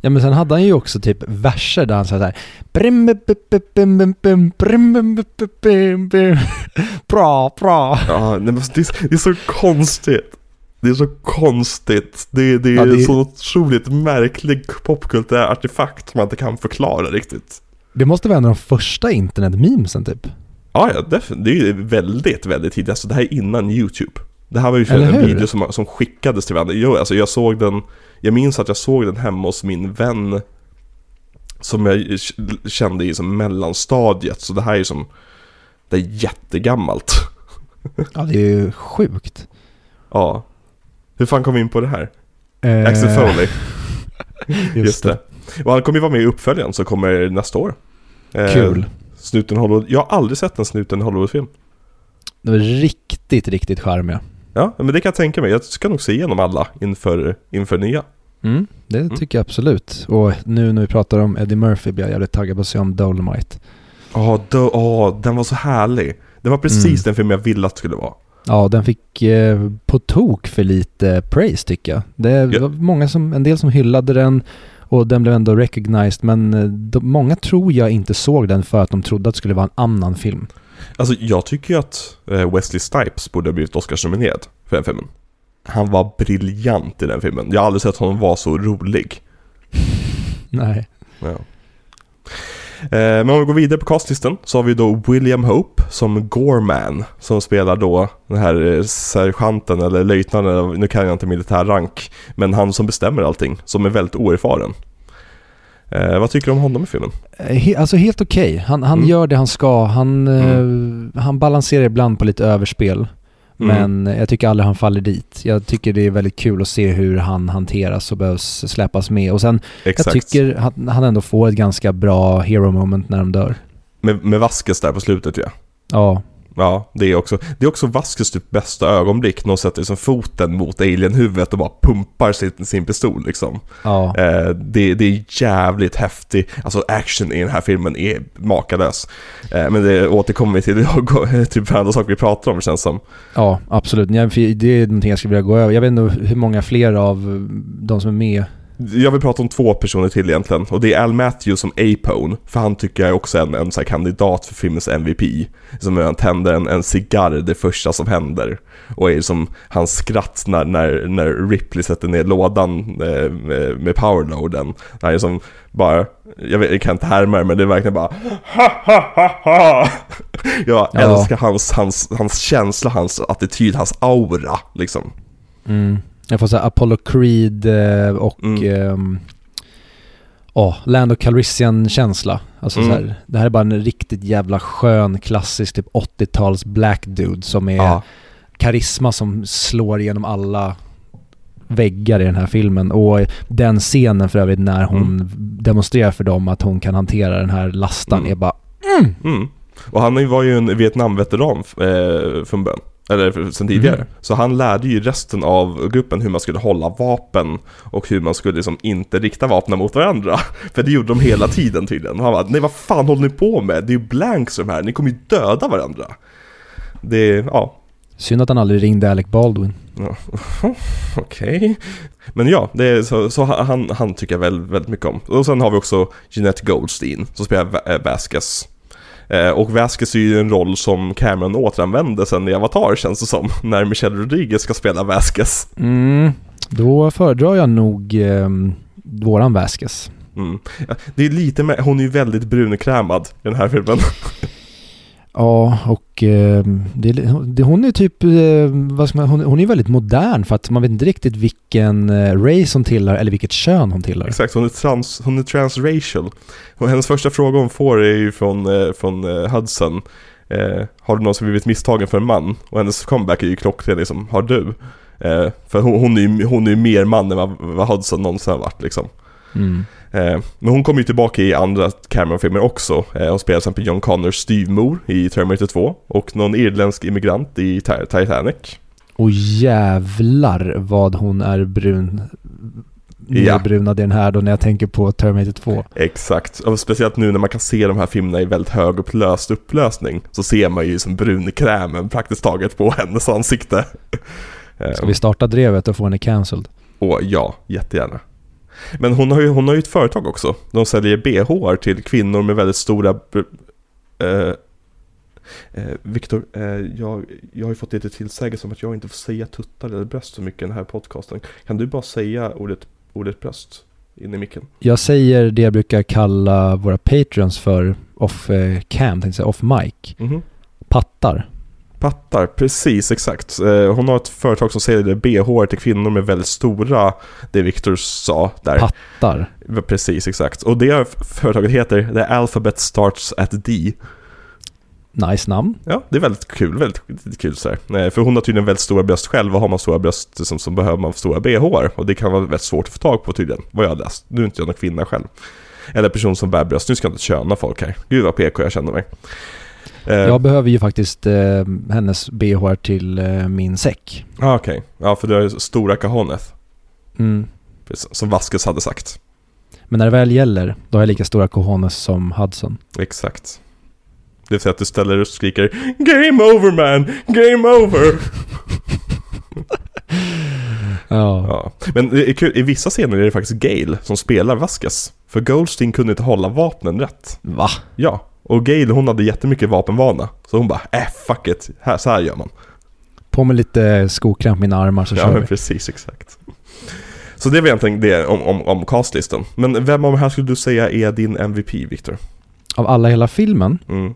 Ja men sen hade han ju också typ verser där han sa såhär. Bra, bra. Ja, det är så konstigt. Det är så konstigt. Det, det är Ja, det så otroligt märklig popkulturell artefakt som man inte kan förklara riktigt. Det måste vara en av de första internetmemesen typ. Ja, ja, def- det är väldigt, väldigt tidigt. Alltså det här är innan YouTube. Det här var ju en video som, som skickades till varandra. Jo, alltså jag såg den, jag minns att jag såg den hemma hos min vän som jag kände i som mellanstadiet. Så det här är ju som, det är jättegammalt. Ja det är ju sjukt. Ja. Hur fan kom vi in på det här? Eh, Axel Foley. Just, Just det. Och han kommer ju vara med i uppföljaren som kommer nästa år. Eh, Kul. Snuten Hollywood. Jag har aldrig sett en Snuten Hollywood-film. Det var riktigt, riktigt charmiga. Ja, men det kan jag tänka mig. Jag ska nog se igenom alla inför, inför nya. Mm, det Mm. tycker jag absolut. Och nu när vi pratar om Eddie Murphy blir jag jävligt taggad på att se om Dolomite. Ja, då- åh, den var så härlig. Det var precis Mm. den film jag ville att det skulle vara. Ja, den fick eh, på tok för lite praise tycker jag. Det Ja. var många som, en del som hyllade den och den blev ändå recognized men eh, de, många tror jag inte såg den för att de trodde att det skulle vara en annan film. Alltså jag tycker ju att eh, Wesley Snipes borde ha blivit Oscarsnominerad för den filmen. Han var briljant i den filmen. Jag har aldrig sett honom vara så rolig. Nej. Ja. Eh, Men om vi går vidare på castlisten så har vi då William Hope som Gorman som spelar då den här eh, sergeanten eller löjtnanten, nu kan jag inte militär rank, men han som bestämmer allting, som är väldigt oerfaren. Eh, vad tycker du om honom i filmen? Eh, He, alltså helt okej. Han, han Mm. gör det han ska. Han, eh, han balanserar ibland på lite överspel. Mm. Men jag tycker aldrig han faller dit. Jag tycker det är väldigt kul att se hur han hanteras och behövs släpas med. Och sen, Exakt. jag tycker han, han ändå får ett ganska bra hero moment när de dör. Med, med Vasquez där på slutet ja. Ja, Ja, det är också, det är också Vasquez typ bästa ögonblick när hon sätter liksom foten mot alien-huvudet och bara pumpar sin, sin pistol liksom. ja. Eh, det, det är jävligt häftig, alltså action i den här filmen är makalös. Eh, men det återkommer vi till, typ andra saker vi pratar om känns som. Ja, absolut. Det är någonting jag skulle vilja gå över. Jag vet inte hur många fler av de som är med. Jag vill prata om två personer till egentligen och det är Al Matthews som Apone, för han tycker jag är också en, en så kandidat för filmens MVP. Som han tänder en, en cigarr det första som händer. Och är som hans skratt när, när, när Ripley sätter ner lådan eh, med, med powerloaden. Han är som bara, jag, vet, jag kan inte härma det, men det är verkligen bara ha, ha, ha, ha. Jag Ja. älskar hans, hans, hans känsla, hans attityd, hans aura liksom. Mm. Jag får säga Apollo Creed eh, och Mm. ehm, ja, Land Calrissian-känsla. Alltså Mm. så här, det här är bara en riktigt jävla skön, klassisk typ 80-tals black dude som är Ja. karisma som slår igenom alla väggar i den här filmen. Och den scenen för övrigt när hon demonstrerar för dem att hon kan hantera den här lastan Mm. är bara Mm. Och han var ju en Vietnamveteran eh, från början. Eller sen tidigare. Mm. Så han lärde ju resten av gruppen hur man skulle hålla vapen och hur man skulle liksom inte rikta vapnen mot varandra. För det gjorde de hela tiden tydligen. Och han bara, nej vad fan håller ni på med? Det är ju blanks de här, ni kommer ju döda varandra. Det, ja, synd att han aldrig ringde Alec Baldwin. Ja, Okej. Men ja, det är så, så han, han tycker jag väldigt, väldigt mycket om. Och sen har vi också Jeanette Goldstein som spelar Va- Vasquez. Eh, och Vasquez är ju en roll som Cameron återanvände sen i Avatar känns det som. När Michelle Rodriguez ska spela Vasquez. Mm, då föredrar jag nog ehm, våran Vasquez. Mm. Det är lite med, hon är ju väldigt brunkrämad i den här filmen. Ja, och ehm, det, det, hon är typ, eh, vad ska man, hon, hon är väldigt modern för att man vet inte riktigt vilken eh, race hon tillhör eller vilket kön hon tillhör. Exakt, hon är, trans, hon är transracial. Och hennes första fråga hon får är ju från, eh, från eh, Hudson. Har du någon som blivit misstagen för en man? Och hennes comeback är ju klockren liksom, har du? För hon, hon är ju hon är mer man än vad, vad Hudson någonsin har varit liksom. Mm. Eh, men hon kommer ju tillbaka i andra Cameron-filmer också. Eh, hon spelar till exempel John Connors styvmor i Terminator 2 och någon irländsk immigrant i Ti- Titanic. Och jävlar vad hon är brun. Ja. Nedbrunad i den här då när jag tänker på Terminator 2. Exakt, och speciellt nu när man kan se de här filmerna i väldigt högupplöst upplösning så ser man ju som brunkrämen praktiskt taget på hennes ansikte. Ska vi starta drevet och få henne cancelled? Och ja, jättegärna. Men hon har, ju, hon har ju ett företag också. De säljer bh till kvinnor med väldigt stora... Eh, eh, Viktor, eh, jag, jag har ju fått lite tillsägelse om att jag inte får säga tuttar eller bröst så mycket i den här podcasten. Kan du bara säga ordet, ordet bröst in i micken? Jag säger det jag brukar kalla våra patreons för off eh, cam, tänkte jag säga, off mic. Mhm. Pattar. Pattar, precis exakt. Eh, Hon har ett företag som säljer bh till kvinnor med väldigt stora, det Viktor sa där. Pattar. Precis, exakt. Och det företaget heter The Alphabet Starts at D. Nice namn. Ja, det är väldigt kul, väldigt kul så här. Eh, För hon har tydligen väldigt stora bröst själv och har man stora bröst som, så behöver man stora bh och det kan vara väldigt svårt att få tag på tydligen, vad jag har läst. Nu är inte jag någon kvinna själv. Eller person som bär bröst, nu ska jag inte köna folk här. Gud vad PK jag känner mig. Eh, Jag behöver ju faktiskt eh, hennes bh till eh, min säck. ah, Okej, ja för du har ju stora cajones, Mm. som Vasquez hade sagt. Men när det väl gäller, då har jag lika stora cojones som Hudson. Exakt. Det vill säga att du ställer dig och skriker Game over man! Game over! Ja. Ja. Men det är kul, i vissa scener är det faktiskt Gale som spelar Vasquez. För Goldstein kunde inte hålla vapnen rätt. Va? Ja, och Gale hon hade jättemycket vapenvana. Så hon bara, äh fuck it, här, så här gör man. På med lite skokräm på mina armar så ja kör men vi. precis, exakt. Så det var egentligen det om, om, om castlistan. Men vem av de här skulle du säga är din MVP, Victor? Av alla i hela filmen, Mm.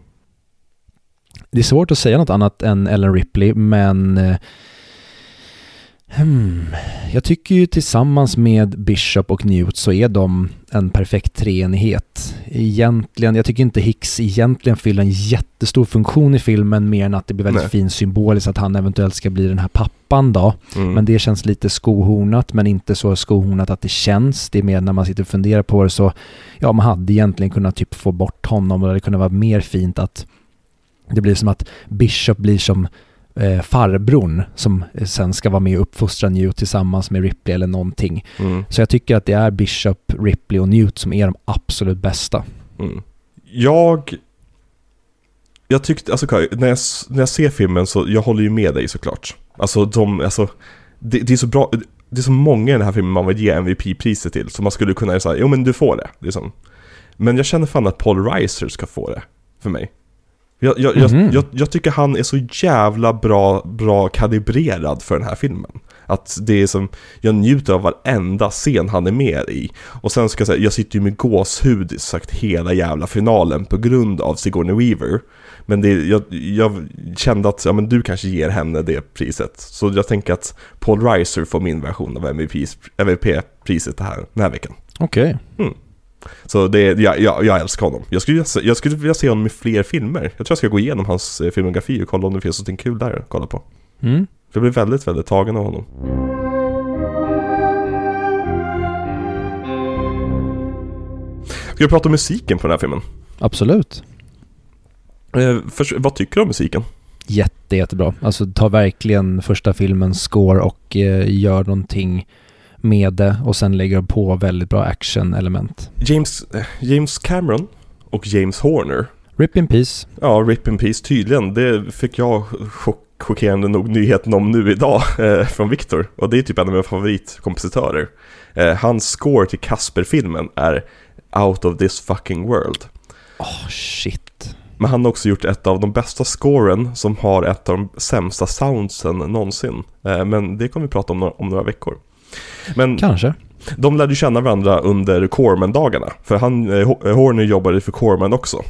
det är svårt att säga något annat än Ellen Ripley, men eh, hmm, jag tycker ju tillsammans med Bishop och Newt så är de en perfekt treenighet. Egentligen, jag tycker inte Hicks egentligen fyller en jättestor funktion i filmen mer än att det blir väldigt Nej. fin symboliskt att han eventuellt ska bli den här pappan då. Mm. Men det känns lite skohornat men inte så skohornat att det känns. Det är mer när man sitter och funderar på det så, ja man hade egentligen kunnat typ få bort honom och det hade kunnat vara mer fint att det blir som att Bishop blir som eh, farbrorn som sen ska vara med och uppfostra Newt tillsammans med Ripley eller någonting. Mm. Så jag tycker att det är Bishop, Ripley och Newt som är de absolut bästa. Mm. Jag... Jag tyckte, alltså Kaj, när jag, när jag ser filmen så, jag håller ju med dig såklart. Alltså de, alltså, det, det är så bra, det är så många i den här filmen man vill ge MVP-priset till, så man skulle kunna säga, jo men du får det. Liksom. Men jag känner fan att Paul Reiser ska få det, för mig. Jag, jag, Mhm. jag, jag, tycker han är så jävla bra, bra kalibrerad för den här filmen. Att det är som, jag njuter av varenda scen han är med i. Och sen ska jag säga, jag sitter ju med gåshud sagt hela jävla finalen på grund av Sigourney Weaver. Men det, jag, jag kände att ja, men du kanske ger henne det priset. Så jag tänker att Paul Reiser får min version av MVP MVP-priset här, den här veckan. Okej. Så det, jag, jag, jag älskar honom. Jag skulle, jag skulle vilja se honom i fler filmer. Jag tror jag ska gå igenom hans eh, filmografi och kolla om det finns något kul där att kolla på. Mm. För jag blir väldigt, väldigt tagen av honom. Ska vi prata om musiken på den här filmen? Absolut. Eh, vad tycker du om musiken? Jätte, jättebra. Alltså ta verkligen första filmens score och eh, gör någonting med det och sen lägger de på väldigt bra action-element. James, eh, James Cameron och James Horner. Rip in peace. Ja, Rip in Peace tydligen. Det fick jag chock, chockerande nog nyheten om nu idag eh, från Victor. Och det är typ en av mina favoritkompositörer. Eh, hans score till Casper-filmen är Out of this fucking world. Åh, shit. Men han har också gjort ett av de bästa scoren som har ett av de sämsta soundsen någonsin. Eh, men det kommer vi prata om om några veckor. Men Kanske. de lärde känna varandra under Corman-dagarna. För han, eh, Ho- Horner jobbade för Corman också.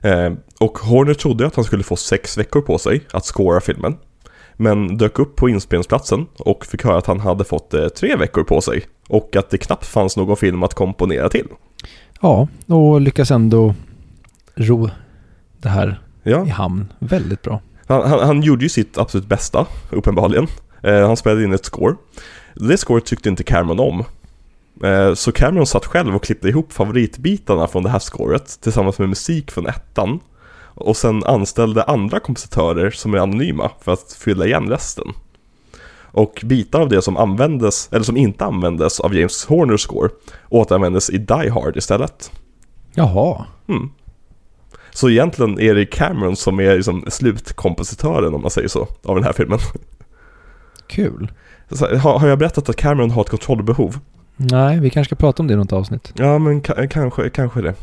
Eh, och Horner trodde att han skulle få sex veckor på sig att scora filmen. Men dök upp på inspelningsplatsen och fick höra att han hade fått eh, tre veckor på sig. Och att det knappt fanns någon film att komponera till. Ja, och lyckas ändå ro det här Ja. i hamn. Väldigt bra. Han, han, han gjorde ju sitt absolut bästa, uppenbarligen. Eh, han spelade in ett score. Det scoret tyckte inte Cameron om. Eh, så Cameron satt själv och klippte ihop favoritbitarna från det här scoret tillsammans med musik från ettan. Och sen anställde andra kompositörer som är anonyma för att fylla igen resten. Och bitar av det som användes, eller som inte användes av James Horners score återanvändes i Die Hard istället. Jaha. Mm. Så egentligen är det Cameron som är liksom slutkompositören om man säger så, av den här filmen. Kul. Så, har, har jag berättat att Cameron har ett kontrollbehov? Nej, vi kanske ska prata om det i något avsnitt. Ja, men ka- kanske, kanske det.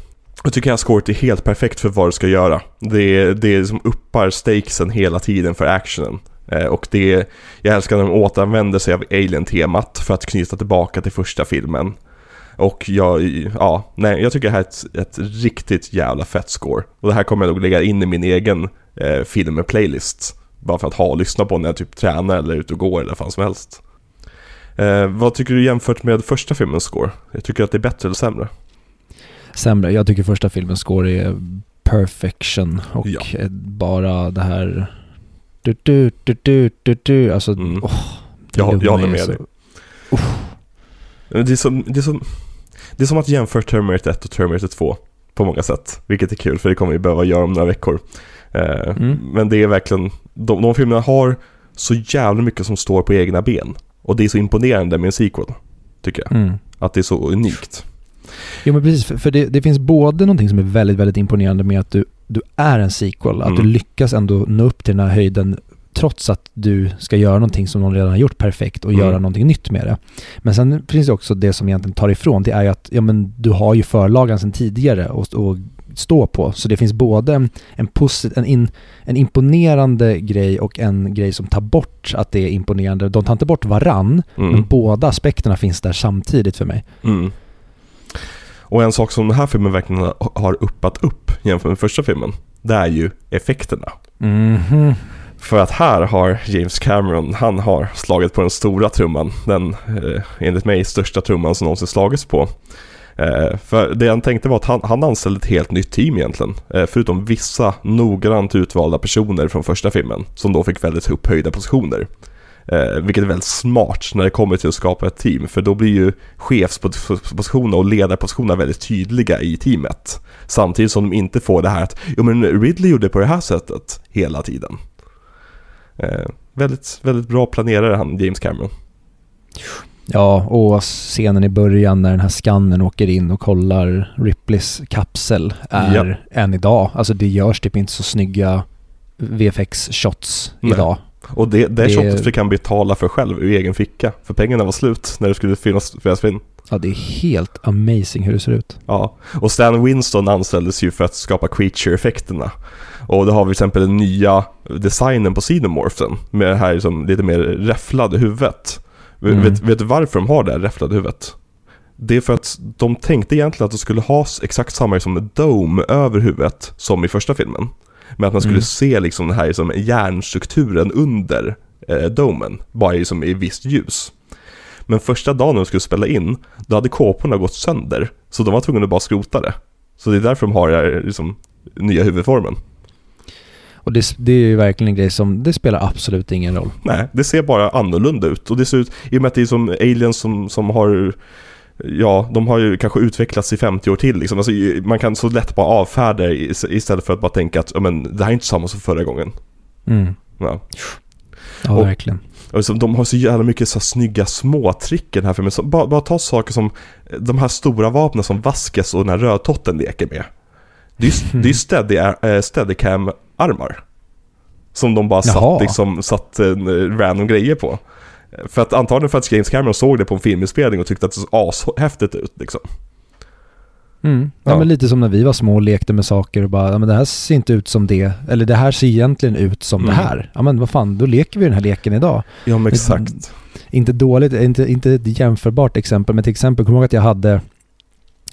Jag tycker att scoret är helt perfekt för vad det ska göra. Det, det som uppar stakesen hela tiden för actionen. Eh, och det, jag älskar när de återanvänder sig av Alien-temat för att knyta tillbaka till första filmen. Och jag, ja, nej, jag tycker det här är ett, ett riktigt jävla fett score. Och det här kommer jag nog lägga in i min egen eh, film-playlist. Bara för att ha och lyssna på när jag typ tränar eller är ute och går eller vad som helst. Eh, vad tycker du jämfört med första filmens score? Jag tycker att det är bättre eller sämre? Sämre. Jag tycker första filmens score är perfection och Ja. bara det här... Du, du, du, du, du, du. Alltså, Mm. det Jag, jag håller med så- dig. Det är, som, det, är som, det är som att jämföra Terminator 1 och Terminator 2 på många sätt. Vilket är kul för det kommer vi behöva göra om några veckor. Eh, Mm. Men det är verkligen, de, de filmerna har så jävla mycket som står på egna ben. Och det är så imponerande med en sequel, tycker jag. Mm. Att det är så unikt. Jo men precis, för, för det, det finns både någonting som är väldigt, väldigt imponerande med att du, du är en sequel, att Mm. du lyckas ändå nå upp till den här höjden trots att du ska göra någonting som någon redan har gjort perfekt och Mm. göra någonting nytt med det. Men sen finns det också det som egentligen tar ifrån, det är ju att ja, men du har ju förlagan sedan tidigare och, och stå på. Så det finns både en, en, posit- en, in, en imponerande grej och en grej som tar bort att det är imponerande. De tar inte bort varann, men Mm. båda aspekterna finns där samtidigt för mig. Mm. Och en sak som den här filmen verkligen har- uppat upp jämfört med första filmen, det är ju effekterna. Mhm. För att här har James Cameron, han har slagit på den stora trumman. Den, eh, enligt mig, största trumman som någonsin slagits på. Eh, för det han tänkte var att han, han anställde ett helt nytt team egentligen. Eh, förutom vissa noggrant utvalda personer från första filmen. Som då fick väldigt upphöjda positioner. Eh, vilket är väldigt smart när det kommer till att skapa ett team. För då blir ju chefspositionerna och ledarpositionerna väldigt tydliga i teamet. Samtidigt som de inte får det här att, jo men Ridley gjorde på det här sättet hela tiden. Eh, väldigt, väldigt bra planerare han, James Cameron. Ja, och scenen i början när den här skannen åker in och kollar Ripleys kapsel är än idag. Alltså det görs typ inte så snygga VFX-shots idag. Och det, det, Det- shotet fick han betala för själv ur egen ficka. För pengarna var slut när det skulle finnas, finnas in. Ja, det är helt amazing hur det ser ut. Ja, och Stan Winston anställdes ju för att skapa creature-effekterna. Och då har vi till exempel den nya designen på Xenomorphen med det här liksom lite mer räfflade huvudet. Mm. Vet, vet du varför de har det här räfflade huvudet? Det är för att de tänkte egentligen att de skulle ha exakt samma liksom dome över huvudet som i första filmen. Men att man skulle Mm. se liksom den här liksom järnstrukturen under eh, domen, bara liksom i visst ljus. Men första dagen de skulle spela in, då hade kåporna gått sönder. Så de var tvungna att bara skrota det. Så det är därför de har den här liksom, nya huvudformen. Och det, det är ju verkligen en grej som, det spelar absolut ingen roll. Nej, det ser bara annorlunda ut. Och det ser ut, i och med att det är som aliens som, som har Ja, de har ju kanske utvecklats i 50 år till liksom. alltså, Man kan så lätt bara avfärda istället för att bara tänka att men, det här är inte samma som förra gången. Mm. Ja. Ja, Och- verkligen. Och liksom, de har så jävla mycket så här snygga småtrick i den här filmen. Så bara, bara ta saker som de här stora vapnen som Vasquez och den här rödtotten leker med. Det är ju det är steadicam-armar. Som de bara Jaha. satt, liksom, satt eh, random grejer på. För att antagligen för att James Cameron såg det på en filminspelning och tyckte att det såg ashäftigt ut liksom. Mm. Ja, Ja. men lite som när vi var små och lekte med saker och bara, ja men det här ser inte ut som det, eller det här ser egentligen ut som Mm. det här. Ja men vad fan, då leker vi den här leken idag. Ja men exakt. Inte dåligt, inte, inte ett jämförbart exempel, men till exempel, kommer ihåg att jag hade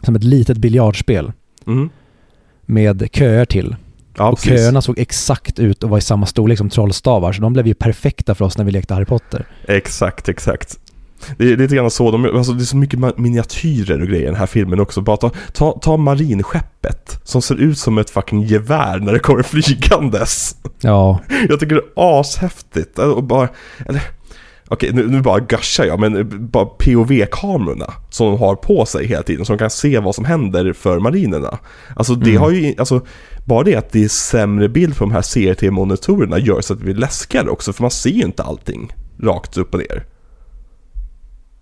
som ett litet biljardspel Mm. med köer till. Ja och precis. köerna såg exakt ut och var i samma storlek som trollstavar, så de blev ju perfekta för oss när vi lekte Harry Potter. Exakt, exakt. Det är lite grann så, de, alltså det är så mycket miniatyrer och grejer i den här filmen också. Bara ta, ta, ta marinskeppet som ser ut som ett fucking gevär när det kommer flygandes. Ja, Jag tycker det är ashäftigt. Och bara, eller, okej nu, nu bara gushar jag, men bara POV-kamerorna som de har på sig hela tiden, de kan se vad som händer för marinerna. Alltså det Mm. har ju, alltså bara det att det är sämre bild på de här CRT-monitorerna gör så att det blir läskigare också, för man ser ju inte allting rakt upp och ner.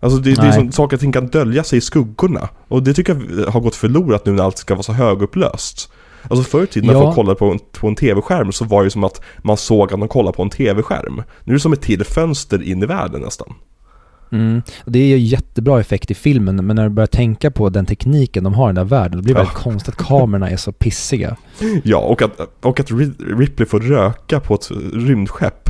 Alltså det, det är som saker och ting kan dölja sig i skuggorna. Och det tycker jag har gått förlorat nu när allt ska vara så högupplöst. Alltså förr i tiden när Ja. folk kollade på en, på en tv-skärm så var det ju som att man såg att de kollade på en tv-skärm. Nu är det som ett till fönster in i världen nästan. Mm. Det är ju jättebra effekt i filmen, men när du börjar tänka på den tekniken de har i den där världen, då blir det väldigt konstigt att kamerorna är så pissiga. Ja, och att, och att Ri- Ripley får röka på ett rymdskepp.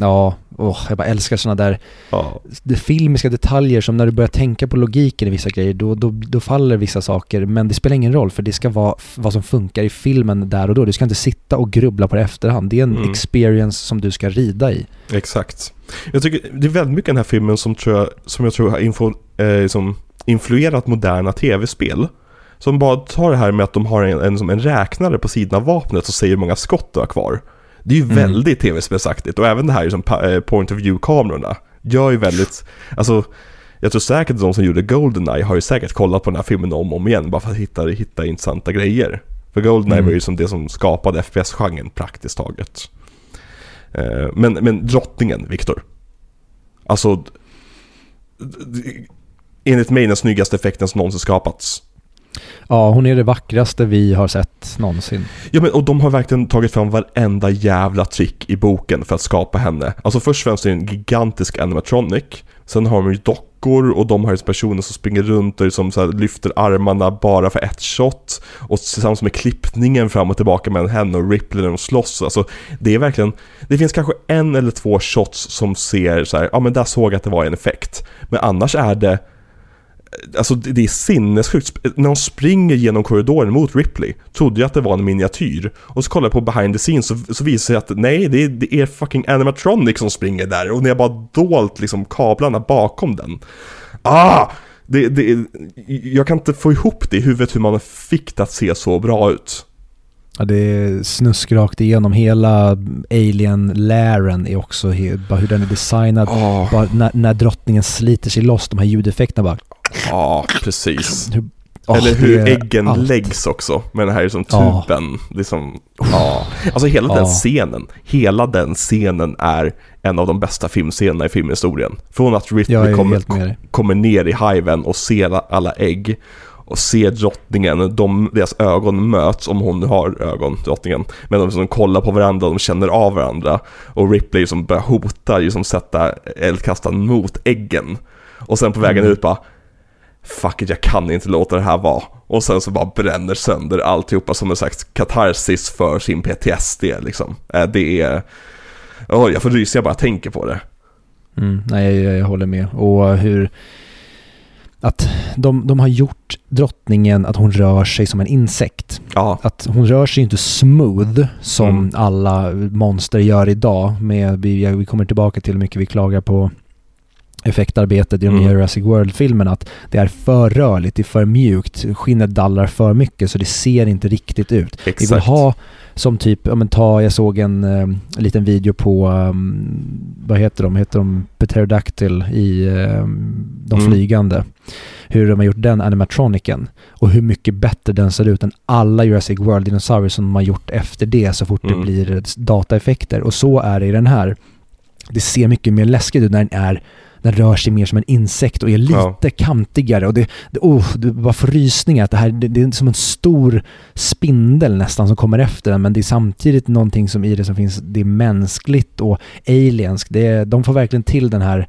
Ja, åh, jag bara älskar sådana där Ja, de filmiska detaljer som när du börjar tänka på logiken i vissa grejer, då, då, då faller vissa saker. Men det spelar ingen roll, för det ska vara vad som funkar i filmen där och då. Du ska inte sitta och grubbla på det efterhand. Det är en Mm. experience som du ska rida i. exakt. Jag tycker det är väldigt mycket den här filmen som, tror jag, som jag tror har info, eh, som influerat moderna tv-spel. Som bara tar det här med att de har en, en, en räknare på sidan av vapnet och säger hur många skott du har kvar. Det är ju Mm. väldigt tv-spelsaktigt och även det här som pa- eh, point of view-kamerorna gör ju väldigt, alltså jag tror säkert att de som gjorde Goldeneye har ju säkert kollat på den här filmen om och om igen bara för att hitta, hitta intressanta grejer. För Goldeneye Mm. var ju som det som skapade FPS-genren praktiskt taget. Eh, Men, men drottningen, Viktor. Alltså, enligt mig den snyggaste effekten som någonsin skapats. Ja, hon är det vackraste vi har sett någonsin. Ja men och de har verkligen tagit fram varenda jävla trick i boken för att skapa henne. Alltså först och främst är det en gigantisk animatronic. Sen har de ju dockor och de har ju personer som springer runt och liksom så här lyfter armarna bara för ett shot. Och tillsammans med klippningen fram och tillbaka mellan henne och Ripley när de slåss. Alltså det är verkligen, det finns kanske en eller två shots som ser så här, ja men där såg jag att det var en effekt. Men annars är det Alltså det är sinnessjukt. När de springer genom korridoren mot Ripley trodde jag att det var en miniatyr. Och så kollade jag på behind the scenes så, så visade det sig att nej, det är, det är fucking animatronic som springer där. Och ni har bara dolt liksom kablarna bakom den. Ah! Det, det, jag kan inte få ihop det i huvudet hur man fick det att se så bra ut. Ja, det är snuskrakt igenom. Hela alien-lären är också, bara hur den är designad. Ja, Bara när, när drottningen sliter sig loss, de här ljudeffekterna bara... ja precis. Eller hur äggen allt. läggs också med den här som Ja. tuben. Liksom, ja. Alltså hela den scenen, hela den scenen är en av de bästa filmscenerna i filmhistorien. Från att är kommer, kommer ner i hiven och ser alla ägg och ser drottningen, de, deras ögon möts om hon har ögon, drottningen. Men de som kollar på varandra, de känner av varandra. Och Ripley som börjar hota, liksom sätta eldkastaren mot äggen. Och sen på vägen Mm. ut bara Fuck it, jag kan inte låta det här vara. Och sen så bara bränner sönder alltihopa som en slags katarsis för sin PTSD liksom. Eh, Det är... Oj, jag får rysa jag bara tänker på det. Mm, nej, jag, jag håller med. Och hur... Att de, de har gjort drottningen att hon rör sig som en insekt. Ja, Att hon rör sig inte smooth som Mm. alla monster gör idag. Med, vi, vi kommer tillbaka till hur mycket vi klagar på effektarbetet i de Mm. nya Jurassic World-filmerna. Att det är för rörligt, det är för mjukt, skinnet dallrar för mycket så det ser inte riktigt ut. Vi vill exakt. ha som typ, ja men ta, jag såg en eh, liten video på, um, vad heter de, heter de Pterodactyl i eh, De Mm. flygande. Hur de har gjort den animatroniken och hur mycket bättre den ser ut än alla Jurassic World-dinosaurier som de har gjort efter det så fort Mm. det blir dataeffekter. Och så är det i den här. Det ser mycket mer läskigt ut när den är den rör sig mer som en insekt och är lite Ja. kantigare och det, det, oh, det bara får rysningar. Att det, här, det, det är som en stor spindel nästan som kommer efter den men det är samtidigt någonting som i det som finns, det är mänskligt och alienskt. Det de får verkligen till den här,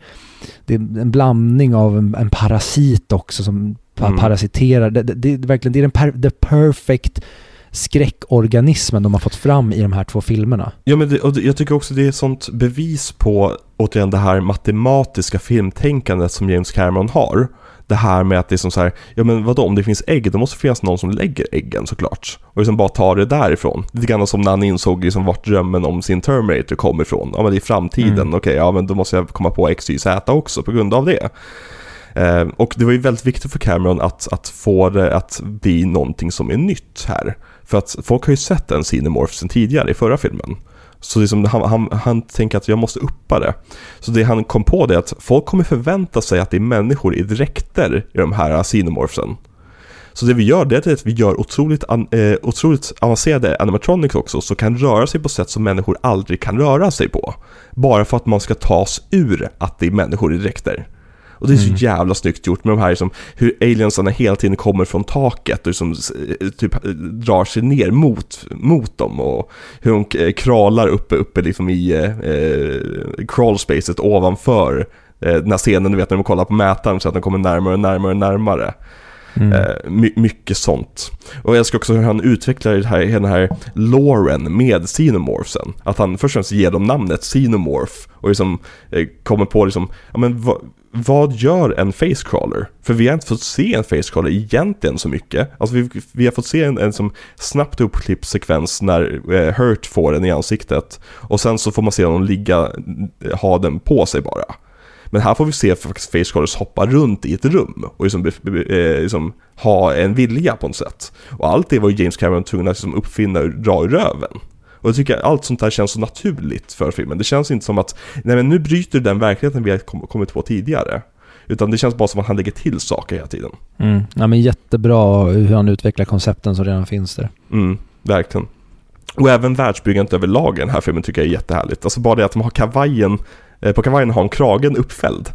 det är en blandning av en, en parasit också som Mm. parasiterar. Det, det, det verkligen, det är den per, the perfect skräckorganismen de har fått fram i de här två filmerna. Ja men det, och jag tycker också det är ett sånt bevis på återigen det här matematiska filmtänkandet som James Cameron har. Det här med att det är som så här, ja men vadå om det finns ägg då måste det finnas någon som lägger äggen såklart. Och liksom bara tar det därifrån. Lite grann som när han insåg liksom vart drömmen om sin Terminator kom ifrån. Ja men det är framtiden, Mm. okej ja men då måste jag komma på X, Y, Z också på grund av det. Eh, och det var ju väldigt viktigt för Cameron att, att få det att bli någonting som är nytt här. För att folk har ju sett en Cinemorph sen tidigare i förra filmen. Så liksom han, han, han tänker att jag måste uppa det. Så det han kom på det är att folk kommer förvänta sig att det är människor i dräkter i de här Cinemorphsen. Så det vi gör det är att vi gör otroligt, an, eh, otroligt avancerade animatronics också som kan röra sig på sätt som människor aldrig kan röra sig på. Bara för att man ska tas ur att det är människor i dräkter. Och det är så Mm. jävla snyggt gjort med de här som, hur aliensarna hela tiden kommer från taket och som eh, typ eh, drar sig ner mot, mot dem och hur de eh, kravlar uppe, uppe liksom i eh, crawlspacet ovanför Eh, den här scenen, du vet när de kollar på mätaren så att den kommer närmare och närmare och närmare. Mm. My mycket sånt. Och jag älskar också hur han utvecklar det här, den här Lauren med Xenomorphsen. Att han först och främst ger dem namnet Xenomorph och liksom eh, kommer på liksom, ja men vad, vad gör en facecrawler? För vi har inte fått se en facecrawler egentligen så mycket. Alltså vi, vi har fått se en, en som snabbt uppklippt sekvens när eh, Hurt får den i ansiktet. Och sen så får man se honom ligga, eh, ha den på sig bara. Men här får vi se faktiskt facecrawlers hoppa runt i ett rum och liksom, eh, liksom, ha en vilja på något sätt. Och allt det var ju James Cameron tvungen att liksom uppfinna och dra ur röven. Och jag tycker allt sånt där känns så naturligt för filmen. Det känns inte som att, nej men nu bryter den verkligheten vi har kommit på tidigare. Utan det känns bara som att han lägger till saker hela tiden. Mm. Ja men jättebra hur han utvecklar koncepten som redan finns där. Mm, verkligen. Och även världsbyggandet överlag i den här filmen tycker jag är jättehärligt. Alltså bara det att de har kavajen, eh, på kavajen har en kragen uppfälld.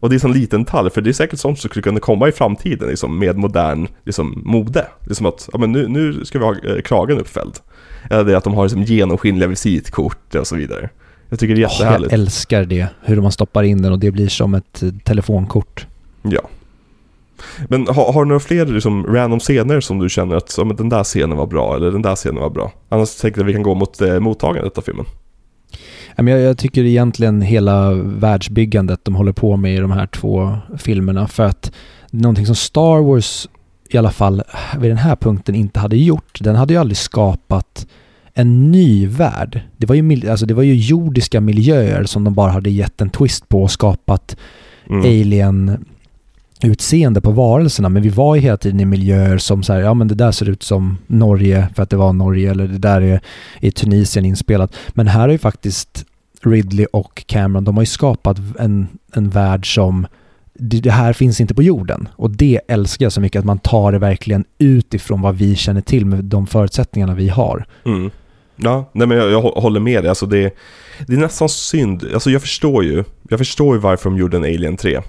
Och det är en liten detalj, för det är säkert sånt som skulle kunna komma i framtiden liksom, med modern liksom, mode. Det är som att, ja men nu, nu ska vi ha eh, kragen uppfälld. Eller det att de har liksom, genomskinliga visitkort och så vidare. Jag tycker det är jättehärligt. Oh, jag älskar det, hur man stoppar in den och det blir som ett eh, telefonkort. Ja. Men har, har du några fler liksom, random scener som du känner att ja, men den där scenen var bra eller den där scenen var bra? Annars tänkte jag att vi kan gå mot eh, mottagandet av filmen. Jag, jag tycker egentligen hela världsbyggandet de håller på med i de här två filmerna för att någonting som Star Wars i alla fall vid den här punkten inte hade gjort, den hade ju aldrig skapat en ny värld. Det var ju, alltså det var ju jordiska miljöer som de bara hade gett en twist på och skapat mm. alien utseende på varelserna men vi var ju hela tiden i miljöer som så här, ja men det där ser ut som Norge för att det var Norge eller det där är i Tunisien inspelat. Men här har ju faktiskt Ridley och Cameron, de har ju skapat en, en värld som det här finns inte på jorden. Och det älskar jag så mycket, att man tar det verkligen utifrån vad vi känner till med de förutsättningarna vi har. Mm. Ja, nej men jag, jag håller med dig. Alltså det, det är nästan synd. Alltså jag förstår ju. Jag förstår ju varför de gjorde en Alien 3.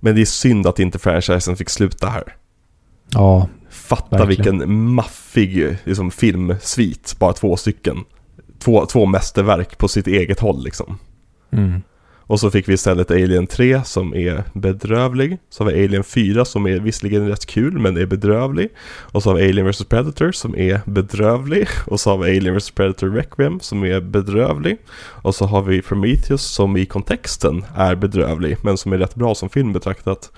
Men det är synd att inte franchisen fick sluta här. Ja, Fatta verkligen. vilken maffig liksom, filmsvit, bara två stycken. Två, två mästerverk på sitt eget håll liksom. Mm. Och så fick vi istället Alien 3 som är bedrövlig. Så har vi Alien 4 som är visserligen rätt kul men är bedrövlig. Och så har vi Alien vs Predator som är bedrövlig. Och så har vi Alien vs Predator Requiem som är bedrövlig. Och så har vi Prometheus som i kontexten är bedrövlig men som är rätt bra som film betraktat.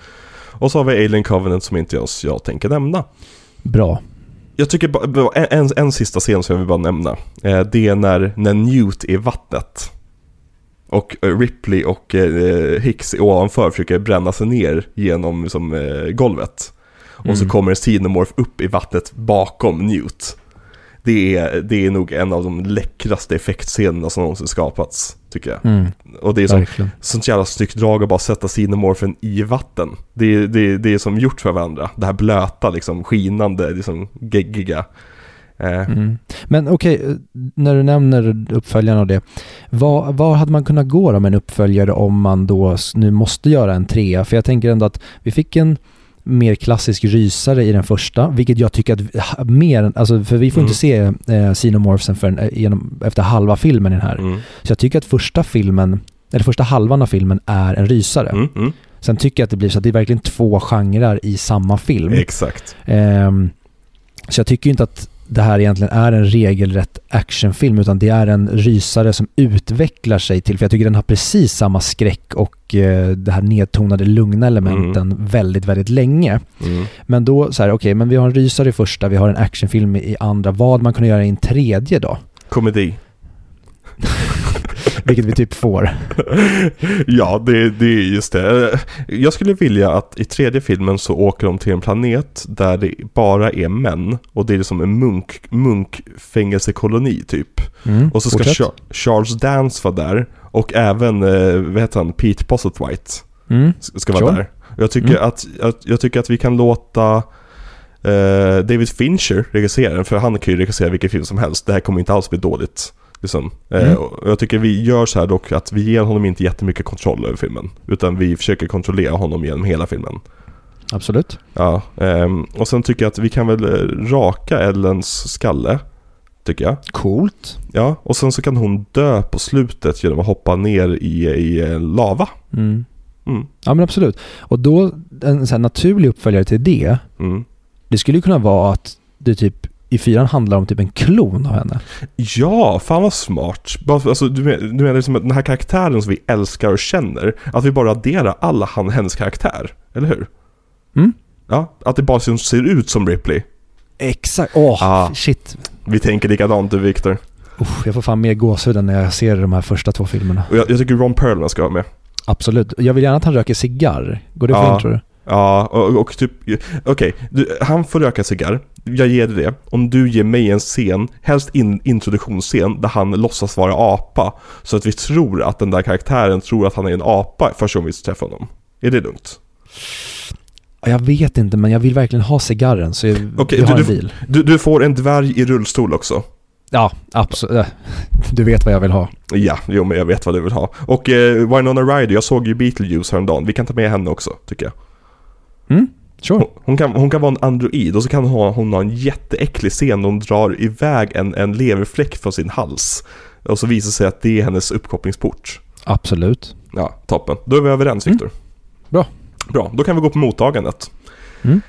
Och så har vi Alien Covenant som inte ens jag tänker nämna. Bra. Jag tycker en, en, en sista scen som jag vill bara nämna. Eh, det är när, när Newt är i vattnet. Och eh, Ripley och eh, Hicks ovanför försöker bränna sig ner genom liksom, eh, golvet. Och mm. så kommer en Xenomorph upp i vattnet bakom Newt. Det är, det är nog en av de läckraste effektscenerna som någonsin skapats, tycker jag. Mm. Och det är som, sånt jävla snyggt drag att bara sätta Xenomorphen i vatten. Det, det, det är som gjort för varandra. Det här blöta, liksom, skinande, liksom, geggiga. Eh. Mm. Men okej, okay, när du nämner uppföljaren och det. Var, var hade man kunnat gå då med en uppföljare om man då nu måste göra en trea? För jag tänker ändå att vi fick en mer klassisk rysare i den första, vilket jag tycker att mer, alltså för vi får mm. inte se eh, Xenomorphsen förrän eh, genom, efter halva filmen i den här. Mm. Så jag tycker att första filmen, eller första halvan av filmen är en rysare. Mm. mm. Sen tycker jag att det blir så att det är verkligen två genrer i samma film. Exakt. Eh, så jag tycker inte att det här egentligen är en regelrätt actionfilm utan det är en rysare som utvecklar sig till, för jag tycker den har precis samma skräck och eh, det här nedtonade lugna elementen mm. väldigt, väldigt länge. Mm. Men då så här, okej, okay, men vi har en rysare i första, vi har en actionfilm i andra, vad man kunde göra i en tredje då? Komedi. Vilket vi typ får. ja, det, det är just det. Jag skulle vilja att i tredje filmen så åker de till en planet där det bara är män. Och det är liksom en munk, munkfängelsekoloni typ. Mm, och så ska Char Charles Dance vara där. Och även, eh, vad heter han, Pete Postlethwaite. Mm. Ska vara sure. där. Jag tycker, mm. att, att, jag tycker att vi kan låta eh, David Fincher regissera den. För han kan ju regissera vilken film som helst. Det här kommer inte alls bli dåligt. Liksom. Eh, mm. och jag tycker vi gör så här dock att vi ger honom inte jättemycket kontroll över filmen. Utan vi försöker kontrollera honom genom hela filmen. Absolut. Ja, um, och sen tycker jag att vi kan väl eh, raka Ellens skalle. Tycker jag. Coolt. Ja, och sen så kan hon dö på slutet genom att hoppa ner i, i lava. Mm. Mm. Ja men absolut. Och då, en så här naturlig uppföljare till det, Mm. det skulle ju kunna vara att det typ i fyran handlar om typ en klon av henne. Ja, fan vad smart. Alltså, du, men, du menar liksom att den här karaktären som vi älskar och känner, att vi bara adderar alla han, hennes karaktär, eller hur? Mm? Ja, att det bara ser ut som Ripley. Exakt. Åh, Ah. shit. Vi tänker likadant du Viktor. Usch, jag får fan mer gåshud när jag ser de här första två filmerna. Och jag, jag tycker Ron Perlman ska vara med. Absolut. Jag vill gärna att han röker cigarr. Går det för Ja. in tror du? Ja, och, och typ, okej, du- han får röka cigarr. Jag ger dig det. Om du ger mig en scen, helst in, introduktionsscen, där han låtsas vara apa. Så att vi tror att den där karaktären tror att han är en apa första gången vi träffar honom. Är det lugnt? Ja, Jag vet inte, men jag vill verkligen ha cigarren så jag, Okej, vi har du- en bil. Du, du får en dvärg i rullstol också. Ja, absolut. Du vet vad jag vill ha. Ja, jo men jag vet vad du vill ha. Och eh, Winona Ryder, jag såg ju Beetlejuice häromdagen. Vi kan ta med henne också, tycker jag. Mm, sure. Hon, hon, kan, hon kan vara en android och så kan hon ha, hon ha en jätteäcklig scen där hon drar iväg en, en leverfläck från sin hals. Och så visar sig att det är hennes uppkopplingsport. Absolut. Ja, toppen. Då är vi överens Viktor. Mm. Bra. Bra, då kan vi gå på mottagandet. Mm.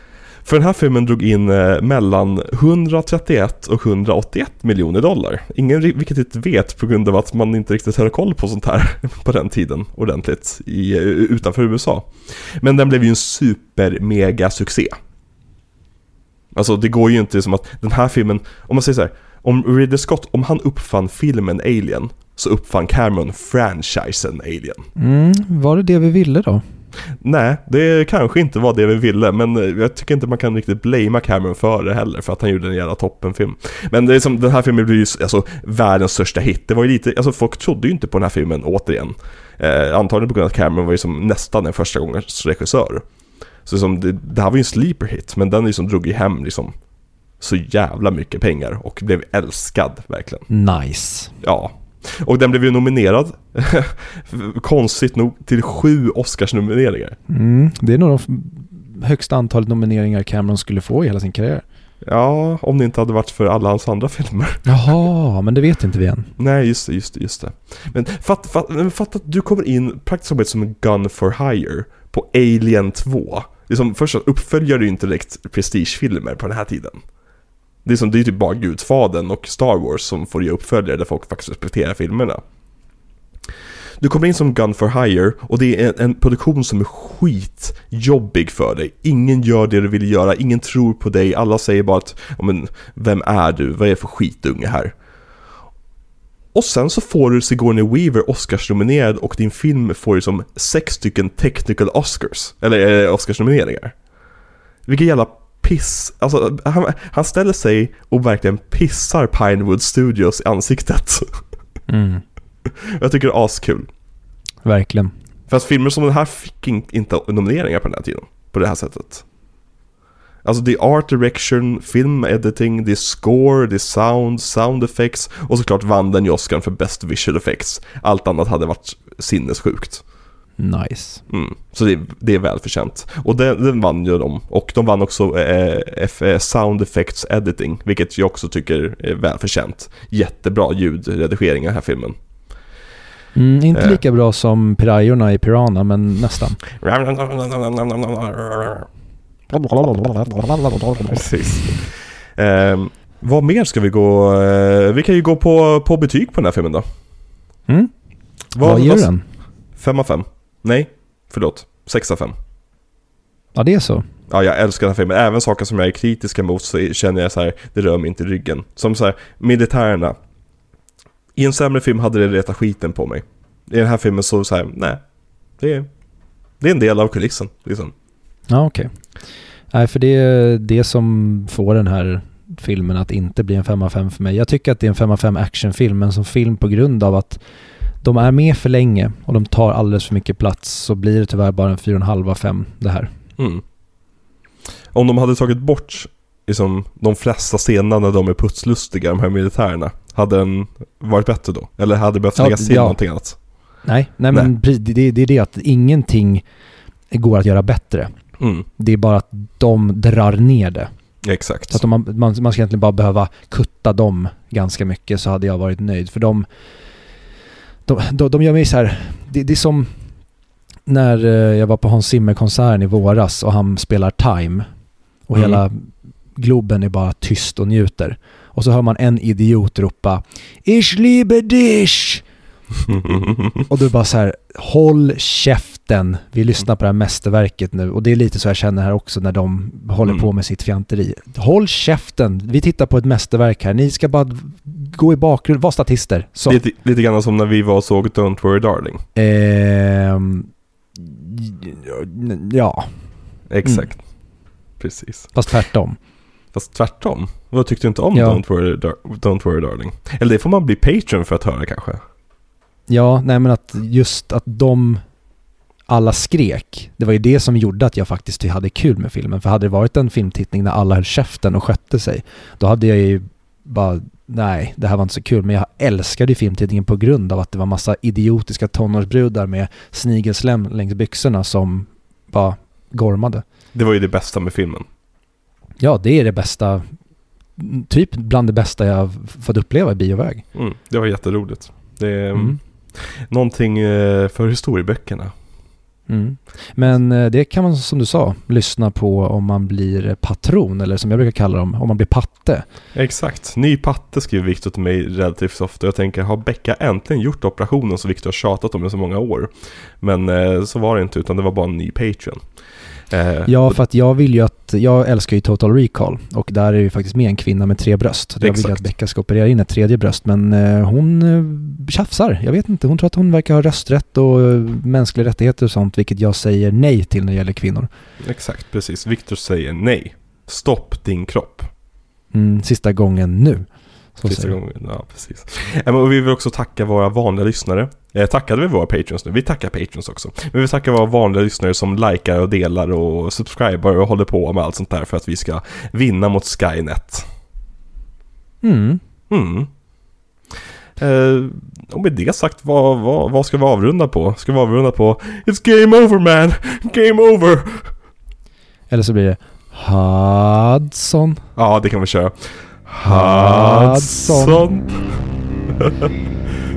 För den här filmen drog in eh, mellan 131 och 181 miljoner dollar. Ingen riktigt vet på grund av att man inte riktigt hade koll på sånt här på den tiden ordentligt i, eh, utanför USA. Men den blev ju en super-mega succé. Alltså det går ju inte som att den här filmen, om man säger så här, om Ridley Scott, om han uppfann filmen Alien, så uppfann Cameron franchisen Alien. Mm, var det det vi ville då? Nej, det kanske inte var det vi ville, men eh, jag tycker inte man kan riktigt blamea Cameron för det heller, för att han gjorde en jävla toppenfilm. Men det är som, den här filmen blev ju alltså, världens största hit. Det var ju lite, alltså folk trodde ju inte på den här filmen återigen. Eh, antagligen på grund av att Cameron var ju som nästan en första gångens regissör. Så som, det, det här var ju en sleeper hit, men den liksom drog ju hem liksom så jävla mycket pengar och blev älskad verkligen. Nice. Ja. Och den blev ju nominerad, konstigt nog, till sju Oscarsnomineringar. Mm, det är nog de f- högsta antalet nomineringar Cameron skulle få i hela sin karriär. Ja, om det inte hade varit för alla hans andra filmer. Jaha, men det vet inte vi än. Nej, just det, just det, just det. Men fatta fatt, men fatta att du kommer in praktiskt taget som en gun for hire på Alien 2. Liksom, först så uppföljer du inte direkt prestigefilmer på den här tiden. Det är, som, det är typ bara Gudfadern och Star Wars som får ge uppföljare där folk faktiskt respekterar filmerna. Du kommer in som gun for hire och det är en, en produktion som är skitjobbig för dig. Ingen gör det du vill göra, ingen tror på dig, alla säger bara att "Ja, men, vem är du, vad är det för skitunge här? Och sen så får du Sigourney Weaver Oscars-nominerad och din film får ju som sex stycken technical Oscars, eller eh, Oscars-nomineringar. Vilken jävla piss, alltså han, han ställer sig och verkligen pissar Pinewood Studios i ansiktet. Mm, Jag tycker det är askul. verkligen. För att filmer som den här fick in, inte nomineringar på den här tiden, på det här sättet. Alltså det är art direction, film editing, det är score, det är sound, sound effects och såklart vann den ju Oscar för best visual effects. Allt annat hade varit sinnessjukt. Nice. Mm. Så det, det är välförtjänt. Och den, den vann ju de. Och de vann också eh, eh, Sound Effects Editing, vilket jag också tycker är välförtjänt. Jättebra ljudredigering i den här filmen. Mm, inte Eh. lika bra som Pirajorna i Piranha, men nästan. Precis. Eh, vad mer ska vi gå? Eh, vi kan ju gå på, på betyg på den här filmen då. Mm? Vad ger du den? 5 av 5. Nej, förlåt. 6 av 5. Ja, det är så. Ja, jag älskar den här filmen. Även saker som jag är kritiska mot så känner jag så här, det rör mig inte i ryggen. Som så här, militärerna. I en sämre film hade det retat skiten på mig. I den här filmen så så här, nej. Det är, det är en del av kulissen, liksom. Ja, okej. Nej, för det är det som får den här filmen att inte bli en 5 av 5 för mig. Jag tycker att det är en 5 av 5 actionfilm, men som film på grund av att de är med för länge och de tar alldeles för mycket plats så blir det tyvärr bara en 4,5 av 5 det här. Mm. Om de hade tagit bort liksom, de flesta scenerna när de är putslustiga, de här militärerna, hade den varit bättre då? Eller hade det behövt Ja, läggas till ja. någonting annat? Nej, nej men precis, det, det, är det att ingenting går att göra bättre. Mm, Det är bara att de drar ner det. exakt. Så att man, man, man ska egentligen bara behöva kutta dem ganska mycket så hade jag varit nöjd. För de, de, de, de gör mig så här, det, det är som, när eh, jag var på Hans Zimmer-konserten i våras och han spelar Time och Mm. hela Globen är bara tyst och njuter. Och så hör man en idiot ropa Ich liebe dich! Och du bara så här, håll käften. Vi lyssnar på det här mästerverket nu. Och det är lite så jag känner här också när de håller Mm. på med sitt fjanteri. Håll käften. Vi tittar på ett mästerverk här. Ni ska bara gå i bakgrunden, vara statister. Så. lite, lite grann som när vi var och såg Don't Worry Darling. Ehm, ja, Exakt. Precis. fast tvärtom. Fast tvärtom. Vad tyckte du inte om Ja. Don't, worry, Don't Worry Darling? Eller det får man bli Patreon för att höra kanske. Ja, nej men att just att de alla skrek, det var ju det som gjorde att jag faktiskt hade kul med filmen. För hade det varit en filmtittning när alla höll käften och skötte sig, då hade jag ju bara, nej, det här var inte så kul. Men jag älskade ju filmtittningen på grund av att det var massa idiotiska tonårsbrudar med snigelslem längs byxorna som bara gormade. Det var ju det bästa med filmen. Ja, det är det bästa, typ bland det bästa jag fått uppleva i bioväg. Mm, det var jätteroligt. Det är Mm. någonting eh, för historieböckerna. Mm. Men eh, det kan man som du sa lyssna på om man blir patron eller som jag brukar kalla dem, om man blir patte. Exakt. Ny patte skriver Viktor till mig relativt ofta. Jag tänker, har Becka äntligen gjort operationen som Viktor har tjatat om i så många år? Men eh, så var det inte, utan det var bara en ny Patreon. Eh, Ja, för att jag vill ju att, jag älskar ju Total Recall och där är ju faktiskt med en kvinna med tre bröst. Jag vill ju att Becka ska operera in ett tredje bröst men eh, hon eh, tjafsar. Jag vet inte, hon tror att hon verkar ha rösträtt och mänskliga rättigheter och sånt vilket jag säger nej till när det gäller kvinnor. Exakt, precis. Viktor säger nej. Stopp din kropp. Mm, sista gången nu. Så Sista gången, ja precis. Eh, Och vi vill också tacka våra vanliga lyssnare. Eh, tackade vi våra Patreons nu? Vi tackar Patreons också. Men vi tackar våra vanliga lyssnare som likar och delar och subscribar och håller på med allt sånt där för att vi ska vinna mot Skynet. Mm. Mm. Eh, och med det sagt, vad, vad, vad ska vi avrunda på? Ska vi avrunda på It's game over man! Game over! Eller så blir det Hudson. Ja, det kan vi köra. Hudson.